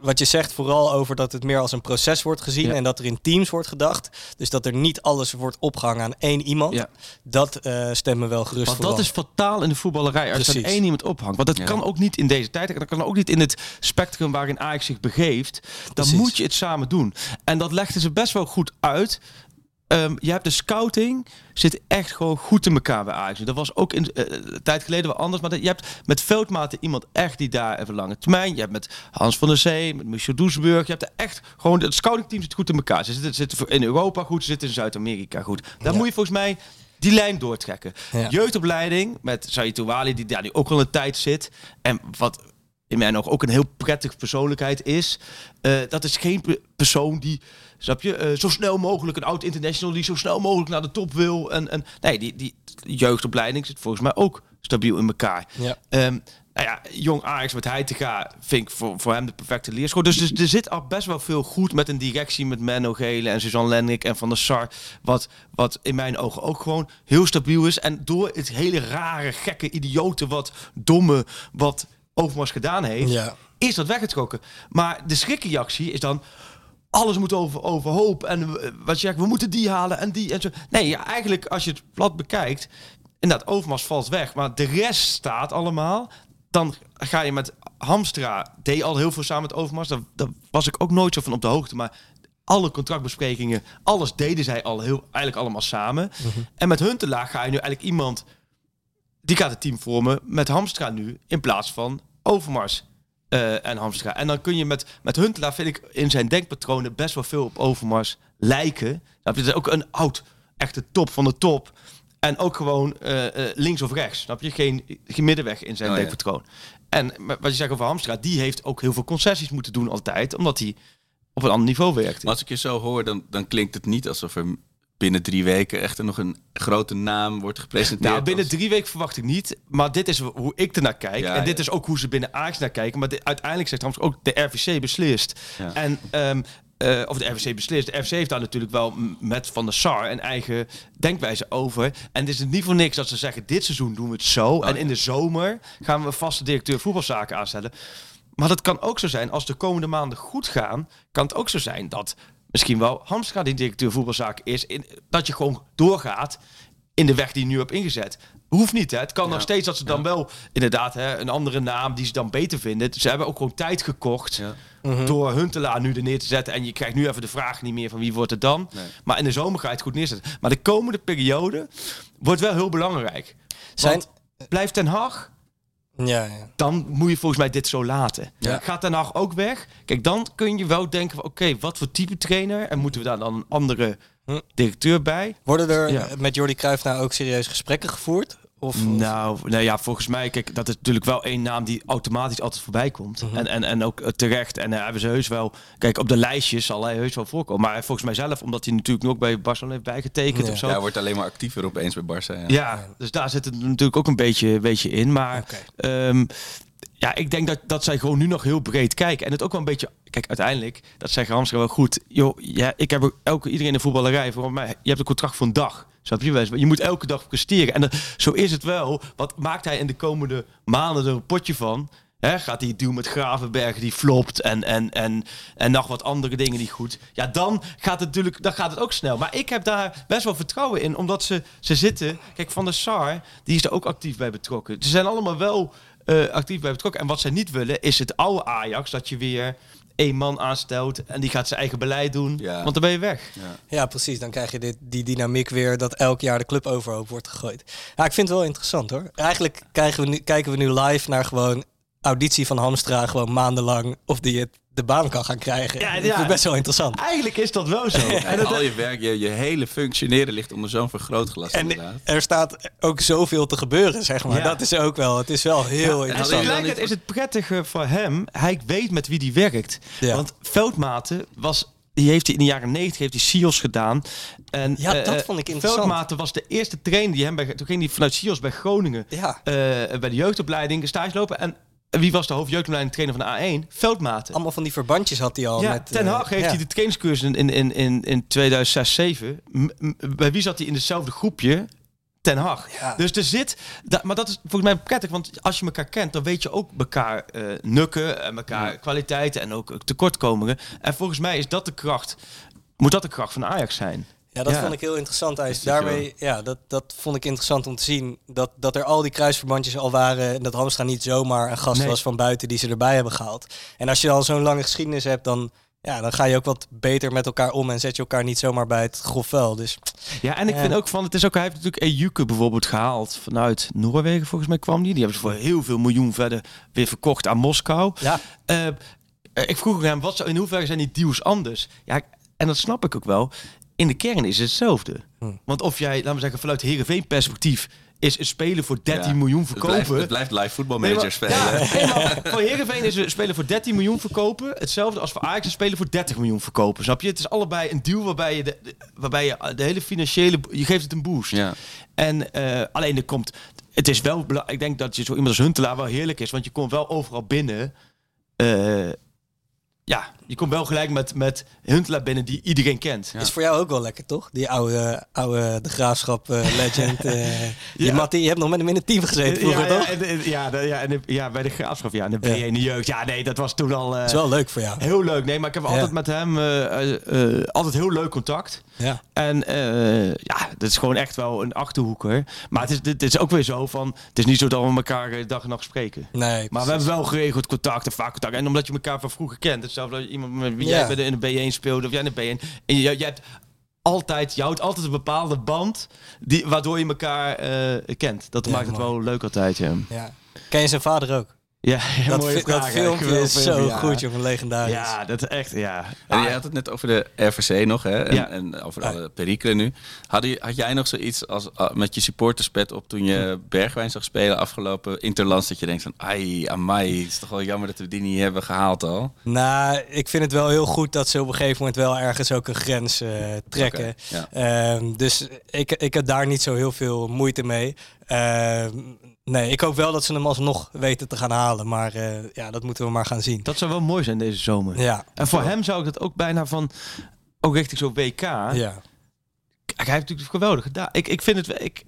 wat je zegt vooral over dat het meer als een proces wordt gezien Ja. en dat er in teams wordt gedacht. Dus dat er niet alles wordt opgehangen aan één iemand. Ja. Dat eh stemt me wel gerust Want vooral. dat is fataal in de voetballerij. Als er Precies. één iemand ophangt. Want dat Ja. kan ook niet in deze tijd. Dat kan ook niet in het spectrum waarin Ajax zich begeeft. Dan Precies. moet je het samen doen. En dat legden ze best wel goed uit. Ehm, je hebt de scouting, zit echt gewoon goed in elkaar bij Ajax. Dat was ook in, eh, een tijd geleden wel anders. Maar dat, je hebt met veldmaten iemand echt die daar even lange termijn. Je hebt met Hans van der Zee, met Michel Doesburg. Je hebt er echt gewoon, het scoutingteam zit goed in elkaar. Ze zitten, zitten in Europa goed, ze zitten in Zuid-Amerika goed. Daar Ja. moet je volgens mij die lijn doortrekken. Ja. Jeugdopleiding met Saïd Touali, die daar nu ook al een tijd zit. En wat in mijn ogen ook een heel prettige persoonlijkheid is. eh, dat is geen pe- persoon die, snap je, eh, zo snel mogelijk een oud international die zo snel mogelijk naar de top wil. En, en nee, die, die jeugdopleiding zit volgens mij ook stabiel in elkaar. Ja. Ehm, nou ja, jong Ajax met Heitinga vind ik voor, voor hem de perfecte leerschool. Dus, dus er zit al best wel veel goed met een directie met Menno Gele en Suzanne Lennik en Van der Sar. Wat, wat in mijn ogen ook gewoon heel stabiel is. En door het hele rare, gekke, idiote, wat domme, wat Overmars gedaan heeft, Ja. is dat weggetrokken. Maar de schrikreactie is dan... Alles moet over, overhoop. En wat je zegt, we moeten die halen en die en zo. Nee, ja, eigenlijk als je het plat bekijkt... Inderdaad, Overmars valt weg. Maar de rest staat allemaal. Dan ga je met Hamstra... Deed al heel veel samen met Overmars. Daar, daar was ik ook nooit zo van op de hoogte. Maar alle contractbesprekingen... Alles deden zij al heel, eigenlijk allemaal samen. En met Huntelaar ga je nu eigenlijk iemand... Die gaat het team vormen met Hamstra nu... In plaats van Overmars eh, en Hamstra. En dan kun je met, met Huntelaar, vind ik, in zijn denkpatronen best wel veel op Overmars lijken. Dat is ook een oud, echte top van de top. En ook gewoon eh, eh, links of rechts. Snap je? Geen, geen middenweg in zijn Oh, ja. denkpatroon. En wat je zegt over Hamstra, die heeft ook heel veel concessies moeten doen altijd. Omdat hij op een ander niveau werkte. Maar als ik je zo hoor, dan, dan klinkt het niet alsof er binnen drie weken echt nog een grote naam wordt gepresenteerd. Nou, binnen drie weken verwacht ik niet. Maar dit is hoe ik ernaar kijk. Ja, en dit ja. is ook hoe ze binnen Ajax naar kijken. Maar dit, uiteindelijk zegt Hamstra ook de RVC beslist. Ja. En, ehm, eh, of de RVC beslist. De RVC heeft daar natuurlijk wel met Van der Sar een eigen denkwijze over. En het is niet voor niks dat ze zeggen, dit seizoen doen we het zo. en Oh, ja. in de zomer gaan we vaste directeur voetbalzaken aanstellen. Maar dat kan ook zo zijn, als de komende maanden goed gaan, kan het ook zo zijn dat misschien wel Hamstra die directeur voetbalzaken is. In, dat je gewoon doorgaat in de weg die je nu hebt ingezet. Hoeft niet, hè. Het kan nog steeds dat ze dan wel inderdaad hè, een andere naam die ze dan beter vinden. Ze hebben ook gewoon tijd gekocht Ja. door Huntelaar nu er neer te zetten. En je krijgt nu even de vraag niet meer van wie wordt het dan. Nee. Maar in de zomer ga je het goed neerzetten. Maar de komende periode wordt wel heel belangrijk. Zijn- Want blijft Ten Hag, Ja, ja. dan moet je volgens mij dit zo laten. Ja. Gaat Hag ook weg? Kijk, dan kun je wel denken van... oké, wat voor type trainer? En moeten we daar dan een andere Hm. directeur bij? Worden er Ja. met Jordi Cruijff nou ook serieus gesprekken gevoerd? Of, Nou, nou ja, volgens mij, kijk, dat is natuurlijk wel één naam die automatisch altijd voorbij komt. Mhm. en, en, en ook eh, terecht. En uh, hebben ze heus wel, kijk, op de lijstjes zal hij heus wel voorkomen. Maar volgens mij zelf, omdat hij natuurlijk nu ook bij Barcelona heeft bijgetekend Ja. of zo. Ja, Ja, hij wordt alleen maar actiever opeens bij Barça. Ja. dus daar zit het natuurlijk ook een beetje, beetje in. Maar ehm, ja, ik denk dat, dat zij gewoon nu nog heel breed kijken. En het ook wel een beetje, kijk, uiteindelijk, dat zegt Hamster wel goed. Joh, ja, ik heb ook elke, iedereen in de voetballerij, voor mij, je hebt een contract voor een dag. Je? Je moet elke dag presteren. En dat, zo is het wel. Wat maakt hij in de komende maanden er een potje van? Hè, gaat hij doen met Gravenberg die flopt en, en, en, en nog wat andere dingen die goed. Ja, dan gaat het natuurlijk dan gaat het ook snel. Maar ik heb daar best wel vertrouwen in, omdat ze, ze zitten. Kijk, Van der Sar, die is er ook actief bij betrokken. Ze zijn allemaal wel eh, actief bij betrokken. En wat zij niet willen, is het oude Ajax, dat je weer één man aanstelt en die gaat zijn eigen beleid doen. Ja. Want dan ben je weg. Ja, precies. Dan krijg je dit, die dynamiek weer dat elk jaar de club overhoop wordt gegooid. Ja, ik vind het wel interessant hoor. Eigenlijk krijgen we nu, kijken we nu live naar gewoon auditie van Hamstra. Gewoon maandenlang of die het de baan kan gaan krijgen. Ja, dat ik best wel interessant. Eigenlijk is dat wel zo. En al je werk, je, je hele functioneren ligt onder zo'n vergrootglas En inderdaad. er staat ook zoveel te gebeuren, zeg maar. Ja. Dat is ook wel, het is wel heel interessant. dan tegelijkertijd is het prettige voor hem. Hij weet met wie die werkt. Ja. Want Veldmaten was... Die heeft hij in de jaren 90 heeft hij SIOS gedaan. En, Ja, dat eh, vond ik interessant. Veldmaten was de eerste trainer die hem bij... Toen ging hij vanuit SIOS bij Groningen Ja. eh, bij de jeugdopleiding stage lopen. En wie was de hoofdjeugdopleiding trainer van de A1? Veldmaten. Allemaal van die verbandjes had hij al. Ja, met, Ten eh, Hag heeft ja. hij de trainingscursus in, in, in, in 2006, 2007. M- m- Bij wie zat hij in hetzelfde groepje? Ten Hag. Ja. Dus er zit... maar dat is volgens mij prettig, want als je elkaar kent, dan weet je ook elkaar eh, nukken en elkaar kwaliteiten en ook tekortkomingen. En volgens mij is dat de kracht... Moet dat de kracht van Ajax zijn? Ja, dat Ja. vond ik heel interessant. Je daarmee, ja, dat, dat vond ik interessant om te zien. Dat, dat er al die kruisverbandjes al waren. En dat Hamstra niet zomaar een gast Nee. was van buiten die ze erbij hebben gehaald. En als je al zo'n lange geschiedenis hebt, dan, ja, dan ga je ook wat beter met elkaar om. En zet je elkaar niet zomaar bij het grof vuil. Dus Ja, en ik vind ook van... Het is ook, hij heeft natuurlijk Ejuke bijvoorbeeld gehaald vanuit Noorwegen, volgens mij kwam die. Die hebben ze voor heel veel miljoen verder weer verkocht aan Moskou. ja, Eh, eh, ik vroeg hem, wat, zou- in hoeverre zijn die deals anders? Ja, en dat snap ik ook wel. In de kern is het hetzelfde. Hm. Want of jij, laten we zeggen, vanuit Heerenveen perspectief... is een speler voor 13 Ja. miljoen Het verkopen... blijft, het blijft live voetbalmanager spelen. Ja, nee, voor Heerenveen is een speler voor 13 miljoen verkopen. Hetzelfde als voor Ajax een speler voor 30 miljoen verkopen. Snap je? Het is allebei een deal waarbij je de, waarbij je de hele financiële... Je geeft het een boost. Ja. En eh, alleen er komt... Het is wel... Ik denk dat je zo iemand als Huntelaar wel heerlijk is. Want je komt wel overal binnen... eh, ja, je komt wel gelijk met, met Huntelaar binnen die iedereen kent. Ja. is voor jou ook wel lekker, toch? Die oude, oude de graafschap eh, legend. eh die Ja. Mattie, je hebt nog met hem in het team gezeten vroeger, ja, toch? Ja, en ja, de- ja, en de- ja, bij de graafschap. Ja, en de Ja. B1 de jeugd. Ja, nee, dat was toen al... eh, Dat is wel leuk voor jou. Heel leuk. Nee, maar ik heb Ja. altijd met hem eh, eh, eh, altijd heel leuk contact. Ja. En eh, ja, dat is gewoon echt wel een achterhoeker. Maar het is, het is ook weer zo van... Het is niet zo dat we elkaar eh, dag en nacht spreken. Nee, Maar we hebben wel geregeld contact en vaak contact. En omdat je elkaar van vroeger kent. Hetzelfde als iemand met wie Ja. jij in de B1 speelde of jij in de B1. En je, je hebt altijd, je houdt altijd een bepaalde band die, waardoor je elkaar eh, kent. Dat Ja, maakt het mooi. wel leuk altijd, ja. Ja. Ken je zijn vader ook? Ja, Dat, mooie dat vraag, filmpje is zo ja. goed, jongen, legendarisch. Ja, dat is echt, ja. En je had het net over de RVC nog, hè? En, Ja. en over alle perikelen nu. Had, je, had jij nog zoiets als, ah, met je supporterspet op toen je Bergwijn zag spelen afgelopen Interlands, dat je denkt van, ai, amai, het is toch wel jammer dat we die niet hebben gehaald al? Nou, ik vind het wel heel goed dat ze op een gegeven moment wel ergens ook een grens eh, trekken. Ja. Ehm, dus ik, ik heb daar niet zo heel veel moeite mee. Ehm, nee, ik hoop wel dat ze hem alsnog weten te gaan halen. Maar eh, ja, dat moeten we maar gaan zien. Dat zou wel mooi zijn deze zomer. Ja, En voor hem zou ik dat ook bijna van, ook richting zo'n WK. ja. Kijk, hij heeft natuurlijk geweldig gedaan. Ik, ik vind het, ik,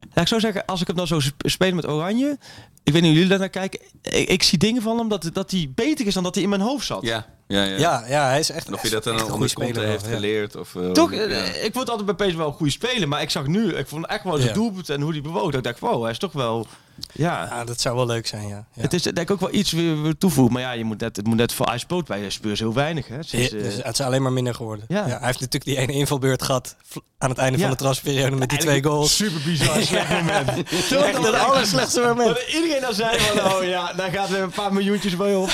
laat ik zo zeggen, als ik het nou zo sp- spelen met Oranje, ik weet niet hoe jullie daar naar kijken, ik, ik zie dingen van hem dat, dat hij beter is dan dat hij in mijn hoofd zat. Ja, ja, ja. Ja, ja, hij is echt, En of je dat dan een al goede speler. heeft wel, ja. geleerd? Of, eh, Toch, ja. eh, ik vond altijd bij PSV wel een goede speler, maar ik zag nu, ik vond echt wel zijn Ja. doelpunt en hoe hij bewoog. Dat ik dacht, wow, hij is toch wel, ja. Ja, dat zou wel leuk zijn, ja. ja. Het is denk ik ook wel iets weer, weer toevoegen. Maar ja, je moet net, het moet net voor hij speelt bij Spurs heel weinig. Hè? Sinds, Ja, eh, dus het is alleen maar minder geworden. Ja. Ja. hij heeft natuurlijk die ene invalbeurt gehad aan het einde Ja. van de transferperiode met die twee goals. Super bizar slecht moment. Echt het allerslechtste moment. Dat iedereen dan zei van, oh ja, daar gaat weer een paar miljoentjes bij op.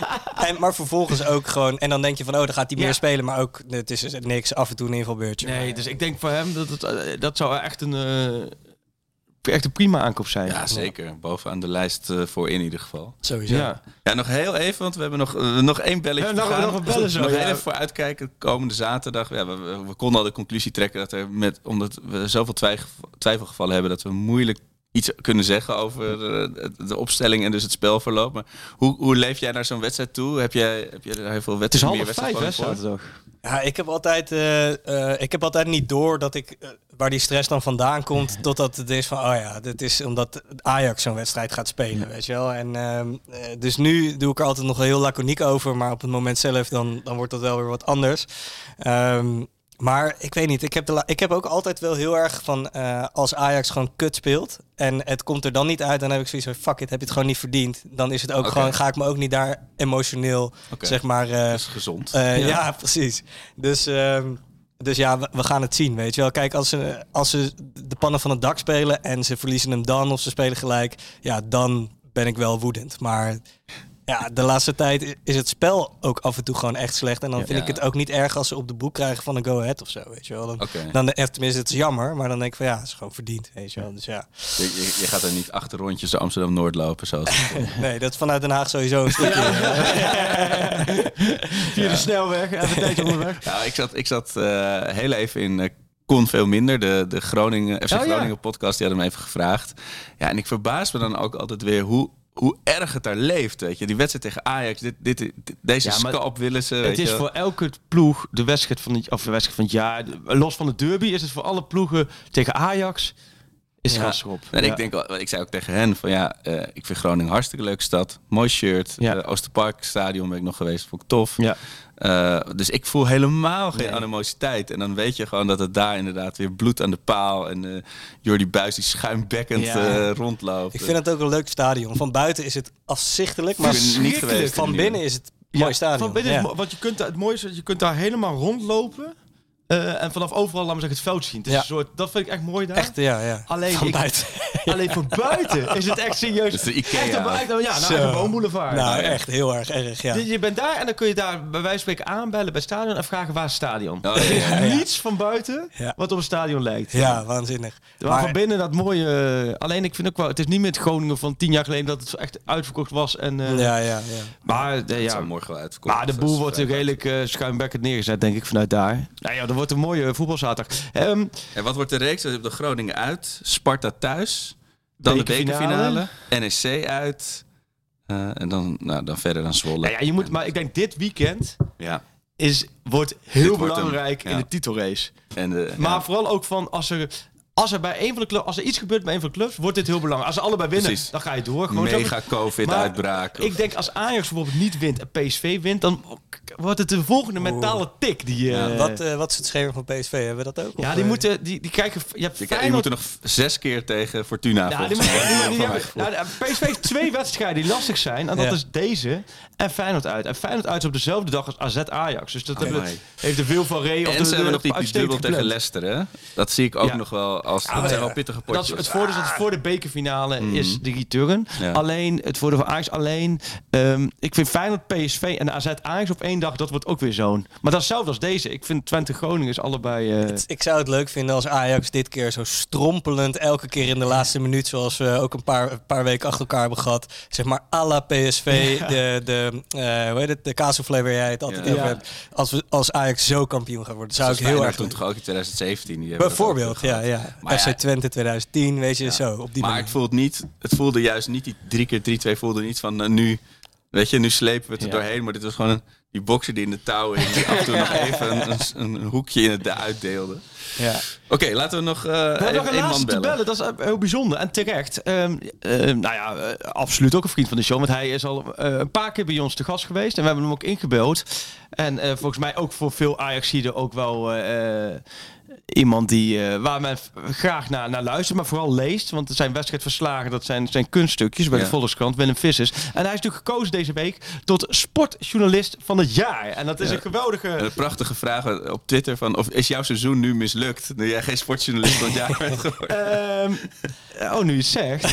En, maar vervolgens ook gewoon... En dan denk je van, oh, dan gaat hij Ja. meer spelen. Maar ook, het is niks, af en toe een invalbeurtje. Nee, Maar, dus ik denk voor hem dat het, eh, dat zou echt een, eh, echt een prima aankoop zijn. Ja, zeker. Bovenaan de lijst eh, voor in ieder geval. Sowieso. Ja. Ja, nog heel even, want we hebben nog, nog één belletje Ja, nog- gaan. nog een bellen zo, Nog even vooruitkijken. Komende zaterdag. Ja, we, we- we konden al de conclusie trekken dat er met, omdat we zoveel twijf- twijfelgevallen hebben, dat we moeilijk iets kunnen zeggen over eh, de opstelling en dus het spelverloop. Maar hoe, hoe leef jij naar zo'n wedstrijd toe? Heb jij, heb jij er heel veel Het is wedstrijden half vijf, wedstrijden zaterdag. Ja, ik heb altijd, eh, eh, ik heb altijd niet door dat ik, eh, waar die stress dan vandaan komt. Totdat het is van, oh ja, dit is omdat Ajax zo'n wedstrijd gaat spelen, weet je wel. En ehm, eh, dus nu doe ik er altijd nog heel laconiek over. Maar op het moment zelf, dan, dan wordt dat wel weer wat anders. Ehm, maar ik weet niet, ik heb, de ik heb ook altijd wel heel erg van eh, als Ajax gewoon kut speelt en het komt er dan niet uit, dan heb ik zoiets van fuck it, heb je het gewoon niet verdiend. Dan is het ook gewoon, ga ik me ook niet daar emotioneel, Oké. zeg maar, eh, Dat is gezond. eh, Ja. ja. precies. Dus, ehm, dus ja, we, we gaan het zien, weet je wel. Kijk, als ze, als ze de pannen van het dak spelen en ze verliezen hem dan of ze spelen gelijk, ja, dan ben ik wel woedend. Maar Ja, de laatste tijd is het spel ook af en toe gewoon echt slecht. En dan vind Ja. ik het ook niet erg als ze op de boek krijgen van een go-ahead of zo, weet je wel. Dan, Oké. dan eh, tenminste, het is jammer, maar dan denk ik van ja, het is gewoon verdiend, weet je wel. Dus ja, Je, je, je gaat er niet achter rondjes Amsterdam-Noord lopen, zoals... nee, dat is vanuit Den Haag sowieso een stukje. Via de snelweg, even een tijdje onderweg. Ja, ik zat, ik zat eh, heel even in eh, Kon Veel Minder, de, de Groningen, FC Oh, ja. Groningen podcast. Die hadden me even gevraagd. Ja, en ik verbaas me dan ook altijd weer hoe, hoe erg het daar leeft. Weet je. Die wedstrijd tegen Ajax, dit, dit, dit- deze Ja, scalp willen ze. Het is je. voor elke ploeg de wedstrijd van het, of de wedstrijd van het jaar. Los van de derby is het voor alle ploegen tegen Ajax. Is Ja. erop. En Ja. ik, denk, ik zei ook tegen hen van ja, eh, ik vind Groningen een hartstikke leuke stad. Mooi shirt. Ja. Eh, Oosterpark stadion ben ik nog geweest, vond ik tof. Ja. Eh, dus ik voel helemaal geen Nee. animositeit. En dan weet je gewoon dat het daar inderdaad weer bloed aan de paal. En eh Jordi Buis die schuimbekkend Ja. eh, rondloopt. ik vind het ook een leuk stadion. Van buiten is het afzichtelijk, maar niet geweest van in binnen is het een mooi stadion. Van binnen Ja. want je kunt daar, het mooiste is, je kunt daar helemaal rondlopen. Eh, en vanaf overal, laat maar zeggen, het veld zien. Het is Ja. een soort, dat vind ik echt mooi daar. Echt, ja, ja. Alleen van ik- buiten. Alleen voor buiten is het echt serieus. De Ikea. Echt een, ja, nou, een woonboulevard. Nou, echt heel erg erg, ja. Je bent daar en dan kun je daar bij wijze van spreken aanbellen bij het stadion en vragen waar is het stadion. Oh, ja, ja, ja. Niets van buiten Ja. wat op een stadion lijkt. Ja, waanzinnig. Maar, van binnen dat mooie. eh, alleen ik vind ook wel, het is niet met Groningen van tien jaar geleden dat het zo echt uitverkocht was. En, eh, ja, ja, ja. Maar, Het ja, zou morgen wel uitkomen. maar de boel wordt natuurlijk redelijk eh schuimbekkend neergezet, denk ik, vanuit daar. Nou ja, dat wordt een mooie voetbalzaterdag. Ehm, En wat wordt de reeks? De Groningen uit, Sparta thuis, dan de Bekerfinale. NEC uit. eh, en dan, nou, dan verder dan Zwolle. ja, je moet, maar ik denk dit weekend Ja. is, wordt heel Dit wordt hem, belangrijk in de titelrace. En de, Maar ja. vooral ook van als er, als er bij een van de clubs, als er iets gebeurt bij een van de clubs, wordt dit heel belangrijk. Als ze allebei winnen, Precies. dan ga je door. Gewoon zo. mega COVID-uitbraak. Ik denk als Ajax bijvoorbeeld niet wint en PSV wint, dan wordt het de volgende mentale tik. Die, eh, Ja. Wat, eh, wat is het schema van PSV? Hebben we dat ook? ja, Of, die eh, moeten, die, die kijken. Je hebt Die, die Feyenoord- moeten nog zes keer tegen Fortuna. Ja, die moeten, die- hebben- nou, PSV heeft twee wedstrijden die lastig zijn. En dat Ja. is deze en Feyenoord uit. En Feyenoord uit is op dezelfde dag als AZ Ajax. Dus dat hebben, Amai. heeft er veel van Ree. En ze hebben nog die, dubbel tegen Leicester, hè? Dat zie ik ook nog wel als... maar dat zijn ja, wel pittige Dat is het voordeel is dat het voor de bekerfinale is de return. Ja. Alleen, het voordeel van Ajax alleen... ehm, ik vind Feyenoord, PSV en de AZ Ajax op één dag, dat wordt ook weer zo'n. Maar dat is hetzelfde als deze. Ik vind Twente Groningen is allebei... eh, Het- Ik zou het leuk vinden als Ajax dit keer zo strompelend elke keer in de laatste minuut, zoals we ook een paar, een paar weken achter elkaar hebben gehad, zeg maar à la PSV, de, de, eh hoe heet het, de kaassoufflé waar jij het altijd Ja. over Ja. hebt. Als, we, als Ajax zo kampioen gaat worden, zou ik heel erg toen toch ook in 2017. die hebben dat Bijvoorbeeld, ja, ja. Maar FC ja, Twente 2010, weet je, zo, op die maar manier. het voelt niet... Het voelde juist niet die drie keer 3-2 voelde niet van eh, nu... Weet je, nu slepen we het er Ja. doorheen. Maar dit was gewoon een, die bokser die in de touw hing. Die af en toe nog even een, een, een hoekje in het uitdeelde. ja. Oké, laten we nog eh We nog een man te bellen. bellen. Dat is eh, heel bijzonder. En terecht. Ehm, ehm, nou ja, absoluut ook een vriend van de show. Want hij is al eh, een paar keer bij ons te gast geweest. En we hebben hem ook ingebeld. En eh, volgens mij ook voor veel Ajaxiden ook wel eh, eh, iemand die, eh, waar men graag naar, naar luistert. Maar vooral leest. Want zijn wedstrijdverslagen. Dat zijn, zijn kunststukjes bij Ja. de Volkskrant. Willem Vissers. En hij is natuurlijk gekozen deze week tot sportjournalist van het jaar. En dat is Ja. een geweldige... Een prachtige vraag op Twitter van... Of is jouw seizoen nu mislukt? Nu jij geen sportjournalist van het jaar bent geworden? Ehm, oh, nu je het zegt.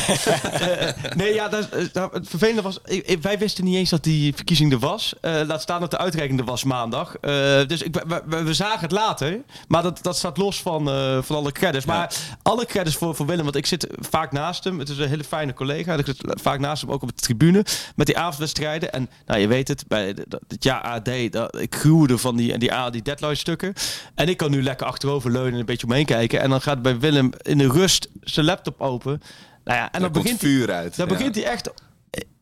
Eh, nee, ja, dat, is- nou, het vervelende was... wij wisten niet eens dat die verkiezing er was. Eh, laat staan dat de uitreiking er was maandag. Eh, dus ik, we, we- we zagen het later. Maar dat, dat staat los van, eh, van alle credits. Maar alle credits voor, voor Willem. Want ik zit vaak naast hem. Het is een hele fijne collega. Ik zit vaak naast hem, ook op de tribune. Met die avondwedstrijden. En nou, je weet het. Bij het jaar AD. Dat, ik gruwde van die, die, die deadline stukken. En ik kan nu lekker achterover leunen en een beetje omheen kijken. En dan gaat bij Willem in de rust zijn laptop open. Nou ja, en dan begint hij, vuur uit. dan Ja. begint hij echt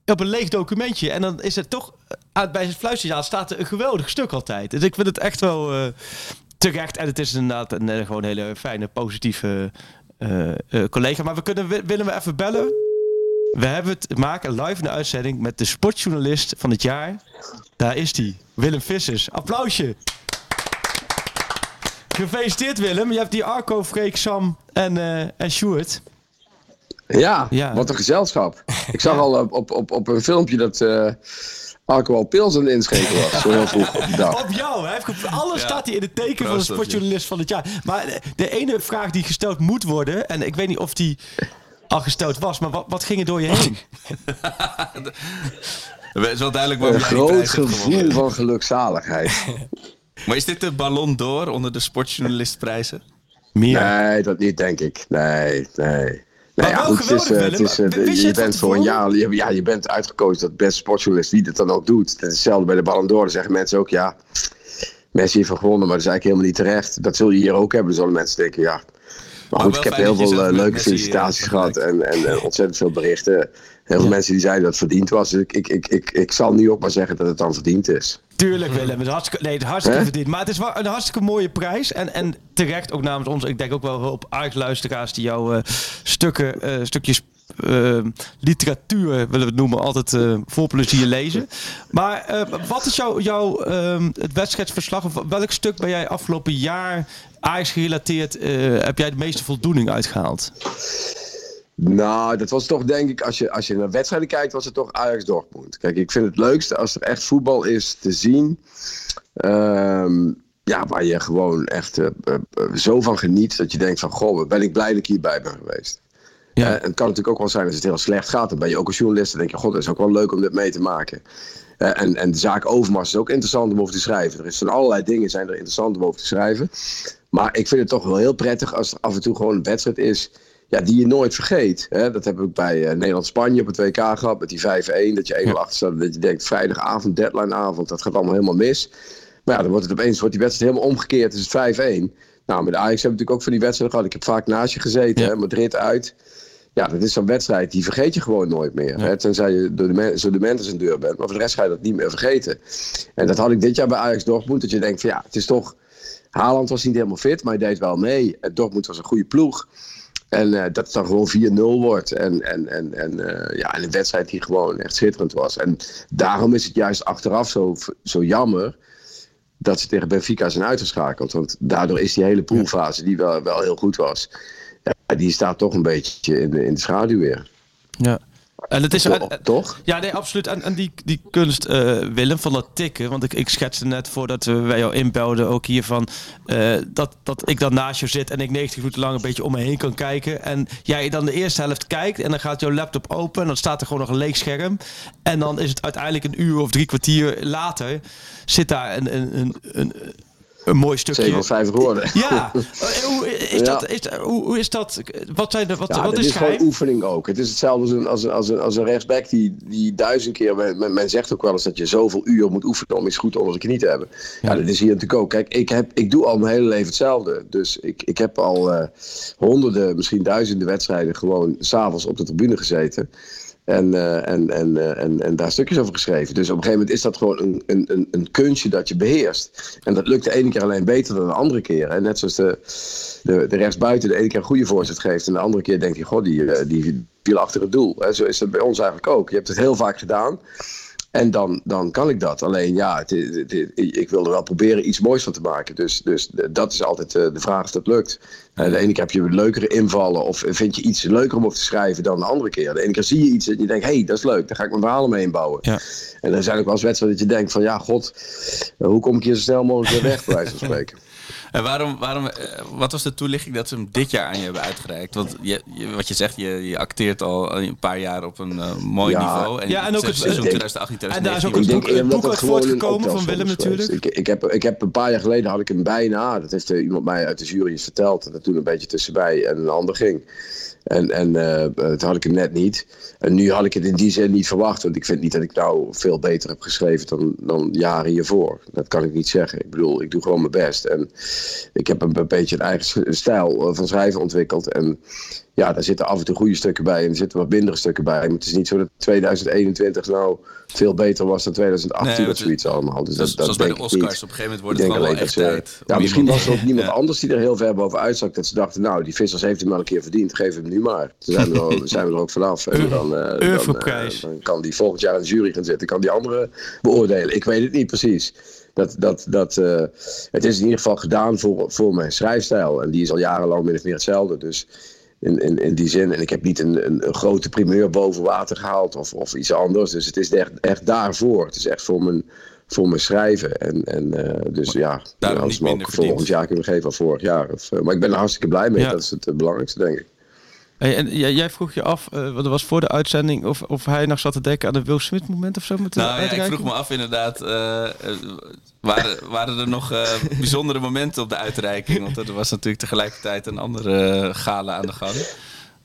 op een leeg documentje. En dan is het toch, uit, bij zijn fluitsignaal staat er een geweldig stuk altijd. Dus ik vind het echt wel eh, terecht. En het is inderdaad een eh, gewoon hele fijne, positieve eh, eh, collega. Maar we kunnen Wi- Willem even bellen. We hebben het maken live in de uitzending met de sportjournalist van het jaar. Daar is hij, Willem Vissers. Applausje. Gefeliciteerd Willem. Je hebt die Arco, Freek, Sam en, eh en Sjoerd. Ja, Ja. wat een gezelschap. Ik zag al op, op, op, op een filmpje dat eh Arco al pils aan het inschenken was. Zo heel vroeg op de dag. Op jou. Hij heeft ge- alles Ja. staat hij in het teken van de sportjournalist van het jaar. Maar de, ene vraag die gesteld moet worden, en ik weet niet of die al gesteld was, maar wat, wat ging er door je heen? Het is wel duidelijk Een waarom groot gevoel van gelukzaligheid. Maar is dit de ballon d'or onder de sportjournalistprijzen? Meer. Nee, dat niet, denk ik. Nee, nee. Nee, ja, goed, het is, eh, het is, Willem. eh, je bent voor een jaar, je, ja, je bent uitgekozen tot beste sportjournalist, wie dat dan ook doet. Dat is hetzelfde bij de Ballon d'Or. Dan zeggen mensen ook, ja, Messi heeft gewonnen, maar dat is eigenlijk helemaal niet terecht. Dat zul je hier ook hebben. Zullen mensen denken, ja. Maar goed, ik heb heel dat veel eh, leuke Messi, felicitaties gehad en, en ontzettend veel berichten. Heel veel mensen die zeiden dat het verdiend was. Dus ik, ik, ik, ik, ik zal nu ook maar zeggen dat het dan verdiend is. Tuurlijk Willem, het is hartstikke, nee, het hartstikke verdiend. Maar het is wel een hartstikke mooie prijs. En, en terecht ook namens ons, ik denk ook wel op Ajax-luisteraars die jouw eh, stukken, eh, stukjes eh, literatuur, willen we het noemen, altijd vol plezier lezen. Maar wat is jouw, jouw ehm, het wedstrijdsverslag? Of welk stuk ben jij afgelopen jaar Ajax gerelateerd, heb jij de meeste voldoening uitgehaald? Nou, dat was toch denk ik, als je, als je naar wedstrijden kijkt, was het toch Ajax Dortmund. Kijk, ik vind het leukste als er echt voetbal is te zien. ehm, ja, waar je gewoon echt eh, eh, zo van geniet dat je denkt van, goh, ben ik blij dat ik hierbij ben geweest. Ja. Eh, en het kan natuurlijk ook wel zijn als het heel slecht gaat. Dan ben je ook als journalist. Dan denk je, god, het is ook wel leuk om dit mee te maken. En, en de zaak Overmars is ook interessant om over te schrijven. Er is van allerlei dingen zijn er interessant om over te schrijven. Maar ik vind het toch wel heel prettig als er af en toe gewoon een wedstrijd is ja, die je nooit vergeet. Hè? Dat heb ik bij eh, Nederland-Spanje op het WK gehad met die 5-1. Dat je 1-0 achter staat. Dat je denkt, vrijdagavond, deadlineavond, dat gaat allemaal helemaal mis. Maar ja, dan wordt het opeens wordt die wedstrijd helemaal omgekeerd. Is het 5-1. Nou, met de Ajax hebben we natuurlijk ook van die wedstrijden gehad. Ik heb vaak naast je gezeten, Ja. hè? Madrid uit. Ja, dat is zo'n wedstrijd, die vergeet je gewoon nooit meer. Hè? Tenzij je door de, men- zo de mensen zijn deur bent. Maar voor de rest ga je dat niet meer vergeten. En dat had ik dit jaar bij Ajax Dortmund. Dat je denkt van ja, het is toch... Haaland was niet helemaal fit, maar hij deed wel mee. Dortmund was een goede ploeg. En eh, dat het dan gewoon 4-0 wordt. En, en, en, en eh, ja, en een wedstrijd die gewoon echt schitterend was. En daarom is het juist achteraf zo, zo jammer dat ze tegen Benfica zijn uitgeschakeld. Want daardoor is die hele poolfase, die wel, wel heel goed was, ja, die staat toch een beetje in de, in de schaduw weer. Ja. En het is, Toch? en- en- toch? Ja, nee, absoluut. En, en die, die kunst, eh, Willem, van dat tikken. Want ik, ik schetste net voordat we bij jou inbelden ook hiervan. eh dat, dat ik dan naast je zit en ik 90 minuten lang een beetje om me heen kan kijken. En jij dan de eerste helft kijkt en dan gaat jouw laptop open. En dan staat er gewoon nog een leeg scherm. En dan is het uiteindelijk een uur of drie kwartier later. Zit daar een, een, een, een, een mooi stukje. 57 woorden. Ja, Eh, hoe is Ja. dat? Is, hoe, is dat? Wat, zijn de, wat, Ja, wat dat is is gewoon oefening ook. Het is hetzelfde als een, als een, als een, als een rechtsback die, die duizend keer... Men, men zegt ook wel eens dat je zoveel uur moet oefenen om iets goed onder de knie te hebben. Ja, dat is hier natuurlijk ook. Kijk, ik, heb, ik doe al mijn hele leven hetzelfde. Dus ik, ik heb al eh, honderden, misschien duizenden wedstrijden... gewoon s'avonds op de tribune gezeten. En, eh, en, en, eh, en, en daar stukjes over geschreven. Dus op een gegeven moment is dat gewoon een, een, een, kunstje dat je beheerst. En dat lukt de ene keer alleen beter dan de andere keer. En net zoals de, de, de rechtsbuiten de ene keer een goede voorzet geeft. En de andere keer denkt hij, god, die, eh, die viel achter het doel. Zo is het bij ons eigenlijk ook. Je hebt het heel vaak gedaan. En dan, dan kan ik dat. Alleen ja, het, het ik wil er wel proberen iets moois van te maken. Dus, dus dat is altijd eh, de vraag of dat lukt. Eh, de ene keer heb je leukere invallen of vind je iets leuker om over te schrijven dan de andere keer. De ene keer zie je iets en je denkt, hé, hey, dat is leuk, daar ga ik mijn verhalen mee inbouwen. Ja. En er zijn ook wel eens wedstrijden dat je denkt van, ja, god, eh, hoe kom ik hier zo snel mogelijk weer weg, bij wijze van spreken. En waarom, waarom, eh, wat was de toelichting dat ze hem dit jaar aan je hebben uitgereikt? Want je, je- wat je zegt, je, je acteert al een paar jaar op een eh, mooi Ja. niveau. En Ja, en ook het- seizoen ik- 2018, en daar is ook 2019 een denk boek- uit voortgekomen van Willem natuurlijk. Ik, ik, heb, ik heb een paar jaar geleden had ik hem bijna. Dat heeft eh, iemand mij uit de jury eens verteld. En dat toen een beetje tussenbij en een ander ging. En, en toen had ik hem net niet. En nu had ik het in die zin niet verwacht. Want ik vind niet dat ik nou veel beter heb geschreven dan, dan jaren hiervoor. Dat kan ik niet zeggen. Ik bedoel, ik doe gewoon mijn best. En ik heb een, een beetje een eigen stijl eh, van schrijven ontwikkeld. En ja, daar zitten af en toe goede stukken bij en er zitten wat mindere stukken bij. Maar het is niet zo dat 2021 nou veel beter was dan 2018 Nee, of zoiets allemaal. Dus Zoals, dat, dat bij de Oscars. niet. Op een gegeven moment wordt het wel echt dat ze. tijd. Ja, om misschien was er ook niemand Ja. anders die er heel ver boven uitstak. Dat ze dachten, nou, die vissers heeft hem wel een keer verdiend. Geef hem nu maar. Toen zijn we er, zijn we er ook vanaf. En dan, eh, dan, eh, dan kan die volgend jaar in de jury gaan zitten. Kan die anderen beoordelen. Ik weet het niet precies. Dat, dat, dat, eh, het is in ieder geval gedaan voor, voor mijn schrijfstijl. En die is al jarenlang min of meer hetzelfde. Dus in, in, in die zin. En ik heb niet een, een, een grote primeur boven water gehaald of, of iets anders. Dus het is echt, echt daarvoor. Het is echt voor mijn, voor mijn schrijven. En, en eh, dus ja, me ook minder verdiend. volgend jaar kunnen geven of vorig jaar. Of, eh, maar ik ben er hartstikke blij mee. Ja. Dat is het eh, belangrijkste, denk ik. Hey, en jij, vroeg je af, wat er was voor de uitzending, of, of hij nog zat te denken aan een Will Smith moment of zo met de Nou ja, ik vroeg me af inderdaad, eh, eh, waren, waren er nog bijzondere momenten op de uitreiking? Want er was natuurlijk tegelijkertijd een andere gala aan de gang.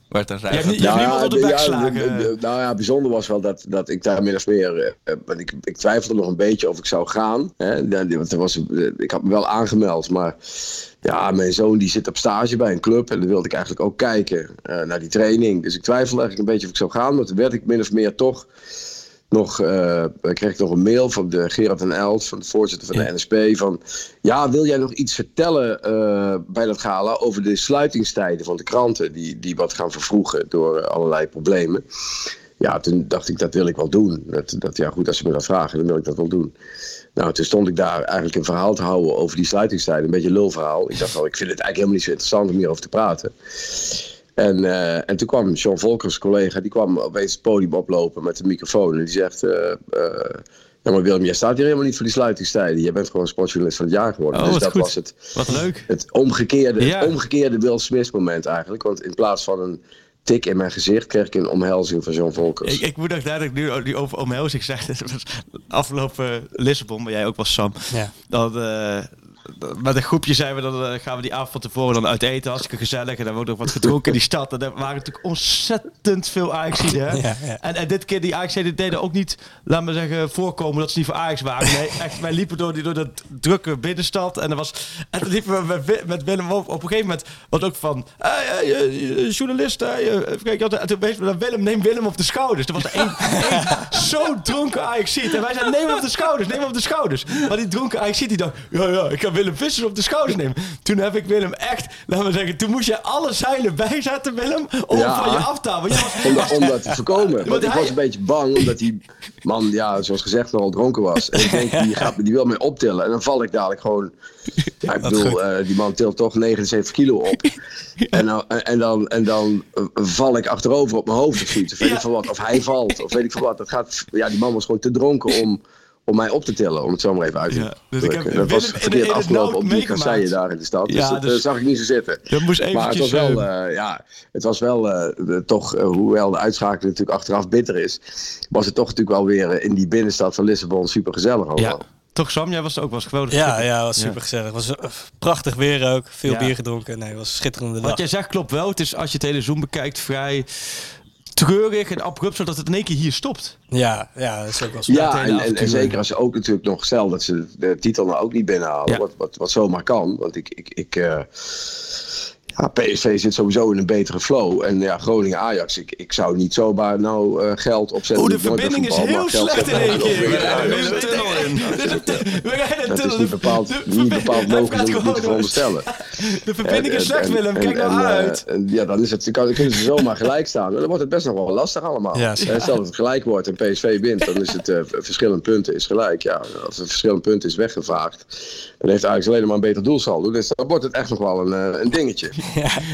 Waar het een Je hebt niet- je hebt niemand op de bek ja, nou ja, bijzonder was wel dat, dat ik daar min of meer... eh, eh, want ik, ik twijfelde nog een beetje of ik zou gaan. Hè, want er was, eh, ik had me wel aangemeld, maar... Ja, mijn zoon die zit op stage bij een club en dan wilde ik eigenlijk ook kijken eh, naar die training. Dus ik twijfelde eigenlijk een beetje of ik zou gaan, maar toen werd ik min of meer toch nog, eh, kreeg ik nog een mail van de Gerard en Els, van de voorzitter van de NSP, van ja, wil jij nog iets vertellen eh, bij dat gala over de sluitingstijden van de kranten, die, die wat gaan vervroegen door eh, allerlei problemen. Ja, toen dacht ik, dat wil ik wel doen. Dat, dat, ja, goed, als ze me dat vragen, dan wil ik dat wel doen. Nou, toen stond ik daar eigenlijk een verhaal te houden over die sluitingstijden. Een beetje een lulverhaal. Ik dacht wel, ik vind het eigenlijk helemaal niet zo interessant om hierover te praten. En, eh, en toen kwam John Volkers, collega, die kwam opeens het podium oplopen met de microfoon. En die zegt, eh, eh, ja maar Willem, jij staat hier helemaal niet voor die sluitingstijden. Jij bent gewoon sportjournalist van het jaar geworden. Oh, dus dat goed. was het, Wat leuk. het omgekeerde, Ja. het omgekeerde Will Smith moment eigenlijk. Want in plaats van een tik in mijn gezicht kreeg ik een omhelzing van John Volkers. Ik, ik moet ook dat ik nu nu over Omhelzing zeg. Het was afgelopen Lissabon, maar jij ook was Sam. Ja. Dan, eh, met een groepje zijn we dan, eh, gaan we die avond van tevoren dan uit eten. Hartstikke gezellig. En dan wordt ook wat gedronken in die stad. En er waren natuurlijk ontzettend veel? Ja, ja. En, en dit keer die Ajaxiden deden ook niet, laat me zeggen, voorkomen dat ze niet voor Ajax waren. Nee, echt, wij liepen door, die, door dat drukke binnenstad. En, er was, en toen liepen we met, Wi- met Willem op. Op een gegeven moment was het ook van, hey, hey, eh, journalist, hey, eh, even kijken. En toen wees we naar Willem, neem Willem op de schouders. Er was één, zo dronken Ajaxiet. En wij zeiden, neem hem op de schouders, neem hem op de schouders. Maar die dronken Ajaxiet die dacht, ja, ja, ik ga Willem Vissers op de schouders nemen. Toen heb ik Willem echt, laten we zeggen, toen moest je alle zeilen bijzetten, Willem, om Ja. van je af te was- Om, dat- om dat te voorkomen. Want ik was een beetje bang, omdat die man, ja, zoals gezegd, nogal dronken was. En ik denk, die, gaat, die wil mij optillen. En dan val ik dadelijk gewoon... Ja, ik bedoel, eh, die man tilt toch 79 kilo op. En, dan- en, dan, en dan eh, val ik achterover op mijn hoofd of zoiets. Of weet ik wat. Of hij valt. Of weet ik veel wat. Dat gaat, ja, die man was gewoon te dronken om, om mij op te tillen. Om het zo maar even uit te Ja, dus ik heb drukken. Dat Willem was in- verkeerd in het afgelopen op die kasseien daar in de stad. Dus Ja, dat dus- eh, zag ik niet zo zitten. Dat moest Maar het eventjes... was wel, eh, eh, ja, het was wel eh, de- toch, hoewel de uitschakeling natuurlijk achteraf bitter is, was het toch natuurlijk wel weer in die binnenstad van Lissabon super gezellig ja, toch Sam, jij was er ook was geweldig. Ja, ja, was super gezellig. was prachtig weer ook. Veel Ja. bier gedronken. Nee, het was een schitterende dag. Wat jij zegt klopt wel. Het is als je het hele Zoom bekijkt vrij treurig en abrupt, zodat het in één keer hier stopt. Ja, ja, dat is ook wel zo. Ja, en, en, en avontuur. zeker als ze ook natuurlijk nog stel dat ze de titel nou ook niet binnenhalen, Ja. wat, wat, wat zomaar kan. Want ik, ik, ik eh, ja, PSV zit sowieso in een betere flow. En ja, Groningen-Ajax, ik, ik zou niet zomaar nou eh, geld opzetten. Oh, de verbinding is heel slecht in één keer. we zijn een tunnel in. We rijden een Dat is tunnel. niet bepaald, niet Hij om te veronderstellen. De verbinding is slecht, Willem. Kijk nou uit. ja, dan, is het, dan kunnen ze zomaar gelijk staan. Dan wordt het best nog wel lastig allemaal. Stel dat het gelijk wordt en PSV wint, dan is het eh, verschillend punten is gelijk. Ja, als het verschillend punten is weggevaagd, dan heeft Ajax alleen maar een beter doelsaldo. Dus dan wordt het echt nog wel een, eh, een dingetje.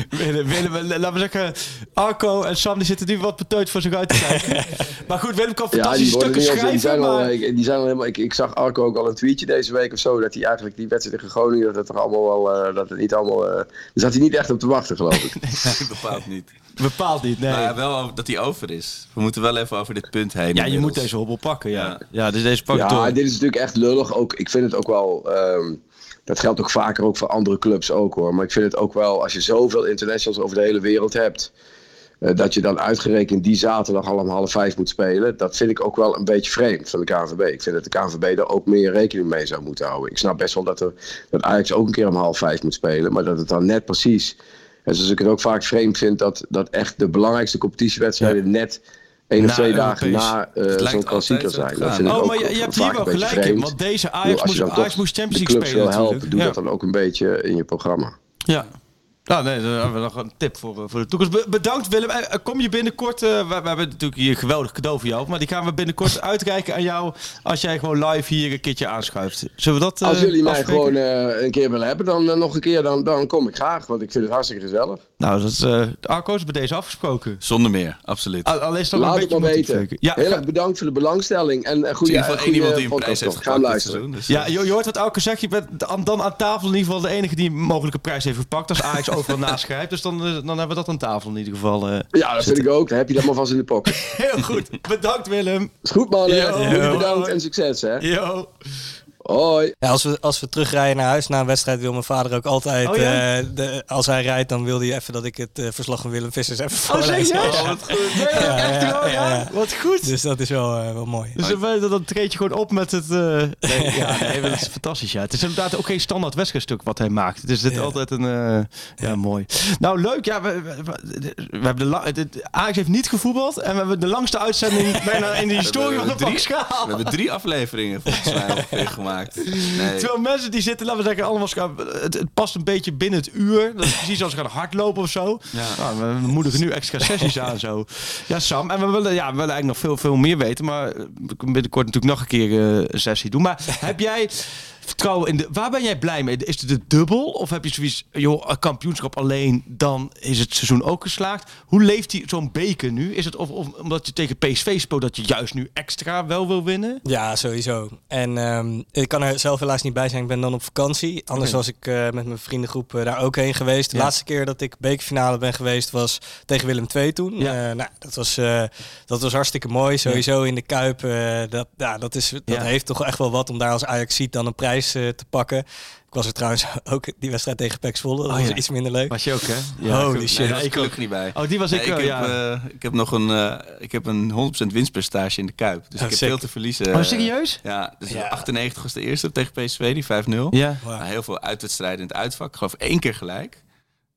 Willem, Willem, eh, laten we zeggen, Arco en Sam die zitten nu wat beteut voor zich uit te kijken. maar goed, Willem kan Ja, fantastische worden stukken niet als, die schrijven, zijn al, maar... eh, die zijn al helemaal, ik, ik zag Arco ook al een tweetje deze week of zo, dat hij eigenlijk die wedstrijd tegen Groningen, dat het er allemaal wel, eh, dat het niet allemaal, eh, daar zat hij niet echt op te wachten geloof ik. bepaald niet. Bepaald niet, nee. Maar ja, wel dat hij over is. We moeten wel even over dit punt heen. ja, je moet deze hobbel pakken, ja. Ja. Ja, dus deze pak Ja, door. dit is natuurlijk echt lullig. Ook, ik vind het ook wel. ehm, dat geldt ook vaker ook voor andere clubs ook hoor. Maar ik vind het ook wel, als je zoveel internationals over de hele wereld hebt. eh, dat je dan uitgerekend die zaterdag al om half vijf moet spelen. Dat vind ik ook wel een beetje vreemd van de KNVB. Ik vind dat de KNVB daar ook meer rekening mee zou moeten houden. Ik snap best wel dat, er, dat Ajax ook een keer om half vijf moet spelen. Maar dat het dan net precies. En zoals ik het ook vaak vreemd vind, dat, dat echt de belangrijkste competitiewedstrijden net één of twee dagen Europees. na eh, lijkt zo'n klassieker zijn. Dat vind ik Oh, ook maar je, je hebt hier wel gelijk in, want deze Ajax als je moest, dan Ajax moest Champions League spelen wil helpen, natuurlijk. doe ja. dat dan ook een beetje in je programma. Ja. Nou, nee, dan hebben we nog een tip voor, eh, voor de toekomst. Be- bedankt Willem. Eh, Kom je binnenkort, eh, we, we hebben natuurlijk hier een geweldig cadeau voor jou, maar die gaan we binnenkort uitreiken aan jou als jij gewoon live hier een keertje aanschuift. Zullen we dat eh, Als jullie mij afspreken? gewoon eh, een keer willen hebben, dan nog een keer, dan, dan kom ik graag. Want ik vind het hartstikke gezellig. Nou, dat is, eh de Arco is bij deze afgesproken. Zonder meer, absoluut. Al, al is dat Laat een het beetje maar weten. Ja, Heel erg bedankt voor de belangstelling. En een goede, in ieder geval één goede iemand die een prijs heeft gepakt dit luisteren. seizoen. Dus, Ja, je, je hoort wat Auke zegt. Je bent dan aan tafel in ieder geval de enige die een mogelijke prijs heeft gepakt. Als Ajax overal naschrijft. Dus dan, eh, dan hebben we dat aan tafel in ieder geval. eh. Ja, dat vind ik ook. Dan heb je dat maar vast in de pocket. Heel goed. Bedankt Willem. Is goed, man. Bedankt en succes, hè. Yo. Hoi. Ja, als, we, als we terugrijden naar huis na een wedstrijd wil mijn vader ook altijd... Oh, ja? eh, de, als hij rijdt, dan wil hij even dat ik het eh, verslag van Willem Vissers even Oh, voorlees. Ja. wat goed. Ja, Ja, echt ja, wel, ja, ja. ja. Wat goed. Dus dat is wel, eh, wel mooi. Dus dan, treed je gewoon op met het... eh, nee, ja, nee, dat is fantastisch. Ja. Het is inderdaad ook geen standaard wedstrijdstuk wat hij maakt. Dus dit is Ja. altijd een... eh, ja, mooi. Nou, leuk. Ja, we, we, we- we hebben de Ajax heeft niet gevoetbald. En we hebben de langste uitzending bijna in de historie van de drie, Pakskaal. we hebben drie afleveringen volgens mij ongeveer gemaakt. Nee. Terwijl mensen die zitten, laten we zeggen, allemaal scha- het, het past een beetje binnen het uur. Dat is precies als ze gaan hardlopen of zo. Ja. Nou, we moedigen nu extra sessies aan zo. Ja, Sam. En we willen, ja, we willen eigenlijk nog veel, veel meer weten. Maar eh, we kunnen binnenkort natuurlijk nog een keer eh, een sessie doen. Maar heb jij vertrouwen in de... Waar ben jij blij mee? Is het de dubbel? Of heb je zoiets, joh, een kampioenschap alleen, dan is het seizoen ook geslaagd? Hoe leeft die zo'n beker nu? Is het of, of omdat je tegen PSV speelt dat je juist nu extra wel wil winnen? Ja, sowieso. En ehm, ik kan er zelf helaas niet bij zijn. Ik ben dan op vakantie. Anders Oké. was ik eh, met mijn vriendengroep eh, daar ook heen geweest. De Ja. laatste keer dat ik bekerfinale ben geweest was tegen Willem II toen. Ja. Eh, nou, dat, was, dat was hartstikke mooi. Sowieso in de Kuip. dat ja, dat, is, dat heeft toch echt wel wat om daar als Ajax ziet dan een prijs eh, te pakken. Ik was er trouwens ook die wedstrijd tegen PEC Zwolle. Dat Oh, was ja. iets minder leuk. Was je ook, hè? Holy Nee, shit. was ik gelukkig niet bij. Oh, die was Nee, ik ik, wel, heb, ja. eh, ik heb nog een, eh, ik heb een 100% winstpercentage in de Kuip. Dus Oh, ik heb sick. veel te verliezen. Oh, serieus? Ja, dus Ja. 98 was de eerste tegen PSV, die 5-0. Ja. Wow. Heel veel uitwedstrijden in het uitvak. Ik geloof één keer gelijk.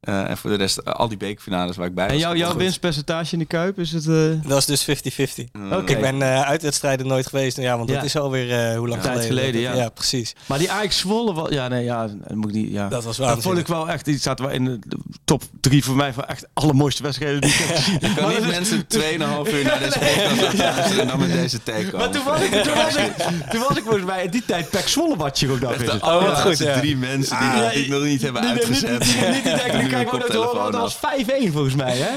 Eh, en voor de rest, eh, al die bekerfinales waar ik bij was. En jouw, winstpercentage in de Kuip, is het... eh, Dat is dus 50-50. Mm. Oké. Ik ben eh, uitwedstrijden nooit geweest. Ja, want Ja. dat is alweer eh hoe lang Tijd geleden. geleden, ja. Ja, precies. Maar die Ajax Zwolle, wel- ja, nee, ja, dat moet ik niet, ja. Dat was Dat waanzinnig. vond ik wel echt, die staat wel in de top drie voor mij van echt allermooiste wedstrijden die ik heb gezien. Ik kan niet dat mensen 2,5 uur naar deze podcast en dan met deze take komen. Maar toen was, ik, toen, was ik, toen was ik volgens mij in die tijd Pek Zwolle wat je ook de het. allerlaatste goed, ja. drie mensen die, Ah, ik nog niet hebben uitgezet. Niet, die kijk mijn maar dat was 5-1 volgens mij, hè?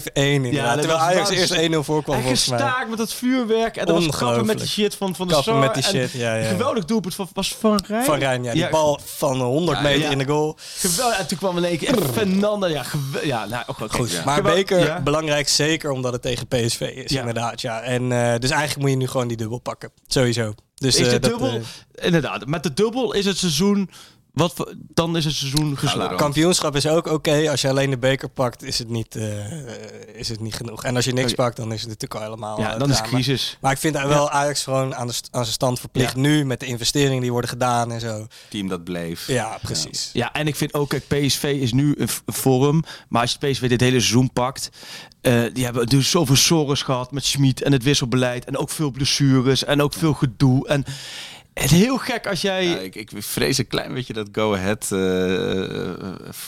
5-1 inderdaad. Ja, dat Terwijl Ajax eerst 1-0 voorkwam En volgens mij. gestaakt met dat vuurwerk en dat was kappen met die shit van, van de Kappen Sar. met die shit, ja, ja. Geweldig doelpunt van, was Van Rijn? Van Rijn, ja. Die Ja, bal van 100 Ja, meter in de goal. Geweldig. En toen kwam in één keer Fernanda. Ja, ja nou, ook wel Goed, maar beker belangrijk zeker omdat het tegen PSV is, inderdaad. Ja. En, eh, dus eigenlijk moet je nu gewoon die dubbel pakken. Sowieso. Dus, Is eh, de dat, dubbel, eh, inderdaad, met de dubbel is het seizoen, wat, voor- dan is het seizoen geslaagd. kampioenschap is ook oké. Als je alleen de beker pakt, is het niet, eh, is het niet genoeg. En als je niks Oké. pakt, dan is het natuurlijk al helemaal Ja, eh, dan is het crisis. Maar ik vind wel Ajax gewoon aan, de, aan zijn stand verplicht nu met de investeringen die worden gedaan en zo. Team dat bleef. Ja, precies. Ja, en ik vind ook, kijk, PSV is nu een vorm. Maar als je PSV dit hele seizoen pakt. eh, die hebben dus zoveel sores gehad met Schmid en het wisselbeleid. En ook veel blessures en ook veel gedoe. En het heel gek als jij... Ja, ik, ik vrees een klein beetje dat go-ahead eh, eh,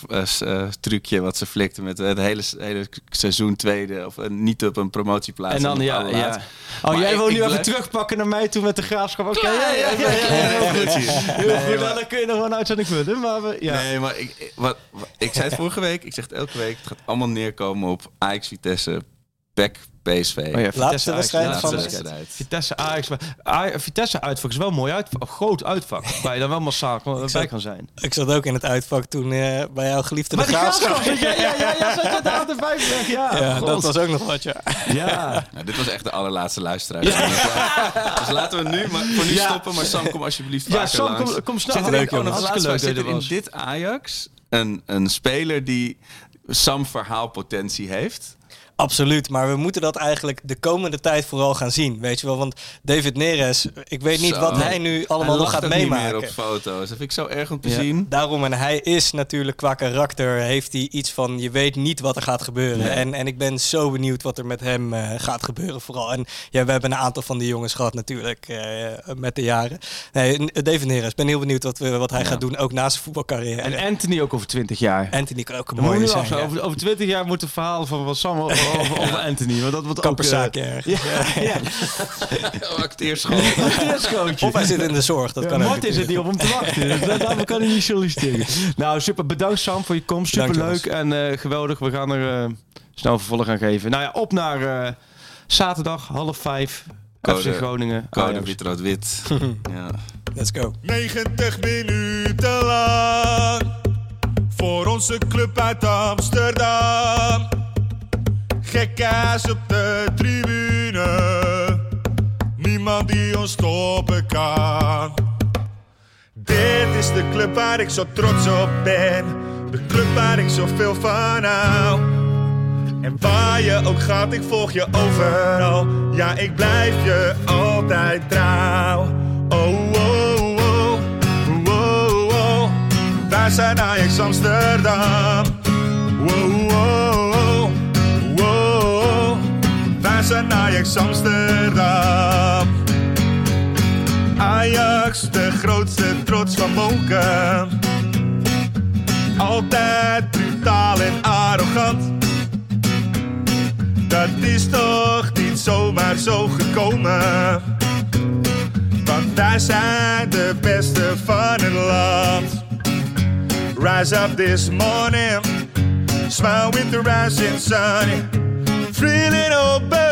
eh, eh, trucje wat ze flikten met het hele, hele seizoen tweede of eh, niet op een promotieplaats. en dan, ja, ja. Oh, Maar jij wil nu even terugpakken naar mij toen met de graafschap. Oké, ja, ja, ja, ja, ja, heel goed. Heel goed, nou, dan kun je nog wel een uitzending vullen. Maar we, ja. Nee, maar ik, ik- wat, wat- ik zei het vorige week, ik zeg het elke week, het gaat allemaal neerkomen op Ajax, Vitesse, PEC, PSV. Oh ja, Laatste Vitesse, wedstrijd van de. Vitesse Ajax. Vitesse uitvak is wel een mooi uitvak. Een groot uitvak. Waar je dan wel massaal bij zat- kan zijn. Ik zat ook in het uitvak toen eh, bij jouw geliefde de Maar de graafschap. Ja, ja, ja, ja, zat je daar de vijf Ja, Ja, dat was ook nog wat, ja. Ja. Nou, dit was echt de allerlaatste luisteraar. Dus laten we nu, maar, voor nu Ja. stoppen. Maar Sam, kom alsjeblieft Ja, vaker Sam, langs. kom, kom snel. Zit er Leuk, in, oh, nog jongens. laatst, zit er in dit Ajax een, een speler die Sam verhaalpotentie heeft? Absoluut, maar we moeten dat eigenlijk de komende tijd vooral gaan zien. Weet je wel, want David Neres, ik weet niet Zo. wat hij nu allemaal Hij nog gaat ook niet meemaken. meer op foto's. Dat vind ik zo erg om te Ja. zien. Daarom, en hij is natuurlijk qua karakter, heeft hij iets van, je weet niet wat er gaat gebeuren. Nee. En, en ik ben zo benieuwd wat er met hem eh, gaat gebeuren vooral. En ja, we hebben een aantal van die jongens gehad natuurlijk, eh, met de jaren. Nee, David Neres, ik ben heel benieuwd wat, we, wat hij Ja. gaat doen, ook na zijn voetbalcarrière. En Anthony ook over 20 jaar. Anthony kan ook een Dan moet je mooie zijn. afsluiten. ja. Over, over 20 jaar moet het verhaal van wat Sam over, Anthony. Want dat wordt ook... Kapperszaak, eh, erg. ja, ja. Acteerschool. Eerschootje. Of hij zit in de zorg, dat Ja, kan ook. Mart is het niet op hem te wachten. Dus Daarom kan hij niet solliciteren. Nou, super. Bedankt Sam voor je komst. Super leuk en eh, geweldig. We gaan er eh, snel vervolg aan geven. Nou ja, op naar eh, zaterdag half vijf. Code- FC Groningen. Code Ajax. wit, rood, wit. ja. Let's go. 90 minuten lang voor onze club uit Amsterdam. Gekkaas op de tribune, niemand die ons stoppen kan. Dit is de club waar ik zo trots op ben, de club waar ik zoveel van hou. En waar je ook gaat, ik volg je overal. Ja, ik blijf je altijd trouw. Oh, oh, oh, oh, oh, oh. Wij zijn Ajax Amsterdam. Wow, wow, wow, Wij zijn Ajax Amsterdam. Ajax, de grootste trots van Moken. Altijd brutaal en arrogant. Dat is toch niet zomaar zo gekomen. Want wij zijn de beste van het land. Rise up this morning, smile with the rising sun. Three little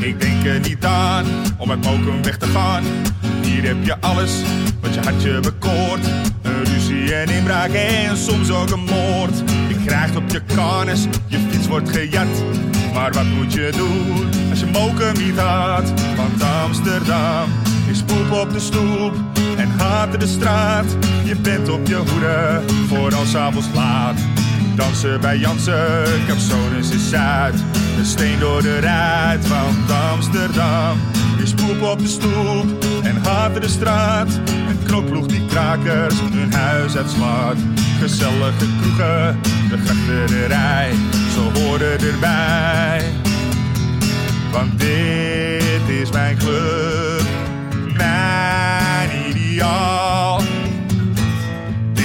Ik denk er niet aan om uit Mokum weg te gaan. Hier heb je alles wat je hartje bekoort. Een ruzie en inbraak en soms ook een moord. Je krijgt op je karnes, je fiets wordt gejat. Maar wat moet je doen als je Mokum niet had? Want Amsterdam is poep op de stoep en haat de straat. Je bent op je hoede voor als avonds laat. Dansen bij Jansen, Capsones is Zuid. Een steen door de ruit van Amsterdam. Is poep op de stoep en haat de straat. Een knokploeg die krakers hun huis uitslaat. Gezellige kroegen, de grachterij, ze horen erbij. Want dit is mijn club, mijn ideaal.